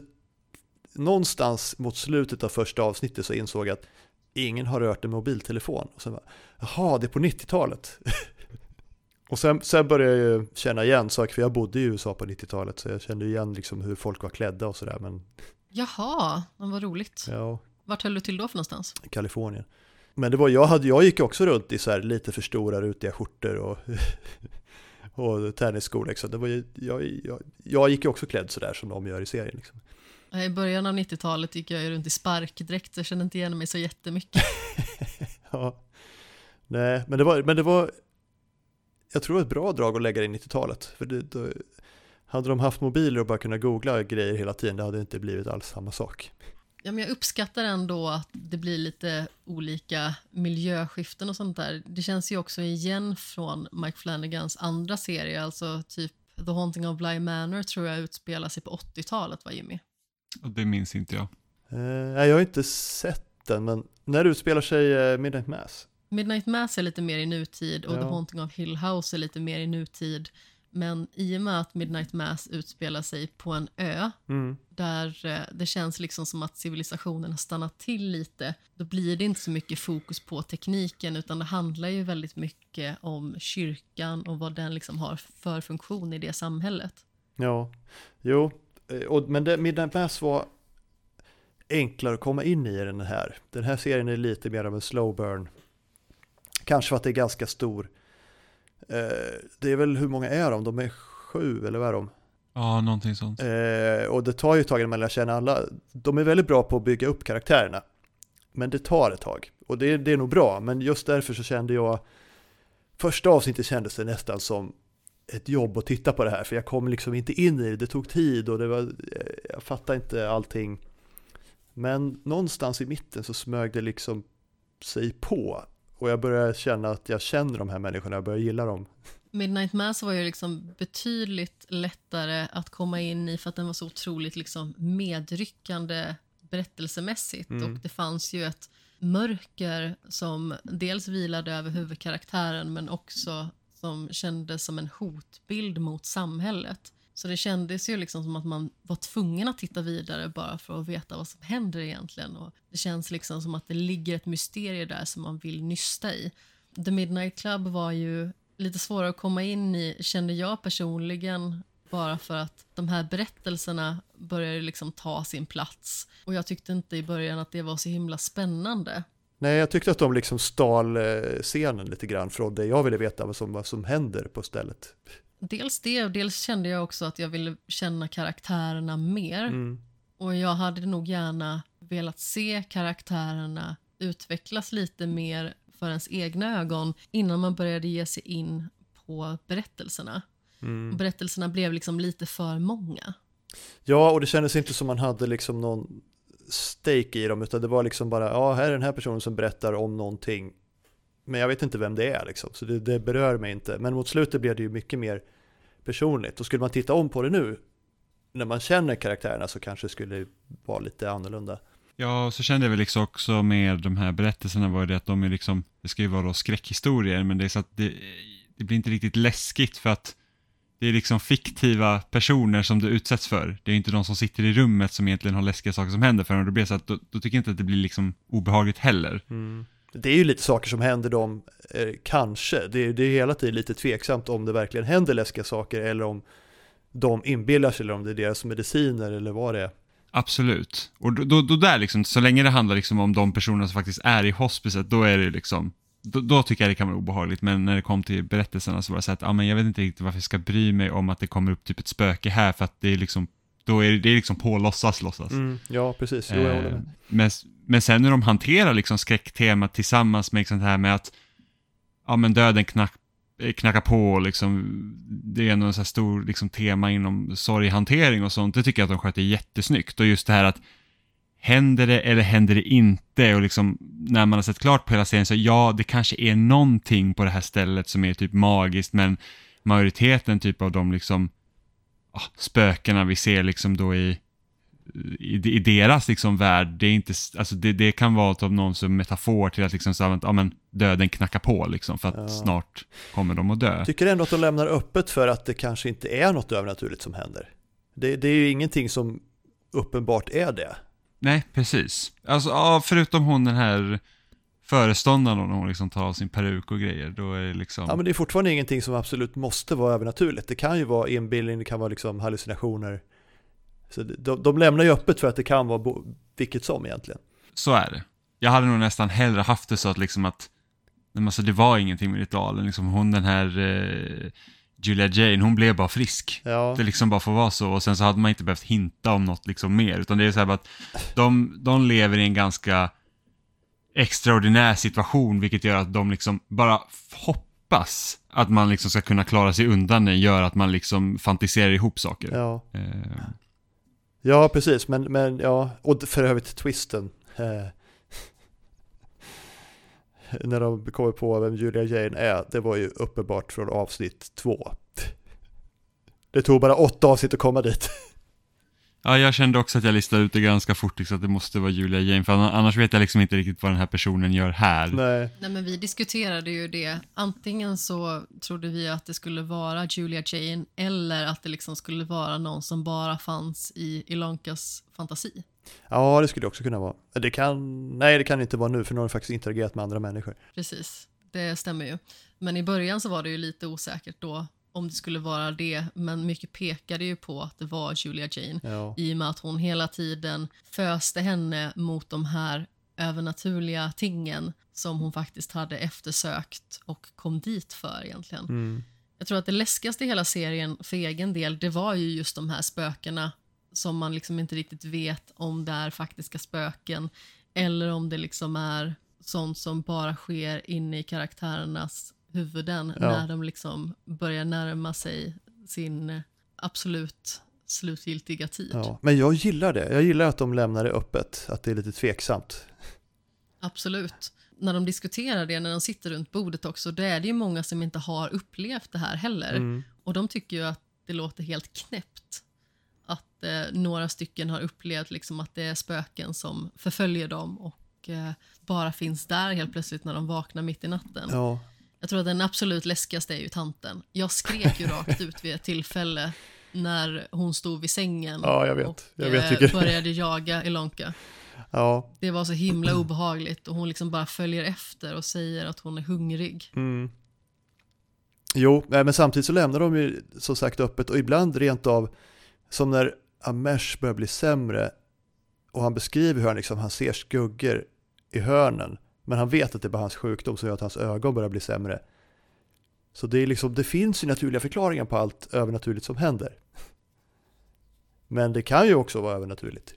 [SPEAKER 3] någonstans mot slutet av första avsnittet så insåg jag att ingen har rört en mobiltelefon. Och sen bara, jaha, det är på 90-talet. Och sen, sen började jag ju känna igen saker, för jag bodde i USA på 90-talet, så jag kände igen liksom hur folk var klädda och sådär, men
[SPEAKER 1] Jaha, men vad roligt.
[SPEAKER 3] ja,
[SPEAKER 1] Vart höll du till då för någonstans?
[SPEAKER 3] Kalifornien. Men det var, jag, hade, jag gick också runt i så här lite för stora rutiga skjortor och, och tennisskor liksom. Det var, jag, jag, jag gick ju också klädd sådär som de gör i serien liksom.
[SPEAKER 1] I början av 90-talet gick jag runt i sparkdräkt, så jag kände inte igen mig så jättemycket.
[SPEAKER 3] Ja. Nej, men det var, men det var, jag tror ett bra drag att lägga det i 90-talet. För det, då, hade de haft mobiler och bara kunnat googla grejer hela tiden, det hade inte blivit alls samma sak.
[SPEAKER 1] Ja, men jag uppskattar ändå att det blir lite olika miljöskiften och sånt där. Det känns ju också igen från Mike Flanagans andra serie, alltså typ The Haunting of Bly Manor tror jag utspelar sig på 80-talet, va Jimmy?
[SPEAKER 2] Det minns inte jag.
[SPEAKER 3] Eh, jag har inte sett den, men när utspelar sig eh, Midnight Mass?
[SPEAKER 1] Midnight Mass är lite mer i nutid och
[SPEAKER 3] Ja.
[SPEAKER 1] The Haunting of Hill House är lite mer i nutid. Men i och med att Midnight Mass utspelar sig på en ö
[SPEAKER 3] Mm.
[SPEAKER 1] där eh, det känns liksom som att civilisationen har stannat till lite, då blir det inte så mycket fokus på tekniken utan det handlar ju väldigt mycket om kyrkan och vad den liksom har för funktion i det samhället.
[SPEAKER 3] Ja, jo, eh, och, men det, Midnight Mass var enklare att komma in i den här. Den här serien är lite mer av en slow burn. Kanske för att det är ganska stor. Eh, det är väl, hur många är de? De är sju, eller vad är de?
[SPEAKER 2] Ja, någonting sånt.
[SPEAKER 3] Eh, och det tar ju ett tag innan man lär känna alla. De är väldigt bra på att bygga upp karaktärerna. Men det tar ett tag. Och det, det är nog bra, men just därför så kände jag Första avsnittet kändes det nästan som ett jobb att titta på det här, för jag kom liksom inte in i det, det tog tid och det var, eh, jag fattade inte allting. Men någonstans i mitten så smög det liksom sig på och jag började känna att jag känner de här människorna, jag börjar gilla dem.
[SPEAKER 1] Midnight Mass var ju liksom betydligt lättare att komma in i för att den var så otroligt liksom medryckande berättelsemässigt
[SPEAKER 3] Mm.
[SPEAKER 1] och det fanns ju ett mörker som dels vilade över huvudkaraktären men också som kändes som en hotbild mot samhället. Så det kändes ju liksom som att man var tvungen att titta vidare bara för att veta vad som händer egentligen. Och det känns liksom som att det ligger ett mysterium där som man vill nysta i. The Midnight Club var ju lite svårare att komma in i, kände jag personligen, bara för att de här berättelserna började liksom ta sin plats. Och jag tyckte inte i början att det var så himla spännande.
[SPEAKER 3] Nej, jag tyckte att de liksom stal eh, scenen lite grann från det jag ville veta vad som, vad som händer på stället.
[SPEAKER 1] Dels det, och dels kände jag också att jag ville känna karaktärerna mer.
[SPEAKER 3] Mm.
[SPEAKER 1] Och jag hade nog gärna velat se karaktärerna utvecklas lite mer för ens egna ögon innan man började ge sig in på berättelserna.
[SPEAKER 3] Mm.
[SPEAKER 1] Berättelserna blev liksom lite för många.
[SPEAKER 3] Ja, och det kändes inte som man hade liksom någon stake i dem, utan det var liksom bara, ja, här är den här personen som berättar om någonting, men jag vet inte vem det är liksom, så det, det berör mig inte. Men mot slutet blev det ju mycket mer personligt, och skulle man titta om på det nu, när man känner karaktärerna så kanske det skulle vara lite annorlunda.
[SPEAKER 2] Ja, så kände jag väl liksom också med de här berättelserna var det att de är liksom, det ska ju vara då skräckhistorier, men det är så att det, det blir inte riktigt läskigt för att det är liksom fiktiva personer som du utsätts för. Det är inte de som sitter i rummet som egentligen har läskiga saker som händer för dem. Då blir så att då, då tycker jag inte att det blir liksom obehagligt heller.
[SPEAKER 3] Det är ju lite saker som händer dem, eh, kanske. Det, är- det är hela tiden lite tveksamt om det verkligen händer läskiga saker eller om de inbillar sig eller om det är deras mediciner eller vad det är.
[SPEAKER 2] Absolut. Och då, då, då där liksom, så länge det handlar liksom om de personer som faktiskt är i hospiset, då är det liksom, då, då tycker jag det kan vara obehagligt. Men när det kom till berättelserna så var det så att, ja men jag vet inte riktigt varför jag ska bry mig om att det kommer upp typ ett spöke här, för att det är liksom, då är det, det är liksom på låtsas låtsas.
[SPEAKER 3] Mm, ja, precis. Jo, jag håller
[SPEAKER 2] Eh,
[SPEAKER 3] med.
[SPEAKER 2] men, men sen när de hanterar liksom skräcktemat tillsammans med sånt här med att ja, men döden knack, eh, knackar på liksom, det är ändå en så här stor liksom, tema inom sorghantering och sånt. Det tycker jag att de sköter jättesnyggt. Och just det här att händer det eller händer det inte? Och liksom, när man har sett klart på hela serien så ja, det kanske är någonting på det här stället som är typ magiskt, men majoriteten typ av de liksom ah, spökena vi ser liksom då i i, i deras liksom värld, det är inte, alltså det, det kan vara av någon som metafor till att liksom så att, ja men döden knackar på liksom för att
[SPEAKER 3] Ja.
[SPEAKER 2] snart kommer de att dö.
[SPEAKER 3] Tycker ändå att de lämnar öppet för att det kanske inte är något övernaturligt som händer. Det, det är ju ingenting som uppenbart är det.
[SPEAKER 2] Nej, precis. Alltså, ja, förutom hon den här föreståndaren när hon liksom tar av sin peruk och grejer, då är det liksom...
[SPEAKER 3] Ja men det är fortfarande ingenting som absolut måste vara övernaturligt. Det kan ju vara inbildning, det kan vara liksom hallucinationer. Så de, de lämnar ju öppet för att det kan vara bo, vilket som egentligen.
[SPEAKER 2] Så är det. Jag hade nog nästan hellre haft det så att liksom att, alltså det var ingenting med ritualen, liksom hon den här eh, Julia Jane, hon blev bara frisk.
[SPEAKER 3] Ja,
[SPEAKER 2] Det liksom bara får vara så och sen så hade man inte behövt hinta om något liksom mer, utan det är så här att de, de lever i en ganska extraordinär situation, vilket gör att de liksom bara hoppas att man liksom ska kunna klara sig undan den, gör att man liksom fantiserar ihop saker.
[SPEAKER 3] ja.
[SPEAKER 2] Eh,
[SPEAKER 3] ja precis, men, men ja, och för övrigt twisten. Eh, när de kommer på vem Julia Jane är, det var ju uppenbart från avsnitt två. Det tog bara åtta avsnitt att komma dit.
[SPEAKER 2] Ja, jag kände också att jag listade ut det ganska fort, liksom, att det måste vara Julia Jane, för annars vet jag liksom inte riktigt vad den här personen gör här.
[SPEAKER 3] Nej,
[SPEAKER 1] Nej, men vi diskuterade ju det. Antingen så trodde vi att det skulle vara Julia Jane eller att det liksom skulle vara någon som bara fanns i Ilonkas fantasi.
[SPEAKER 3] ja det skulle det också kunna vara. Det kan, nej det kan inte vara nu för nu har de faktiskt interagerat med andra människor.
[SPEAKER 1] Precis, det stämmer ju. Men i början så var det ju lite osäkert då om det skulle vara det, men mycket pekade ju på att det var Julia Jane
[SPEAKER 3] Ja,
[SPEAKER 1] i och med att hon hela tiden föste henne mot de här övernaturliga tingen som hon faktiskt hade eftersökt och kom dit för egentligen.
[SPEAKER 3] mm.
[SPEAKER 1] Jag tror att det läskigaste i hela serien för egen del, det var ju just de här spökena som man liksom inte riktigt vet om det är faktiska spöken eller om det liksom är sånt som bara sker inne i karaktärernas huvuden
[SPEAKER 3] Ja.
[SPEAKER 1] när de liksom börjar närma sig sin absolut slutgiltiga tid.
[SPEAKER 3] ja. Men jag gillar det. Jag gillar att de lämnar det öppet, att det är lite tveksamt.
[SPEAKER 1] Absolut. När de diskuterar det, när de sitter runt bordet också, då är det ju många som inte har upplevt det här heller.
[SPEAKER 3] Mm.
[SPEAKER 1] Och de tycker ju att det låter helt knäppt. Att eh, några stycken har upplevt liksom att det är spöken som förföljer dem och eh, bara finns där helt plötsligt när de vaknar mitt i natten.
[SPEAKER 3] Ja,
[SPEAKER 1] Jag tror att den absolut läskigaste är ju tanten. Jag skrek ju rakt ut vid ett tillfälle när hon stod vid sängen
[SPEAKER 3] Ja, jag vet.
[SPEAKER 1] och
[SPEAKER 3] Jag vet
[SPEAKER 1] eh, började jaga Ilonka.
[SPEAKER 3] ja.
[SPEAKER 1] Det var så himla obehagligt och hon liksom bara följer efter och säger att hon är hungrig.
[SPEAKER 3] Mm. Jo, men samtidigt så lämnar de ju som sagt öppet och ibland rent av som när Amesh börjar bli sämre och han beskriver hur han, liksom, han ser skuggor i hörnen men han vet att det är bara hans sjukdom som gör att hans ögon börjar bli sämre. Så det, är liksom, det finns ju naturliga förklaringar på allt övernaturligt som händer. Men det kan ju också vara övernaturligt.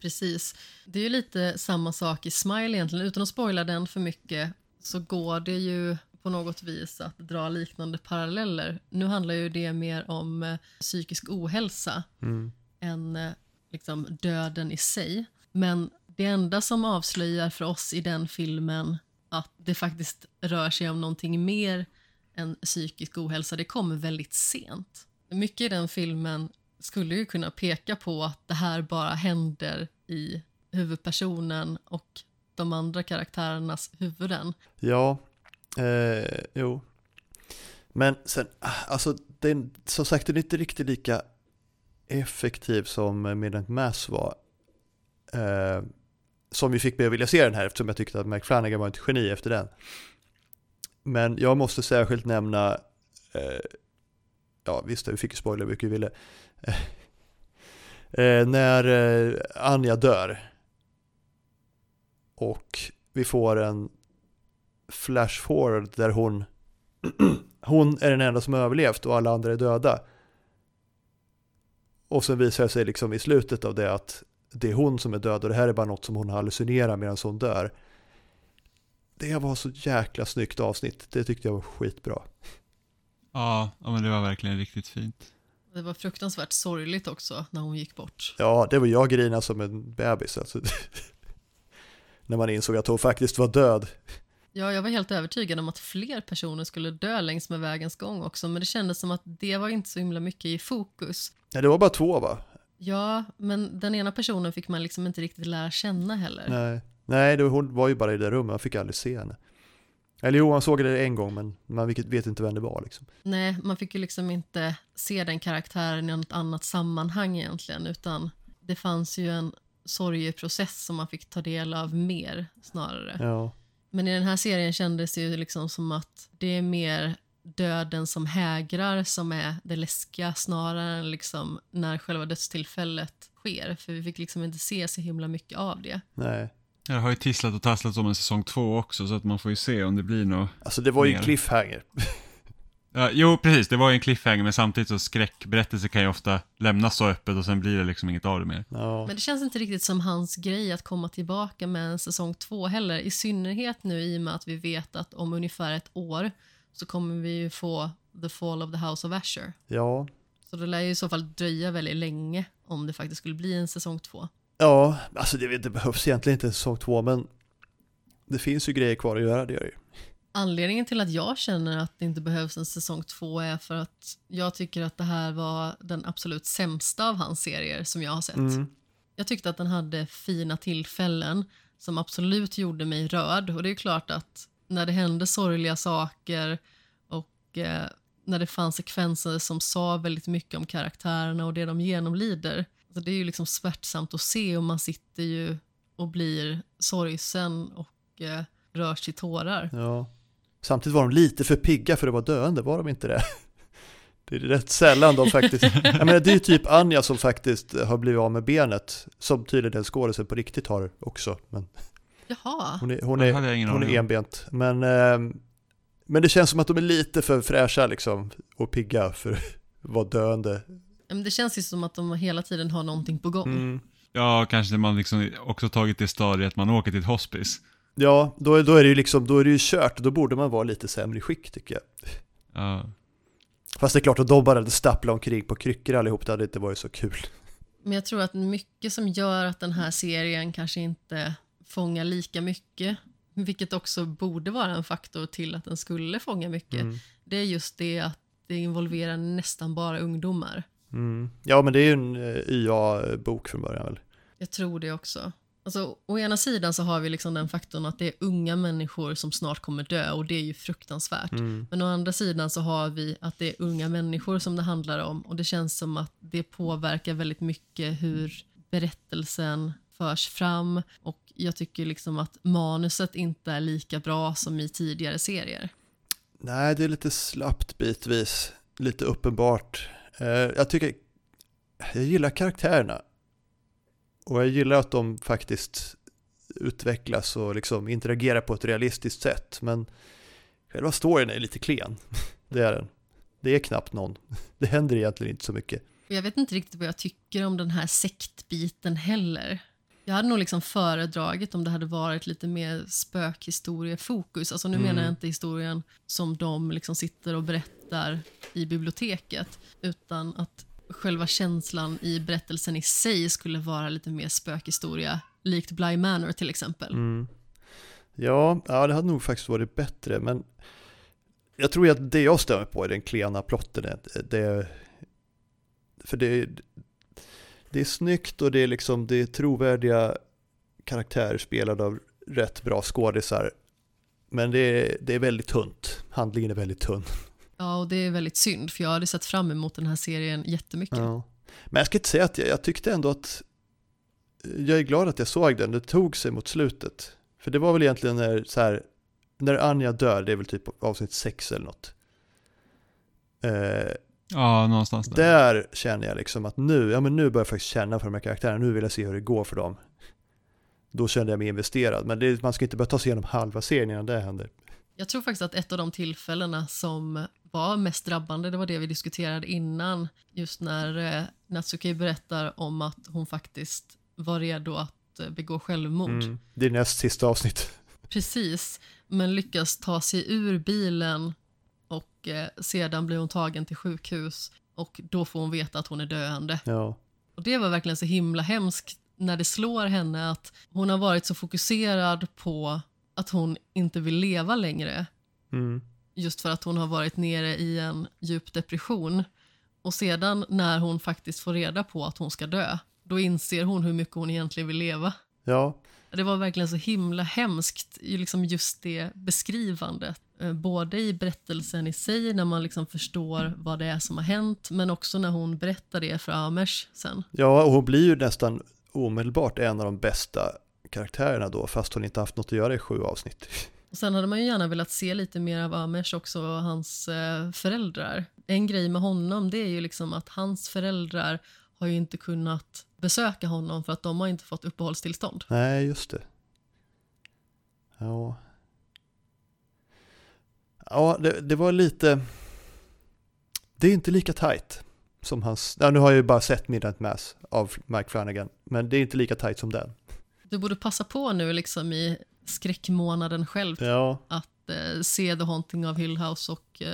[SPEAKER 1] Precis. Det är ju lite samma sak i Smile egentligen. Utan att spoila den för mycket så går det ju på något vis att dra liknande paralleller. Nu handlar ju det mer om eh, psykisk ohälsa
[SPEAKER 3] Mm.
[SPEAKER 1] än eh, liksom döden i sig. Men det enda som avslöjar för oss i den filmen att det faktiskt rör sig om någonting mer än psykisk ohälsa, det kommer väldigt sent. Mycket i den filmen skulle ju kunna peka på att det här bara händer i huvudpersonen och de andra karaktärernas huvuden.
[SPEAKER 3] Ja, eh, jo. Men sen, alltså den, som sagt den är inte riktigt lika effektiv som Midnight Mass var. Eh, som ju fick mig att vilja se den här eftersom jag tyckte att Mike Flanagan var ett geni efter den. Men jag måste särskilt nämna, eh, ja visst vi fick ju spoiler hur mycket vi ville. Eh, eh, när eh, Anja dör. Och vi får en flash forward där hon hon är den enda som har överlevt och alla andra är döda. Och sen visar det sig liksom i slutet av det att det är hon som är död och det här är bara något som hon hallucinerar medan hon dör. Det var så jäkla snyggt avsnitt. Det tyckte jag var skitbra.
[SPEAKER 2] Ja, ja, men det var verkligen riktigt fint.
[SPEAKER 1] Det var fruktansvärt sorgligt också när hon gick bort.
[SPEAKER 3] Ja, det var jag grina som en bebis. Alltså. När man insåg att hon faktiskt var död.
[SPEAKER 1] Ja, jag var helt övertygad om att fler personer skulle dö längs med vägens gång också, men det kändes som att det var inte så himla mycket i fokus.
[SPEAKER 3] Nej, det var bara två va?
[SPEAKER 1] Ja, men den ena personen fick man liksom inte riktigt lära känna heller.
[SPEAKER 3] Nej, Nej det, hon var ju bara i det rummet, man fick aldrig se henne. Eller jo, man såg det en gång men man vet- vet inte vem det var liksom.
[SPEAKER 1] Nej, man fick ju liksom inte se den karaktären i något annat sammanhang egentligen, utan det fanns ju en sorgeprocess som man fick ta del av mer snarare.
[SPEAKER 3] Ja.
[SPEAKER 1] Men i den här serien kändes det ju liksom som att det är mer döden som hägrar som är det läskiga snarare än liksom när själva dödstillfället sker. För vi fick liksom inte se så himla mycket av det.
[SPEAKER 3] Nej.
[SPEAKER 2] Det har ju tisslat och tasslat om en säsong två också, så att man får ju se om det blir något.
[SPEAKER 3] Alltså det var ju
[SPEAKER 2] Mer.
[SPEAKER 3] en cliffhanger.
[SPEAKER 2] Ja, jo, precis, det var ju en cliffhanger, men samtidigt så skräckberättelser kan ju ofta lämnas så öppet och sen blir det liksom inget av det mer.
[SPEAKER 3] Ja.
[SPEAKER 1] Men det känns inte riktigt som hans grej att komma tillbaka med en säsong två heller. I synnerhet nu i och med att vi vet att om ungefär ett år så kommer vi ju få The Fall of the House of Asher.
[SPEAKER 3] ja.
[SPEAKER 1] Så det lär ju i så fall dröja väldigt länge om det faktiskt skulle bli en säsong två.
[SPEAKER 3] Ja, alltså det, det behövs egentligen inte en säsong två, men det finns ju grejer kvar att göra, det gör det ju.
[SPEAKER 1] Anledningen till att jag känner att det inte behövs en säsong två är för att jag tycker att det här var den absolut sämsta av hans serier som jag har sett.
[SPEAKER 3] Mm.
[SPEAKER 1] Jag tyckte att den hade fina tillfällen som absolut gjorde mig rörd. Och det är klart att när det hände sorgliga saker och eh, när det fanns sekvenser som sa väldigt mycket om karaktärerna och det de genomlider. Alltså det är ju liksom smärtsamt att se och man sitter ju och blir sorgsen och eh, rörs till tårar.
[SPEAKER 3] Ja. Samtidigt var de lite för pigga för att vara döende, var de inte det? Det är rätt sällan de faktiskt... Jag menar, det är typ Anja som faktiskt har blivit av med benet, som tydligen den skådisen på riktigt har också. Men
[SPEAKER 1] Jaha,
[SPEAKER 3] hon är, hon är, hon är enbent. Men, ehm, men det känns som att de är lite för fräscha liksom, och pigga för att vara döende.
[SPEAKER 1] men det känns ju som att de hela tiden har någonting på gång.
[SPEAKER 3] Mm.
[SPEAKER 2] Ja, kanske när man liksom också tagit det stadiet att man åker till ett hospice.
[SPEAKER 3] Ja, då, är- då är det ju liksom, då är det ju kört, då borde man vara lite sämre i skick tycker jag.
[SPEAKER 2] Ja.
[SPEAKER 3] Fast det är klart att de bara hade stapplat omkring på kryckor allihop, det hade inte varit så kul.
[SPEAKER 1] Men jag tror att mycket som gör att den här serien kanske inte fångar lika mycket, vilket också borde vara en faktor till att den skulle fånga mycket,
[SPEAKER 3] Mm.
[SPEAKER 1] det är just det att det involverar nästan bara ungdomar.
[SPEAKER 3] Mm. Ja, men det är ju en eh, YA-bok från början väl?
[SPEAKER 1] Jag tror det också. Alltså, å ena sidan så har vi liksom den faktorn att det är unga människor som snart kommer dö och det är ju fruktansvärt.
[SPEAKER 3] Mm.
[SPEAKER 1] Men å andra sidan så har vi att det är unga människor som det handlar om och det känns som att det påverkar väldigt mycket hur berättelsen förs fram och jag tycker liksom att manuset inte är lika bra som i tidigare serier.
[SPEAKER 3] Nej, det är lite slappt bitvis, lite uppenbart. Eh, jag tycker, jag gillar karaktärerna. Och jag gillar att de faktiskt utvecklas och liksom interagerar på ett realistiskt sätt. Men själva storyn är lite klen. Det är den. Det är knappt någon. Det händer egentligen inte så mycket.
[SPEAKER 1] Jag vet inte riktigt vad jag tycker om den här sektbiten heller. Jag hade nog liksom föredragit om det hade varit lite mer spökhistoriefokus. Alltså nu
[SPEAKER 3] Mm.
[SPEAKER 1] menar jag inte historien som de liksom sitter och berättar i biblioteket, utan att själva känslan i berättelsen i sig skulle vara lite mer spökhistoria, likt Bly Manor till exempel.
[SPEAKER 3] Mm. Ja, ja, det hade nog faktiskt varit bättre, men jag tror att det jag stämmer på är den klena plotten. Det, det, för det, det är snyggt och det är liksom det är trovärdiga karaktärer spelade av rätt bra skådisar. Men det är, det är väldigt tunt. Handlingen är väldigt tunn.
[SPEAKER 1] Ja, och det är väldigt synd, för jag hade sett fram emot den här serien jättemycket.
[SPEAKER 3] Ja. Men jag ska inte säga att jag, jag tyckte ändå att jag är glad att jag såg den. Det tog sig mot slutet. För det var väl egentligen när, så här, när Anja dör, det är väl typ avsnitt sex eller något. Eh,
[SPEAKER 2] ja, någonstans där.
[SPEAKER 3] där känner jag liksom att nu, ja men nu börjar jag faktiskt känna för de här karaktärerna, nu vill jag se hur det går för dem. Då kände jag mig investerad, men det, man ska inte börja ta sig igenom halva serien innan det händer.
[SPEAKER 1] Jag tror faktiskt att ett av de tillfällena som var mest drabbande, det var det vi diskuterade innan, just när eh, Natsuki berättar om att hon faktiskt var redo att eh, begå självmord.
[SPEAKER 3] Mm. Det är näst sista avsnitt.
[SPEAKER 1] Precis, men lyckas ta sig ur bilen och eh, sedan blir hon tagen till sjukhus och då får hon veta att hon är döende.
[SPEAKER 3] Ja.
[SPEAKER 1] Och det var verkligen så himla hemskt när det slår henne att hon har varit så fokuserad på att hon inte vill leva längre
[SPEAKER 3] Mm.
[SPEAKER 1] just för att hon har varit nere i en djup depression. Och sedan när hon faktiskt får reda på att hon ska dö, då inser hon hur mycket hon egentligen vill leva.
[SPEAKER 3] Ja,
[SPEAKER 1] Det var verkligen så himla hemskt, liksom just det beskrivandet. Eh, Både i berättelsen i sig, när man liksom förstår vad det är som har hänt, men också när hon berättar det för Amers sen.
[SPEAKER 3] Ja, och hon blir ju nästan omedelbart en av de bästa karaktärerna då, fast hon inte haft något att göra i sju avsnitt.
[SPEAKER 1] Och sen hade man ju gärna velat se lite mer av Amesh också och hans eh, föräldrar. En grej med honom det är ju liksom att hans föräldrar har ju inte kunnat besöka honom för att de har inte fått uppehållstillstånd.
[SPEAKER 3] Nej, just det. Ja. Ja, det, det var lite... Det är inte lika tight som hans... Ja, nu har jag ju bara sett Midnight Mass av Mike Flanagan, men det är inte lika tight som den.
[SPEAKER 1] Du borde passa på nu liksom i skräckmånaden själv
[SPEAKER 3] Ja,
[SPEAKER 1] att se The Haunting of Hill House och eh,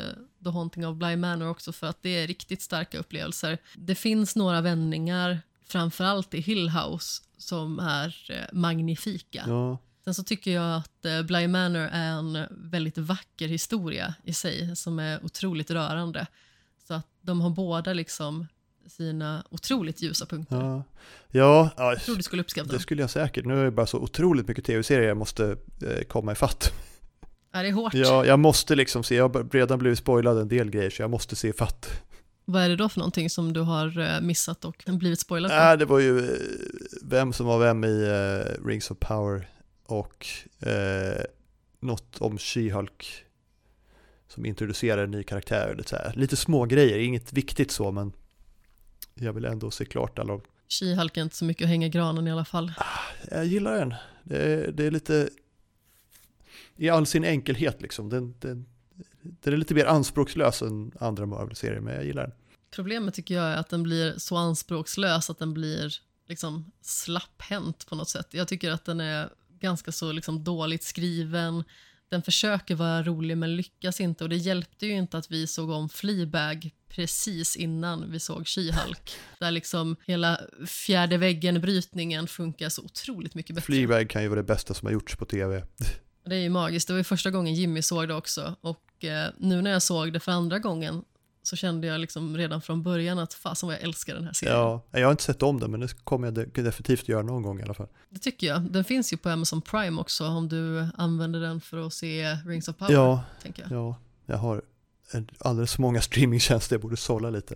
[SPEAKER 1] The Haunting of Bly Manor också för att det är riktigt starka upplevelser. Det finns några vändningar, framförallt i Hill House, som är eh, magnifika.
[SPEAKER 3] ja,
[SPEAKER 1] Sen så tycker jag att eh, Bly Manor är en väldigt vacker historia i sig som är otroligt rörande. Så att de har båda liksom sina otroligt ljusa punkter.
[SPEAKER 3] ja. Ja, ja
[SPEAKER 1] Jag tror du skulle uppskatta
[SPEAKER 3] det skulle jag säkert. Nu är det bara så otroligt mycket tv-serier jag måste eh, komma ifatt.
[SPEAKER 1] Är det hårt?
[SPEAKER 3] Ja, jag måste liksom se, jag har redan blivit spoilad en del grejer så jag måste se ifatt.
[SPEAKER 1] Vad är det då för någonting som du har eh, missat och blivit spoilad på?
[SPEAKER 3] Nej, det var ju eh, vem som var vem i eh, Rings of Power och eh, något om She-Hulk som introducerar en ny karaktär. Lite, så här. lite små grejer, inget viktigt så, men jag vill ändå se klart alla.
[SPEAKER 1] She-Hulk är inte så mycket att hänga i granen i alla fall.
[SPEAKER 3] Jag gillar den. Det är, det är lite i all sin enkelhet liksom. Den, den, den är lite mer anspråkslös än andra Marvel-serier, men jag gillar den.
[SPEAKER 1] Problemet tycker jag är att den blir så anspråkslös att den blir liksom slapphänt på något sätt. Jag tycker att den är ganska så liksom dåligt skriven. Den försöker vara rolig men lyckas inte och det hjälpte ju inte att vi såg om Fleabag precis innan vi såg She-Hulk. Där liksom hela fjärde väggen-brytningen funkar så otroligt mycket bättre.
[SPEAKER 3] Fleabag kan ju vara det bästa som har gjorts på tv.
[SPEAKER 1] Det är ju magiskt. Det var ju första gången Jimmy såg det också. Och eh, nu när jag såg det för andra gången så kände jag liksom redan från början att fasen vad jag älskar den här serien.
[SPEAKER 3] Ja, jag har inte sett om den, men det kommer jag de- definitivt göra någon gång i alla fall.
[SPEAKER 1] Det tycker jag. Den finns ju på Amazon Prime också om du använder den för att se Rings of Power.
[SPEAKER 3] Ja,
[SPEAKER 1] Tänker jag.
[SPEAKER 3] ja, jag har alldeles för många streamingtjänster, jag borde sålla lite.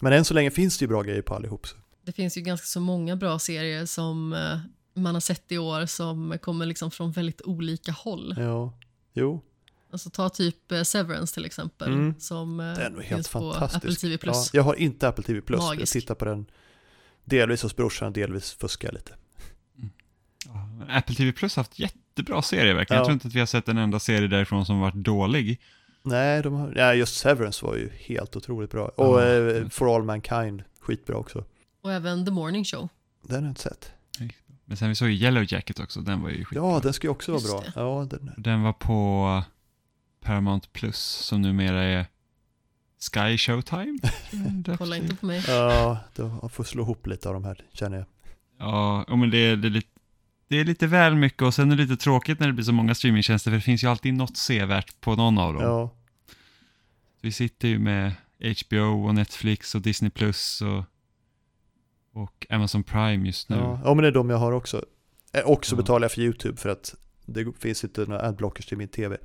[SPEAKER 3] Men än så länge finns det ju bra grejer på allihop. Så.
[SPEAKER 1] Det finns ju ganska så många bra serier som eh, man har sett i år som kommer liksom från väldigt olika håll.
[SPEAKER 3] Ja, jo,
[SPEAKER 1] Alltså ta typ eh, Severance till exempel
[SPEAKER 3] Mm.
[SPEAKER 1] som eh,
[SPEAKER 3] det är helt fantastiskt.
[SPEAKER 1] Apple TV+.
[SPEAKER 3] Ja, jag har inte Apple TV+, jag
[SPEAKER 1] Magisk.
[SPEAKER 3] tittar på den delvis hos brorsan, delvis fuskar jag lite.
[SPEAKER 2] Ja, Apple TV Plus har haft jättebra serier verkligen.
[SPEAKER 3] Ja.
[SPEAKER 2] Jag tror inte att vi har sett en enda serie därifrån som varit dålig.
[SPEAKER 3] Nej, de har, ja, just Severance var ju helt otroligt bra. Och eh, For All Mankind, skitbra också.
[SPEAKER 1] Och även The Morning Show.
[SPEAKER 3] Den har jag inte sett.
[SPEAKER 2] Men sen vi såg ju Yellow Jacket också, den var ju skitbra.
[SPEAKER 3] Ja, den ska ju också vara bra.
[SPEAKER 1] det.
[SPEAKER 3] Ja, den,
[SPEAKER 2] Den var på Paramount Plus, som numera är Sky Showtime.
[SPEAKER 1] Kolla inte på mig.
[SPEAKER 3] ja, då jag får slå ihop lite av de här, känner jag.
[SPEAKER 2] Ja, ja, men det är, det, är lite, det är lite väl mycket och sen är det lite tråkigt när det blir så många streamingtjänster för det finns ju alltid något sevärt på någon av dem.
[SPEAKER 3] Ja,
[SPEAKER 2] Vi sitter ju med HBO och Netflix och Disney Plus och, och Amazon Prime just nu.
[SPEAKER 3] ja. ja, men det är de jag har också. Eh, Och så betalar jag för YouTube för att det finns inte några adblockers till min tv.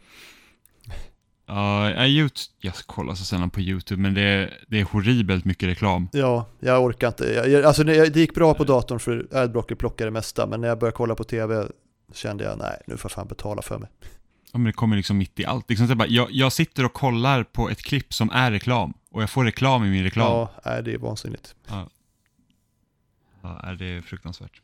[SPEAKER 2] Ja, jag, YouTube, jag kollar så sällan på YouTube men det är, det är horribelt mycket reklam.
[SPEAKER 3] Ja, jag orkar inte. Jag, jag, alltså det det gick bra på datorn för adblocker plockar det mesta, men när jag började kolla på tv kände jag nej, nu får jag fan betala för mig.
[SPEAKER 2] Ja, men det kommer liksom mitt i allt. Liksom så bara, jag, jag sitter och kollar på ett klipp som är reklam och jag får reklam i min reklam.
[SPEAKER 3] Ja, nej, det är vansinnigt.
[SPEAKER 2] Ja, ja det är fruktansvärt.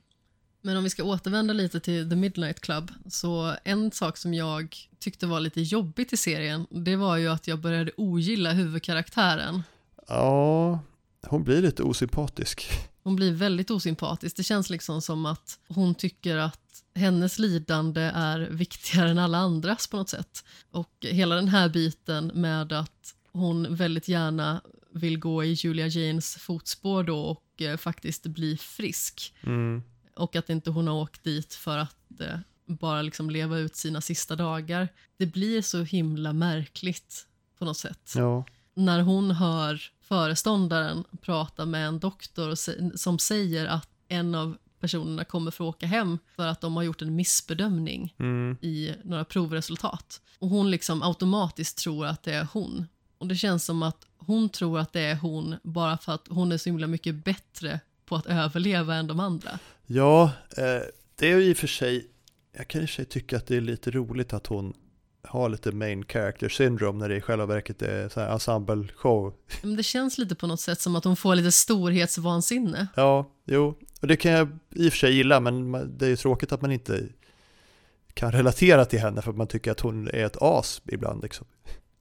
[SPEAKER 1] Men om vi ska återvända lite till The Midnight Club, så en sak som jag tyckte var lite jobbigt i serien, det var ju att jag började ogilla huvudkaraktären.
[SPEAKER 3] Ja, hon blir lite osympatisk.
[SPEAKER 1] Hon blir väldigt osympatisk. Det känns liksom som att hon tycker att hennes lidande är viktigare än alla andras på något sätt. Och hela den här biten med att hon väldigt gärna vill gå i Julia Janes fotspår då och eh, faktiskt bli frisk.
[SPEAKER 3] Mm.
[SPEAKER 1] och att inte hon har åkt dit för att eh, bara liksom leva ut sina sista dagar. Det blir så himla märkligt på något sätt.
[SPEAKER 3] Ja,
[SPEAKER 1] När hon hör föreståndaren prata med en doktor och som säger att en av personerna kommer få åka hem för att de har gjort en missbedömning
[SPEAKER 3] mm.
[SPEAKER 1] i några provresultat. Och hon liksom automatiskt tror att det är hon. Och det känns som att hon tror att det är hon bara för att hon är så himla mycket bättre på att överleva än de andra.
[SPEAKER 3] ja eh, det är ju i och för sig jag kan i och för sig tycka att det är lite roligt att hon har lite main character syndrome när det i själva verket är så här ensemble show.
[SPEAKER 1] Men det känns lite på något sätt som att hon får lite storhetsvansinne.
[SPEAKER 3] Ja, jo, och det kan jag i och för sig gilla, men det är ju tråkigt att man inte kan relatera till henne för att man tycker att hon är ett as ibland. Liksom.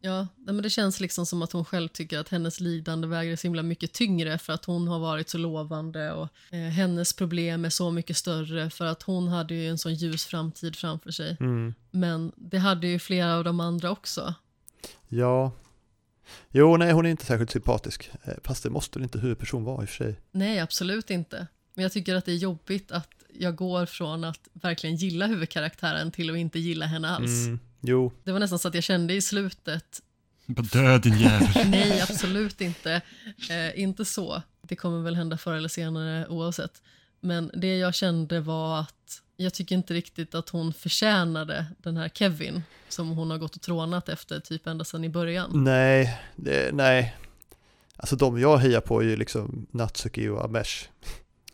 [SPEAKER 1] Ja, men det känns liksom som att hon själv tycker att hennes lidande väger så himla mycket tyngre för att hon har varit så lovande och eh, hennes problem är så mycket större för att hon hade ju en sån ljus framtid framför sig.
[SPEAKER 3] Mm.
[SPEAKER 1] Men det hade ju flera av de andra också.
[SPEAKER 3] Ja, jo, nej, hon är inte särskilt sympatisk, eh, fast det måste väl inte huvudperson vara i och för sig.
[SPEAKER 1] Nej, absolut inte. Men jag tycker att det är jobbigt att jag går från att verkligen gilla huvudkaraktären till att inte gilla henne alls.
[SPEAKER 3] Mm. Jo,
[SPEAKER 1] Det var nästan så att jag kände i slutet,
[SPEAKER 2] död din jävel.
[SPEAKER 1] nej absolut inte, eh, inte så. Det kommer väl hända förr eller senare oavsett. Men det jag kände var att jag tycker inte riktigt att hon förtjänade den här Kevin som hon har gått och trånat efter typ ända sedan i början.
[SPEAKER 3] nej, det, nej. Alltså de jag hejar på är ju liksom Natsuki och Amesh.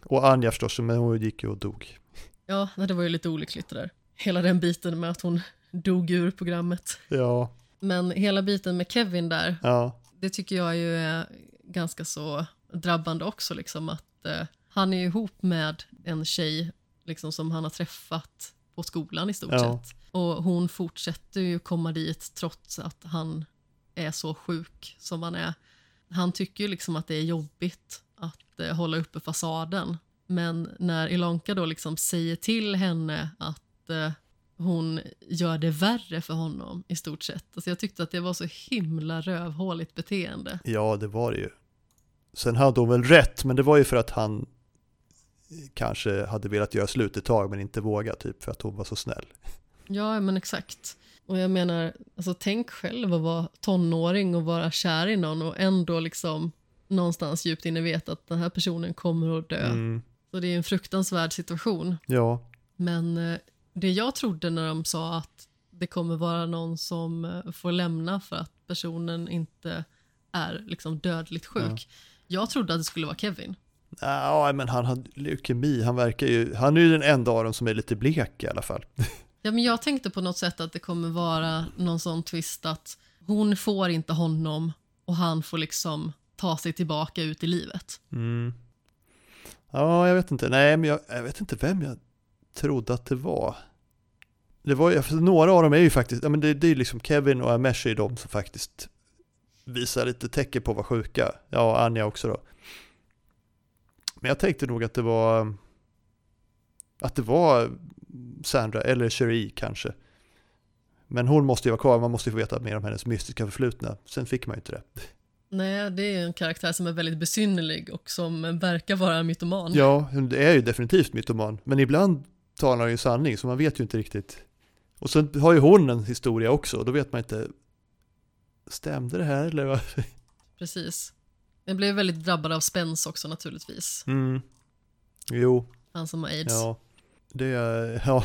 [SPEAKER 3] Och Anja förstås, men hon gick ju och dog.
[SPEAKER 1] Ja, det var ju lite olyckligt det där. Hela den biten med att hon dog ur programmet.
[SPEAKER 3] Ja,
[SPEAKER 1] Men hela biten med Kevin där,
[SPEAKER 3] ja,
[SPEAKER 1] det tycker jag ju är ganska så drabbande också. Liksom, att eh, Han är ju ihop med en tjej liksom, som han har träffat på skolan i stort
[SPEAKER 3] Ja.
[SPEAKER 1] sett. Och hon fortsätter ju komma dit trots att han är så sjuk som han är. Han tycker ju liksom att det är jobbigt att eh, hålla uppe fasaden. Men när Ilonka då liksom säger till henne att eh, hon gör det värre för honom i stort sett. Alltså jag tyckte att det var så himla rövhåligt beteende.
[SPEAKER 3] ja det var det ju. Sen hade hon väl rätt, men det var ju för att han kanske hade velat göra slut ett tag men inte våga typ för att hon var så snäll.
[SPEAKER 1] Ja, men exakt. Och jag menar, alltså tänk själv att vara tonåring och vara kär i någon och ändå liksom någonstans djupt inne veta att den här personen kommer att dö.
[SPEAKER 3] Mm,
[SPEAKER 1] Så det är en fruktansvärd situation.
[SPEAKER 3] ja,
[SPEAKER 1] Men eh, det jag trodde när de sa att det kommer vara någon som eh, får lämna för att personen inte är liksom dödligt sjuk. Jag trodde att det skulle vara Kevin.
[SPEAKER 3] ja men han hade leukemi, han verkar ju, han är ju den enda av dem som är lite blek i alla fall.
[SPEAKER 1] Ja, men jag tänkte på något sätt att det kommer vara någon sån twist att hon får inte honom och han får liksom ta sig tillbaka ut i livet.
[SPEAKER 3] Mm. Ja, jag vet inte, nej men jag, jag vet inte vem jag trodde att det var. Det var några av dem är ju faktiskt, ja men det, det är ju liksom Kevin och Amesh är de som faktiskt visar lite tecken på att vara sjuka. Ja, Anja också då. Men jag tänkte nog att det var att det var Sandra eller Cherie kanske. Men hon måste ju vara kvar, man måste ju få veta mer om hennes mystiska förflutna. Sen fick man ju inte det.
[SPEAKER 1] Nej, det är en karaktär som är väldigt besynnerlig och som verkar vara mytoman.
[SPEAKER 3] Ja, det är ju definitivt mytoman. Men ibland talar ju sanning, så man vet ju inte riktigt. Och sen har ju hon en historia också, och då vet man inte, stämde det här eller vad?
[SPEAKER 1] Precis. Jag blev väldigt drabbad av spänst också naturligtvis.
[SPEAKER 3] Mm. Jo,
[SPEAKER 1] Han som har aids.
[SPEAKER 3] ja. Det, ja.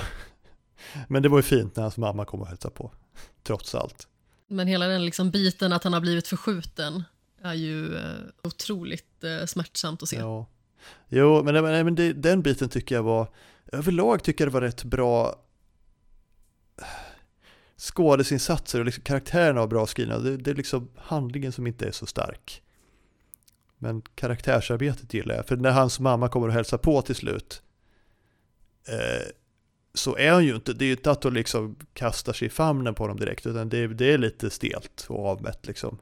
[SPEAKER 3] Men det var ju fint när hans mamma kom och hälsade på, trots allt.
[SPEAKER 1] Men hela den liksom biten att han har blivit förskjuten är ju eh, otroligt eh, smärtsamt att se.
[SPEAKER 3] Ja. Jo, men, nej, men det, den biten tycker jag var, överlag tycker jag det var rätt bra skådesinsatser och liksom karaktärerna var bra skrivna. Det, det är liksom handlingen som inte är så stark. Men karaktärsarbetet gillar jag. För när hans mamma kommer och hälsar på till slut eh, så är hon ju inte, det är ju inte att hon liksom kastar sig i famnen på honom direkt utan det, det är lite stelt och avmätt liksom.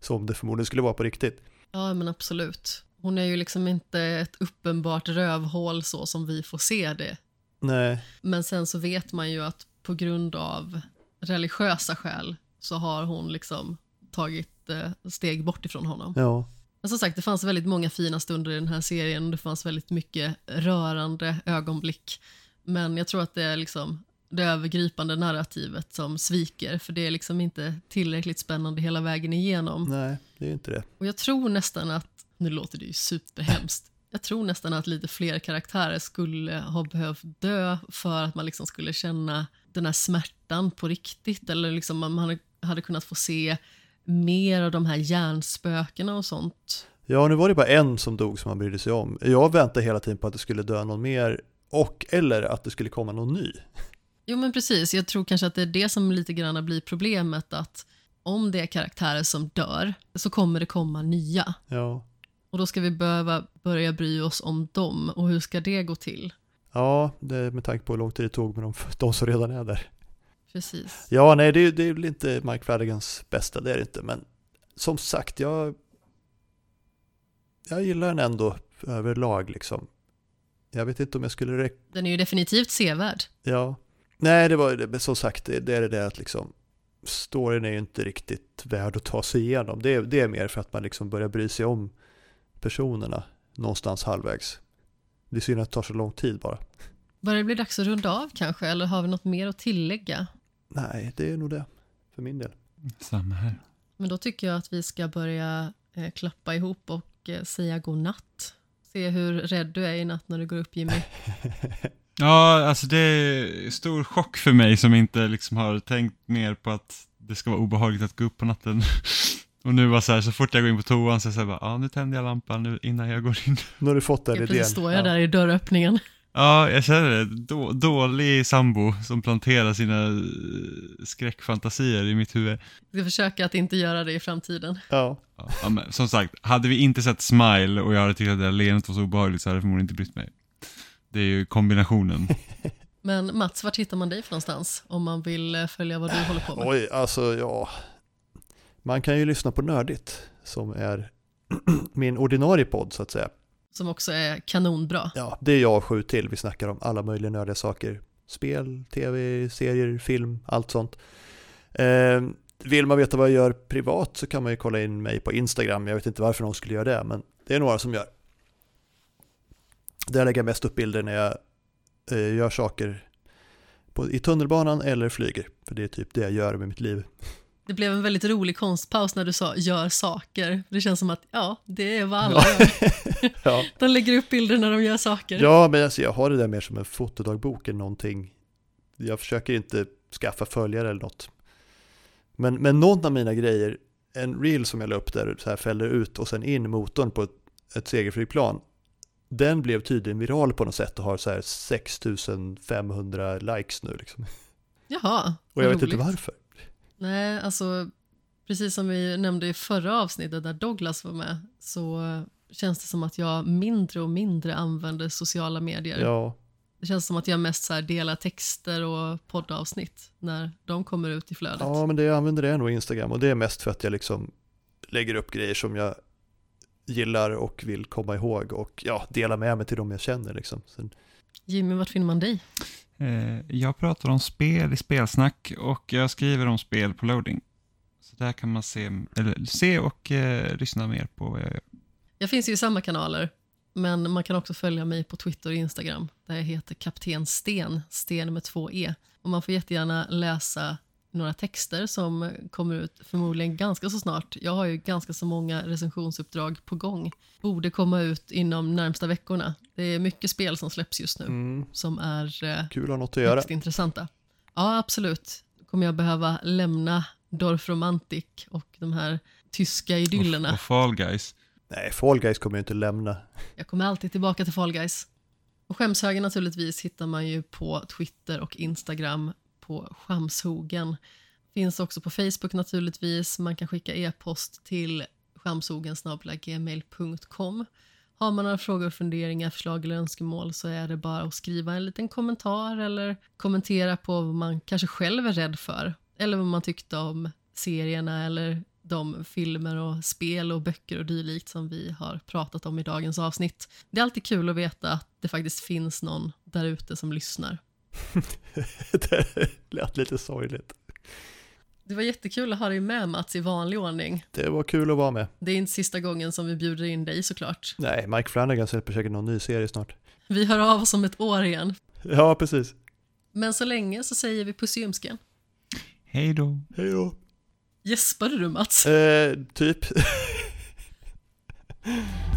[SPEAKER 3] Som det förmodligen skulle vara på riktigt.
[SPEAKER 1] Ja, men absolut. Hon är ju liksom inte ett uppenbart rövhål så som vi får se det.
[SPEAKER 3] Nej,
[SPEAKER 1] Men sen så vet man ju att på grund av religiösa skäl så har hon liksom tagit eh, steg bort ifrån honom.
[SPEAKER 3] ja.
[SPEAKER 1] Men som sagt, det fanns väldigt många fina stunder i den här serien och det fanns väldigt mycket rörande ögonblick. Men jag tror att det är liksom det övergripande narrativet som sviker för det är liksom inte tillräckligt spännande hela vägen igenom.
[SPEAKER 3] Nej, det är ju inte det.
[SPEAKER 1] Och jag tror nästan att, nu låter det ju superhemskt, jag tror nästan att lite fler karaktärer skulle ha behövt dö för att man liksom skulle känna den här smärtan på riktigt eller liksom man hade, kunnat få se mer av de här hjärnspökena och sånt.
[SPEAKER 3] Ja, nu var det bara en som dog som han brydde sig om. Jag väntade hela tiden på att det skulle dö någon mer Och eller att det skulle komma någon ny.
[SPEAKER 1] Jo men precis, jag tror kanske att det är det som lite grann blir problemet att om det är karaktärer som dör så kommer det komma nya.
[SPEAKER 3] Ja,
[SPEAKER 1] Och då ska vi behöva börja bry oss om dem och hur ska det gå till?
[SPEAKER 3] ja det är med tanke på hur lång tid det tog med de, de som redan är där.
[SPEAKER 1] Precis.
[SPEAKER 3] Ja, nej, det, är- det är väl inte Mike Fladigans bästa, det är det inte. Men som sagt, jag, jag gillar den ändå överlag liksom. Jag vet inte om jag skulle
[SPEAKER 1] Den är ju definitivt sevärd.
[SPEAKER 3] ja. Nej, det var det- som sagt, det, det är det där att liksom storyn är ju inte riktigt värd att ta sig igenom. Det, är- det är mer för att man liksom börjar bry sig om personerna någonstans halvvägs. Det är synd att det tar så lång tid bara.
[SPEAKER 1] Börjar det bli dags att runda av kanske, eller har vi något mer att tillägga?
[SPEAKER 3] Nej, det är nog det för min del.
[SPEAKER 2] Samma här.
[SPEAKER 1] Men då tycker jag att vi ska börja eh, klappa ihop och eh, säga god natt. Se hur rädd du är i natt när du går upp Jimmy.
[SPEAKER 2] Ja, alltså det är stor chock för mig som inte liksom har tänkt mer på att det ska vara obehagligt att gå upp på natten. Och nu var så här, så fort jag går in på toan så så här bara, ja nu tänder jag lampan nu innan jag går in.
[SPEAKER 3] Nu har du fått den idén.
[SPEAKER 1] plötsligt står jag
[SPEAKER 3] Ja.
[SPEAKER 1] där i dörröppningen.
[SPEAKER 2] Ja, jag känner det. Då, dålig sambo som planterar sina eh, skräckfantasier i mitt huvud.
[SPEAKER 1] Jag ska försöka att inte göra det i framtiden.
[SPEAKER 3] Ja,
[SPEAKER 2] Ja, men som sagt, hade vi inte sett Smile och jag hade tyckt att det där leendet var så obehagligt så hade jag förmodligen inte brytt mig. Det är ju kombinationen.
[SPEAKER 1] Men Mats, vart hittar man dig för någonstans? Om man vill eh, följa vad du håller på med.
[SPEAKER 3] Oj, alltså ja. Man kan ju lyssna på Nördigt som är min ordinarie podd så att säga.
[SPEAKER 1] Som också är kanonbra.
[SPEAKER 3] Ja, det är jag och sju till. Vi snackar om alla möjliga nördiga saker. Spel, tv, serier, film, allt sånt. Eh, vill man veta vad jag gör privat så kan man ju kolla in mig på Instagram. Jag vet inte varför någon skulle göra det, men det är några som gör. Där lägger jag mest upp bilder när jag eh, gör saker på, i tunnelbanan eller flyger. För det är typ det jag gör med mitt liv.
[SPEAKER 1] Det blev en väldigt rolig konstpaus när du sa gör saker. Det känns som att ja, det är vad alla gör.
[SPEAKER 3] Ja.
[SPEAKER 1] De lägger upp bilder när de gör saker.
[SPEAKER 3] Ja, men alltså jag har det där mer som en fotodagbok än någonting. Jag försöker inte skaffa följare eller något. Men, men någon av mina grejer, en reel som jag la upp där så här fäller ut och sen in motorn på ett, ett segelflygplan. Den blev tydligen viral på något sätt och har så här 6500 likes nu liksom.
[SPEAKER 1] Jaha,
[SPEAKER 3] Och jag vet inte varför.
[SPEAKER 1] Nej, alltså precis som vi nämnde i förra avsnittet där Douglas var med så känns det som att jag mindre och mindre använder sociala medier.
[SPEAKER 3] Ja,
[SPEAKER 1] Det känns som att jag mest så här delar texter och poddavsnitt när de kommer ut i flödet.
[SPEAKER 3] ja, men det jag använder det är nog Instagram och det är mest för att jag liksom lägger upp grejer som jag gillar och vill komma ihåg och ja, dela med mig till dem jag känner liksom. Sen,
[SPEAKER 1] Jimmy, vart finner man dig?
[SPEAKER 2] Eh, jag pratar om spel i spelsnack och jag skriver om spel på loading. Så där kan man se, eller, se och eh, lyssna mer på vad jag gör.
[SPEAKER 1] Jag finns ju i samma kanaler, men man kan också följa mig på Twitter och Instagram där jag heter Kapten Sten, Sten med två E. Och man får jättegärna läsa några texter som kommer ut förmodligen ganska så snart. Jag har ju ganska så många recensionsuppdrag på gång. Borde komma ut inom närmsta veckorna. Det är mycket spel som släpps just nu
[SPEAKER 3] mm,
[SPEAKER 1] som är eh,
[SPEAKER 3] kul att ha något att göra.
[SPEAKER 1] intressanta. Ja, absolut. Kommer jag behöva lämna Dorf Romantic och de här tyska idyllerna.
[SPEAKER 2] Och, och Fall Guys.
[SPEAKER 3] Nej, Fall Guys kommer jag inte lämna.
[SPEAKER 1] Jag kommer alltid tillbaka till Fall Guys. Och skämshögen naturligtvis hittar man ju på Twitter och Instagram på Skamshogen. Finns också på Facebook naturligtvis. Man kan skicka e-post till skamshogen.gmail.com. Har man några frågor, funderingar, förslag eller önskemål så är det bara att skriva en liten kommentar eller kommentera på vad man kanske själv är rädd för. Eller vad man tyckte om serierna eller de filmer och spel och böcker och dylikt som vi har pratat om i dagens avsnitt. Det är alltid kul att veta att det faktiskt finns någon där ute som lyssnar.
[SPEAKER 3] det lät lite sorgligt.
[SPEAKER 1] Det var jättekul att ha dig med Mats i vanlig ordning.
[SPEAKER 3] Det var kul att vara med.
[SPEAKER 1] Det är inte sista gången som vi bjuder in dig såklart.
[SPEAKER 3] Nej, Mike Flanagan släpper säkert någon ny serie snart.
[SPEAKER 1] Vi hör av oss om ett år igen.
[SPEAKER 3] Ja, precis.
[SPEAKER 1] Men så länge så säger vi puss i ljumsken.
[SPEAKER 2] Hej då.
[SPEAKER 3] Hej då.
[SPEAKER 1] Gäspade du Mats?
[SPEAKER 3] Eh, typ.